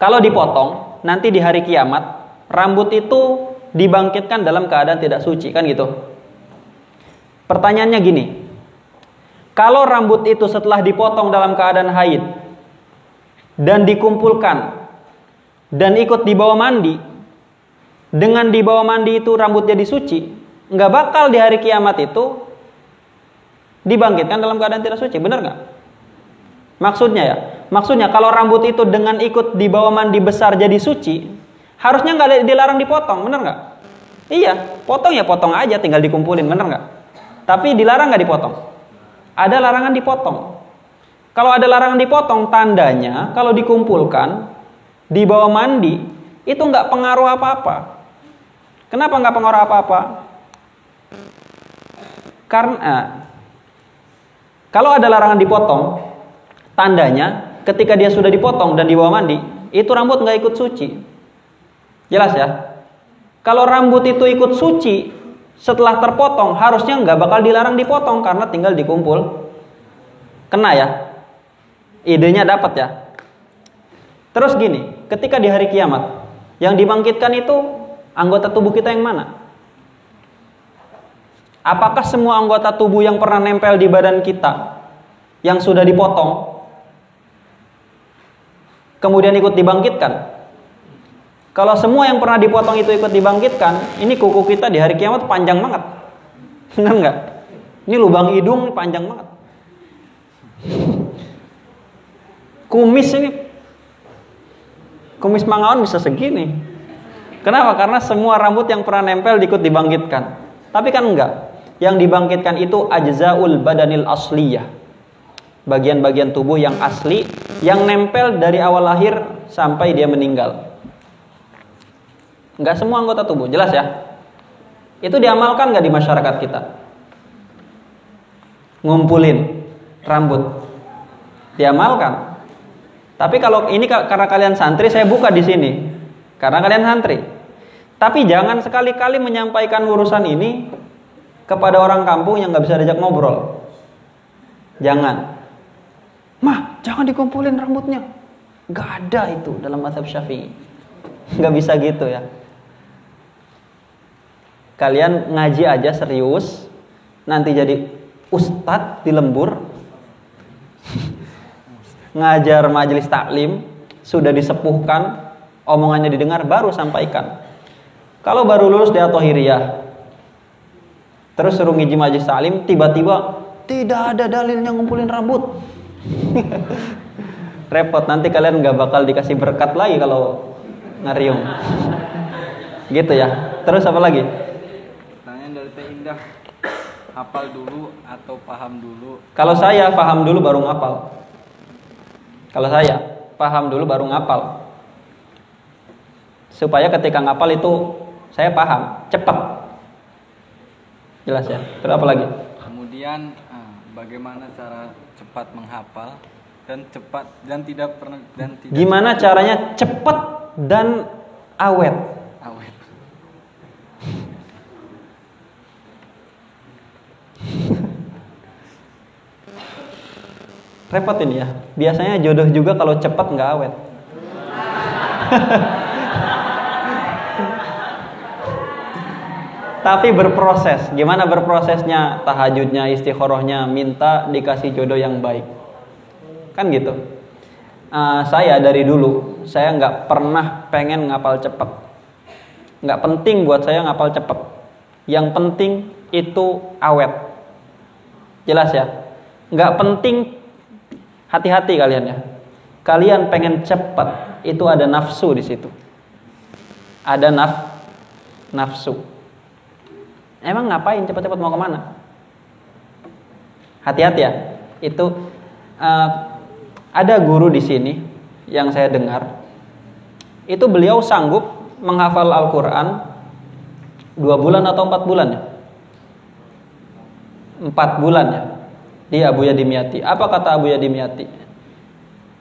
kalau dipotong nanti di hari kiamat rambut itu dibangkitkan dalam keadaan tidak suci kan gitu. Pertanyaannya gini. Kalau rambut itu setelah dipotong dalam keadaan haid dan dikumpulkan dan ikut dibawa mandi dengan dibawa mandi itu rambut jadi suci, nggak bakal di hari kiamat itu dibangkitkan dalam keadaan tidak suci, benar nggak? Maksudnya ya, maksudnya kalau rambut itu dengan ikut di bawah mandi besar jadi suci, harusnya nggak dilarang dipotong, benar nggak? Iya, potong ya potong aja, tinggal dikumpulin, benar nggak? Tapi dilarang nggak dipotong? Ada larangan dipotong. Kalau ada larangan dipotong, tandanya kalau dikumpulkan di bawah mandi itu nggak pengaruh apa-apa. Kenapa nggak pengaruh apa-apa? Karena kalau ada larangan dipotong, tandanya ketika dia sudah dipotong dan dibawa mandi, itu rambut nggak ikut suci. Jelas ya? Kalau rambut itu ikut suci, setelah terpotong harusnya nggak bakal dilarang dipotong karena tinggal dikumpul. Kena ya? Idenya dapat ya? Terus gini, ketika di hari kiamat, yang dibangkitkan itu anggota tubuh kita yang mana? Apakah semua anggota tubuh yang pernah nempel di badan kita yang sudah dipotong kemudian ikut dibangkitkan? Kalau semua yang pernah dipotong itu ikut dibangkitkan, ini kuku kita di hari kiamat panjang banget. Benar nggak? Ini lubang hidung panjang banget. Kumis ini kumis mangaon bisa segini. Kenapa? Karena semua rambut yang pernah nempel ikut dibangkitkan. Tapi kan enggak. Yang dibangkitkan itu ajzaul badanil asliyah. Bagian-bagian tubuh yang asli yang nempel dari awal lahir sampai dia meninggal. Enggak semua anggota tubuh, jelas ya? Itu diamalkan nggak di masyarakat kita? Ngumpulin rambut. Diamalkan. Tapi kalau ini karena kalian santri, saya buka di sini. Karena kalian santri. Tapi jangan sekali-kali menyampaikan urusan ini kepada orang kampung yang nggak bisa diajak ngobrol. Jangan. Mah, jangan dikumpulin rambutnya. Gak ada itu dalam mazhab syafi'i. Gak bisa gitu ya. Kalian ngaji aja serius, nanti jadi ustadz di lembur, ngajar majelis taklim, sudah disepuhkan, omongannya didengar baru sampaikan. Kalau baru lulus di Atohiriyah, terus suruh ngiji majlis salim, tiba-tiba tidak ada dalilnya ngumpulin rambut. Repot nanti kalian nggak bakal dikasih berkat lagi kalau ngariung. Gitu ya. Terus apa lagi? Pertanyaan dari Teh Indah. Hafal dulu atau paham dulu? Kalau saya paham dulu baru ngapal. Kalau saya paham dulu baru ngapal. Supaya ketika ngapal itu saya paham, cepat. Jelas ya. Terus apa lagi? Kemudian ah, bagaimana cara cepat menghafal dan cepat dan tidak pernah dan tidak Gimana caranya cepat dan awet? awet. Repot ini ya. Biasanya jodoh juga kalau cepat nggak awet. Tapi berproses. Gimana berprosesnya? Tahajudnya, istiqorohnya, minta dikasih jodoh yang baik. Kan gitu. Eh, saya dari dulu, saya nggak pernah pengen ngapal cepet. Nggak penting buat saya ngapal cepet. Yang penting itu awet. Jelas ya? Nggak penting hati-hati kalian ya. Kalian pengen cepat, itu ada nafsu di situ. Ada naf nafsu. Emang ngapain cepat-cepat mau ke mana? Hati-hati ya. Itu eh, ada guru di sini yang saya dengar. Itu beliau sanggup menghafal Al-Quran dua bulan atau empat bulan ya? Empat bulan ya di Abu Yadimyati. Apa kata Abu Yadimyati?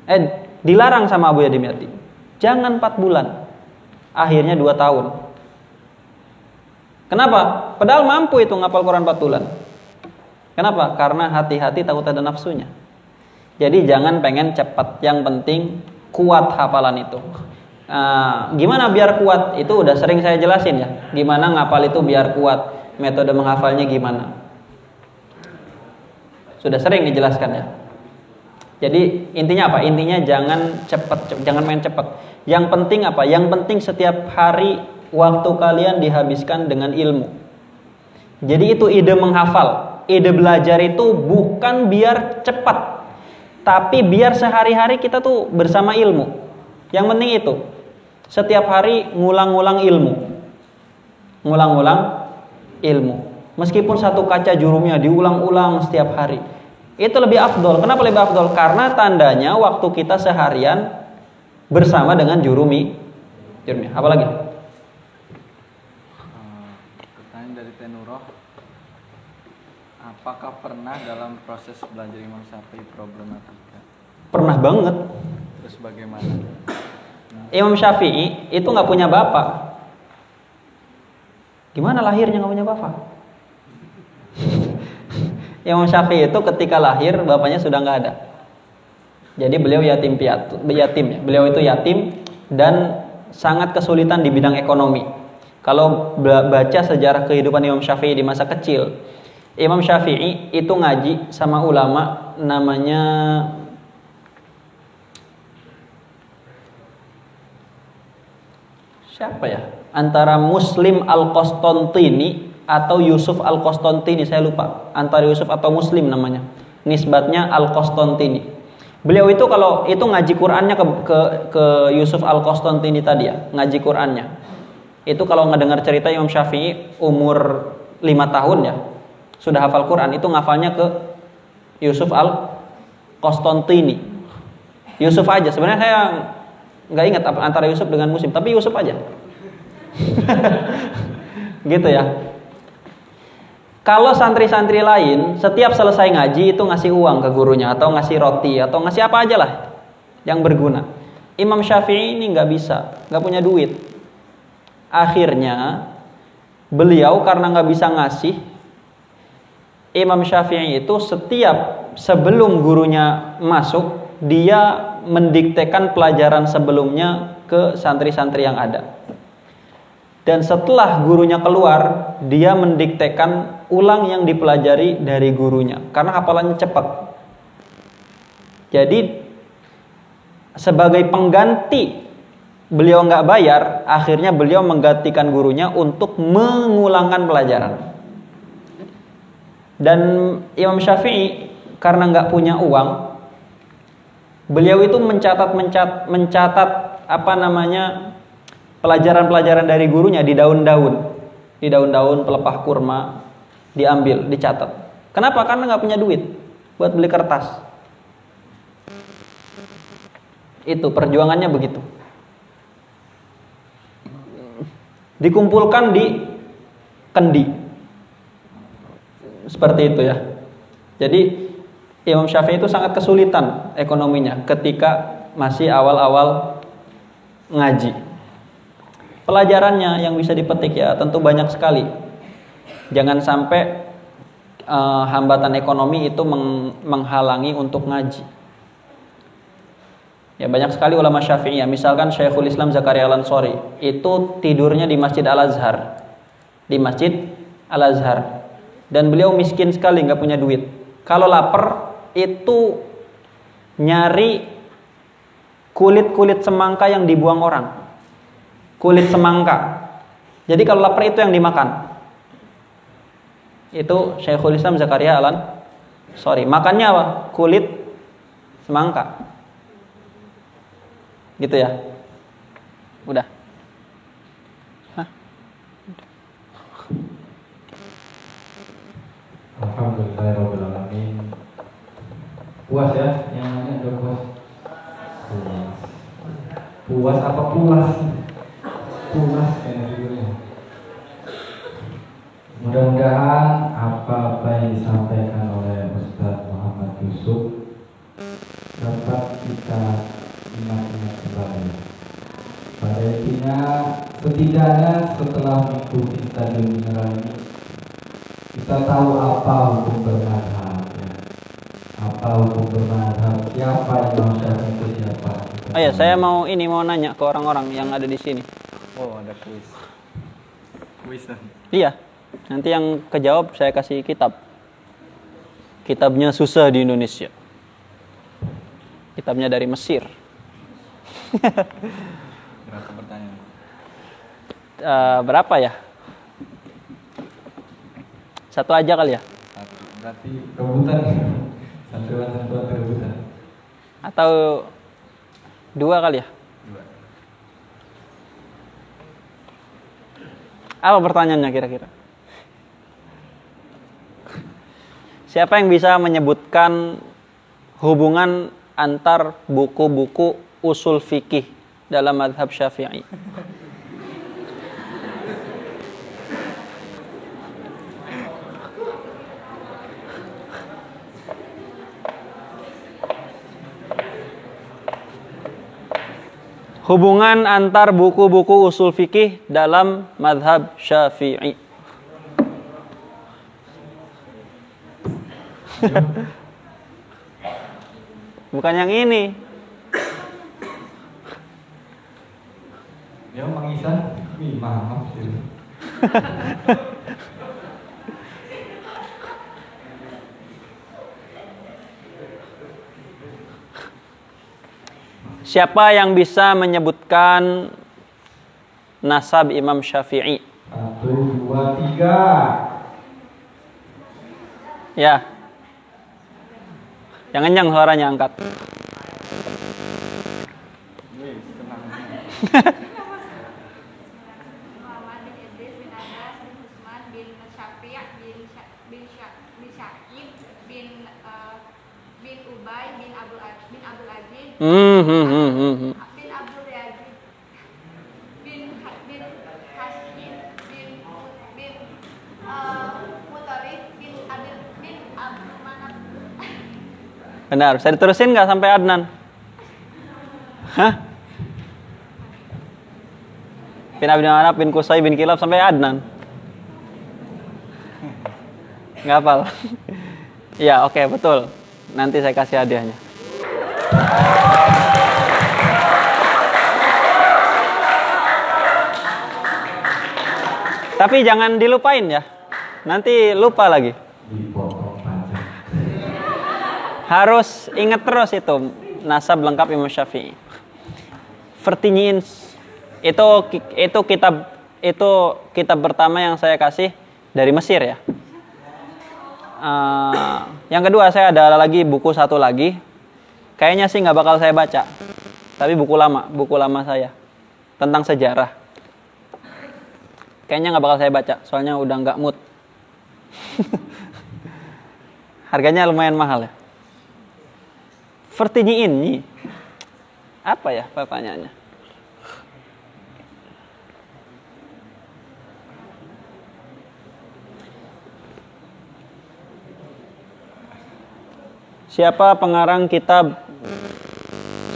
Eh, dilarang sama Abu Yadimyati. Jangan empat bulan. Akhirnya dua tahun. Kenapa? Padahal mampu itu ngapal Quran 4 bulan. Kenapa? Karena hati-hati takut ada nafsunya. Jadi jangan pengen cepat, yang penting kuat hafalan itu. Nah, gimana biar kuat? Itu udah sering saya jelasin ya. Gimana ngapal itu biar kuat? Metode menghafalnya gimana? Sudah sering dijelaskan ya. Jadi intinya apa? Intinya jangan cepat, jangan main cepat. Yang penting apa? Yang penting setiap hari waktu kalian dihabiskan dengan ilmu. Jadi itu ide menghafal, ide belajar itu bukan biar cepat, tapi biar sehari-hari kita tuh bersama ilmu. Yang penting itu setiap hari ngulang-ngulang ilmu, ngulang-ngulang ilmu. Meskipun satu kaca jurumnya diulang-ulang setiap hari, itu lebih afdol. Kenapa lebih afdol? Karena tandanya waktu kita seharian bersama dengan jurumi, jurumnya. Apalagi? Eh, pertanyaan dari Teh Nuroh. Apakah pernah dalam proses belajar Imam Syafi'i problematika? Pernah banget. Terus bagaimana? Imam Syafi'i itu nggak punya bapak. Gimana lahirnya nggak punya bapak? Imam Syafi'i itu ketika lahir bapaknya sudah nggak ada. Jadi beliau yatim piatu, yatim ya. Beliau itu yatim dan sangat kesulitan di bidang ekonomi. Kalau baca sejarah kehidupan Imam Syafi'i di masa kecil, Imam Syafi'i itu ngaji sama ulama namanya siapa ya? Antara Muslim Al-Qostantini atau Yusuf Al-Qostantini, saya lupa. Antara Yusuf atau Muslim namanya. Nisbatnya Al-Qostantini. Beliau itu kalau itu ngaji Qur'annya ke, ke, ke Yusuf Al-Qostantini tadi ya, ngaji Qur'annya. Itu kalau ngedengar cerita Imam Syafi'i umur 5 tahun ya, sudah hafal Quran, itu ngafalnya ke Yusuf Al-Qostantini. Yusuf aja, sebenarnya saya nggak ingat antara Yusuf dengan Muslim, tapi Yusuf aja. gitu ya. Kalau santri-santri lain setiap selesai ngaji itu ngasih uang ke gurunya atau ngasih roti atau ngasih apa aja lah yang berguna. Imam Syafi'i ini nggak bisa, nggak punya duit. Akhirnya beliau karena nggak bisa ngasih, Imam Syafi'i itu setiap sebelum gurunya masuk dia mendiktekan pelajaran sebelumnya ke santri-santri yang ada. Dan setelah gurunya keluar, dia mendiktekan ulang yang dipelajari dari gurunya karena hafalannya cepat. Jadi sebagai pengganti beliau nggak bayar, akhirnya beliau menggantikan gurunya untuk mengulangkan pelajaran. Dan Imam Syafi'i karena nggak punya uang, beliau itu mencatat mencatat, mencatat apa namanya pelajaran-pelajaran dari gurunya di daun-daun, di daun-daun pelepah kurma diambil, dicatat. Kenapa? Karena nggak punya duit buat beli kertas. Itu perjuangannya begitu. dikumpulkan di kendi. Seperti itu ya. Jadi Imam Syafi'i itu sangat kesulitan ekonominya ketika masih awal-awal ngaji. Pelajarannya yang bisa dipetik ya tentu banyak sekali. Jangan sampai uh, hambatan ekonomi itu meng menghalangi untuk ngaji. Ya banyak sekali ulama Syafi'iyah. Misalkan Syekhul Islam Zakaria Al-Ansori itu tidurnya di Masjid Al-Azhar. Di Masjid Al-Azhar. Dan beliau miskin sekali, nggak punya duit. Kalau lapar itu nyari kulit-kulit semangka yang dibuang orang. Kulit semangka. Jadi kalau lapar itu yang dimakan. Itu Syekhul Islam Zakaria Alan. Sorry, makannya apa? Kulit semangka. Gitu ya. Udah. Alhamdulillahirobbilalamin. Puas ya, yang nanya udah puas. Puas. Puas apa puas? Puas kayaknya. Mudah-mudahan apa-apa yang disampaikan oleh Ustadz Muhammad Yusuf dapat kita ingat-ingat kembali. Pada intinya, setidaknya setelah mengikuti stadion mineral ini, kita tahu apa hukum bermadhab, ya. apa hukum bermadhab, siapa Imam Syafi'i itu siapa. Kita Oh ya, saya mau ini mau nanya ke orang-orang yang ada di sini. Oh, ada kuis. Kuis Iya. Nanti yang kejawab saya kasih kitab. Kitabnya susah di Indonesia. Kitabnya dari Mesir. berapa pertanyaan? Eh, berapa ya? Satu aja kali ya? Satu. Berarti rebutan, santriwan-santriwan rebutan. Atau dua kali ya? dua. Apa pertanyaannya kira-kira? Siapa yang bisa menyebutkan hubungan antar buku-buku usul fikih dalam madhab syafi'i? Hubungan antar buku-buku usul fikih dalam madhab syafi'i. Bukan yang ini. Ya Mang Isan, wih maaf sih. Siapa yang bisa menyebutkan nasab Imam Syafi'i? Satu, dua, tiga. Ya. Yang kencang suaranya angkat. Wih, tenang. Muhammad bin Idris bin Anas bin Usman bin Syafi' bin Sya- bin Sya- bin Syakib bin eh, bin Ubay bin Abdul Az- bin Abdul Aziz Hmm, hmm, hmm, hmm, hmm. bin Abdul Yazid bin Ha- bin Hashim bin Mu- bin eh, Mutarif bin Bin Abdul Manaf Benar. Bisa diterusin nggak sampai Adnan? Hah? Bin Abi Manaf bin Kusai bin Kilab sampai Adnan. Nggak hafal. Iya, oke, betul. Nanti saya kasih hadiahnya. Tapi jangan dilupain ya. Nanti lupa lagi. Harus ingat terus itu nasab lengkap Imam Syafi'i. Vertinyiin Itu itu kitab itu kitab pertama yang saya kasih dari Mesir ya. Eh, yang kedua saya ada lagi buku satu lagi. Kayaknya sih nggak bakal saya baca. Tapi buku lama, buku lama saya tentang sejarah. Kayaknya nggak bakal saya baca, soalnya udah nggak mood. Harganya lumayan mahal ya. Vertini ini apa ya pertanyaannya? Siapa pengarang kitab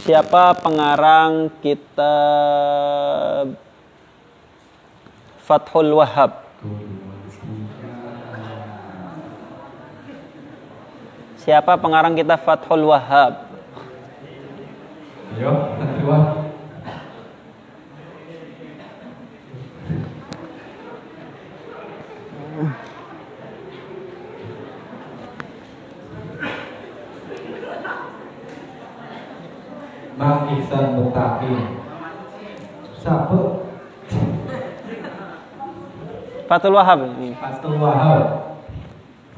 Siapa pengarang kitab Fathul Wahhab? Siapa pengarang kitab Fathul Wahhab? Yo, Mang Ihsan Mutakin. Siapa? Fathul Wahhab ini. Fatul Wahab.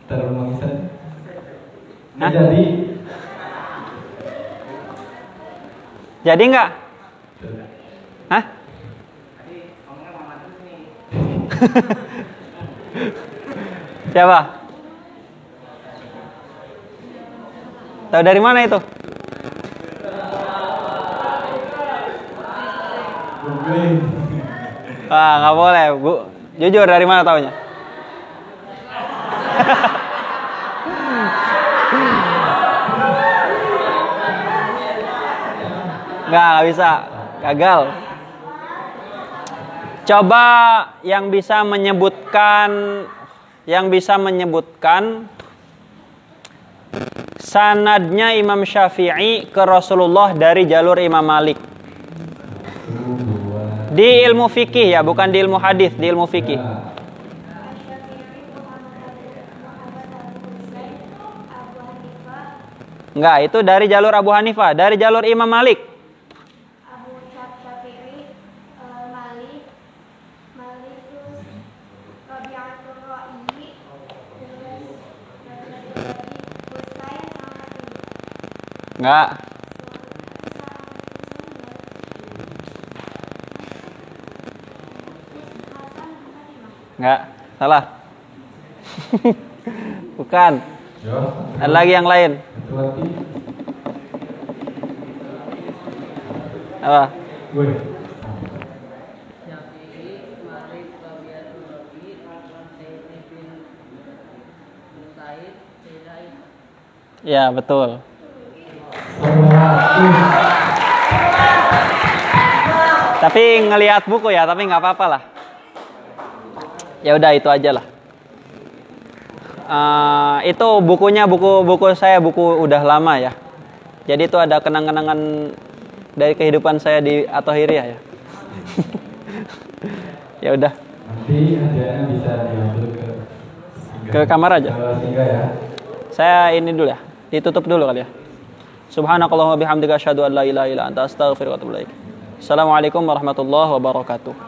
Terus Mang Ihsan. Ini Hah? jadi Jadi nggak? Hah? Siapa? Tahu dari mana itu? Ah, nggak boleh, Bu. Jujur dari mana taunya? Nggak, nggak bisa. Gagal. Coba yang bisa menyebutkan yang bisa menyebutkan sanadnya Imam Syafi'i ke Rasulullah dari jalur Imam Malik. Di ilmu fikih ya, bukan di ilmu hadis, di ilmu fikih. Enggak, itu dari jalur Abu Hanifah, dari jalur Imam Malik. Abu Syafi'i, eh, Malik, Malik terus Rabi'atul Ra'i, terus Husain sama Hatim. Enggak. Hasan Fatimah. Enggak, salah. Bukan. Ada lagi yang lain. Apa? Ya, betul. Tapi ngelihat buku ya, tapi nggak apa-apa lah. Ya udah itu aja lah. Eh, itu bukunya buku buku saya buku udah lama ya. Jadi itu ada kenang-kenangan dari kehidupan saya di Atohiriah ya. ya udah. Nanti hadiahnya bisa diambil ke Ke kamar aja. Ya. Saya ini dulu ya. Ditutup dulu kali ya. Subhanakallahumma bihamdika asyhadu an la ilaha illa anta astaghfiruka wa atubu ilaik. Assalamualaikum warahmatullahi wabarakatuh.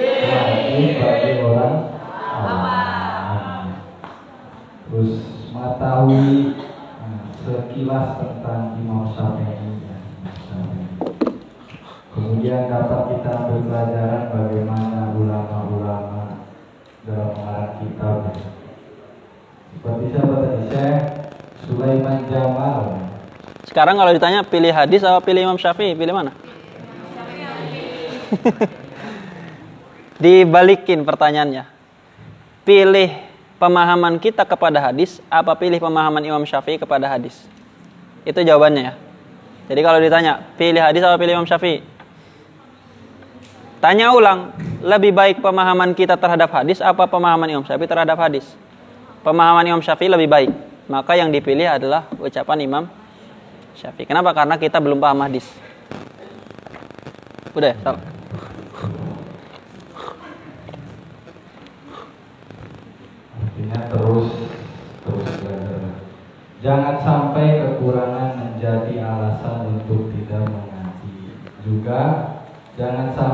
Wajib bagi orang awam. Terus mengetahui nah, sekilas tentang Imam Syafi'i. ya, Syafi'i. Kemudian dapat kita ambil pelajaran bagaimana ulama-ulama dalam mengarang kitab. Seperti siapa tadi Syekh Sulaiman Jamal. Sekarang kalau ditanya pilih hadis atau pilih Imam Syafi'i, pilih mana? Dibalikin pertanyaannya. Pilih pemahaman kita kepada hadis apa pilih pemahaman Imam Syafi'i kepada hadis? Itu jawabannya ya. Jadi kalau ditanya pilih hadis apa pilih Imam Syafi'i? Tanya ulang, lebih baik pemahaman kita terhadap hadis apa pemahaman Imam Syafi'i terhadap hadis? Pemahaman Imam Syafi'i lebih baik. Maka yang dipilih adalah ucapan Imam Syafi'i. Kenapa? Karena kita belum paham hadis. Udah, ya? salah. Artinya terus terus belajar. Jangan sampai kekurangan menjadi alasan untuk tidak mengaji. Juga jangan sampai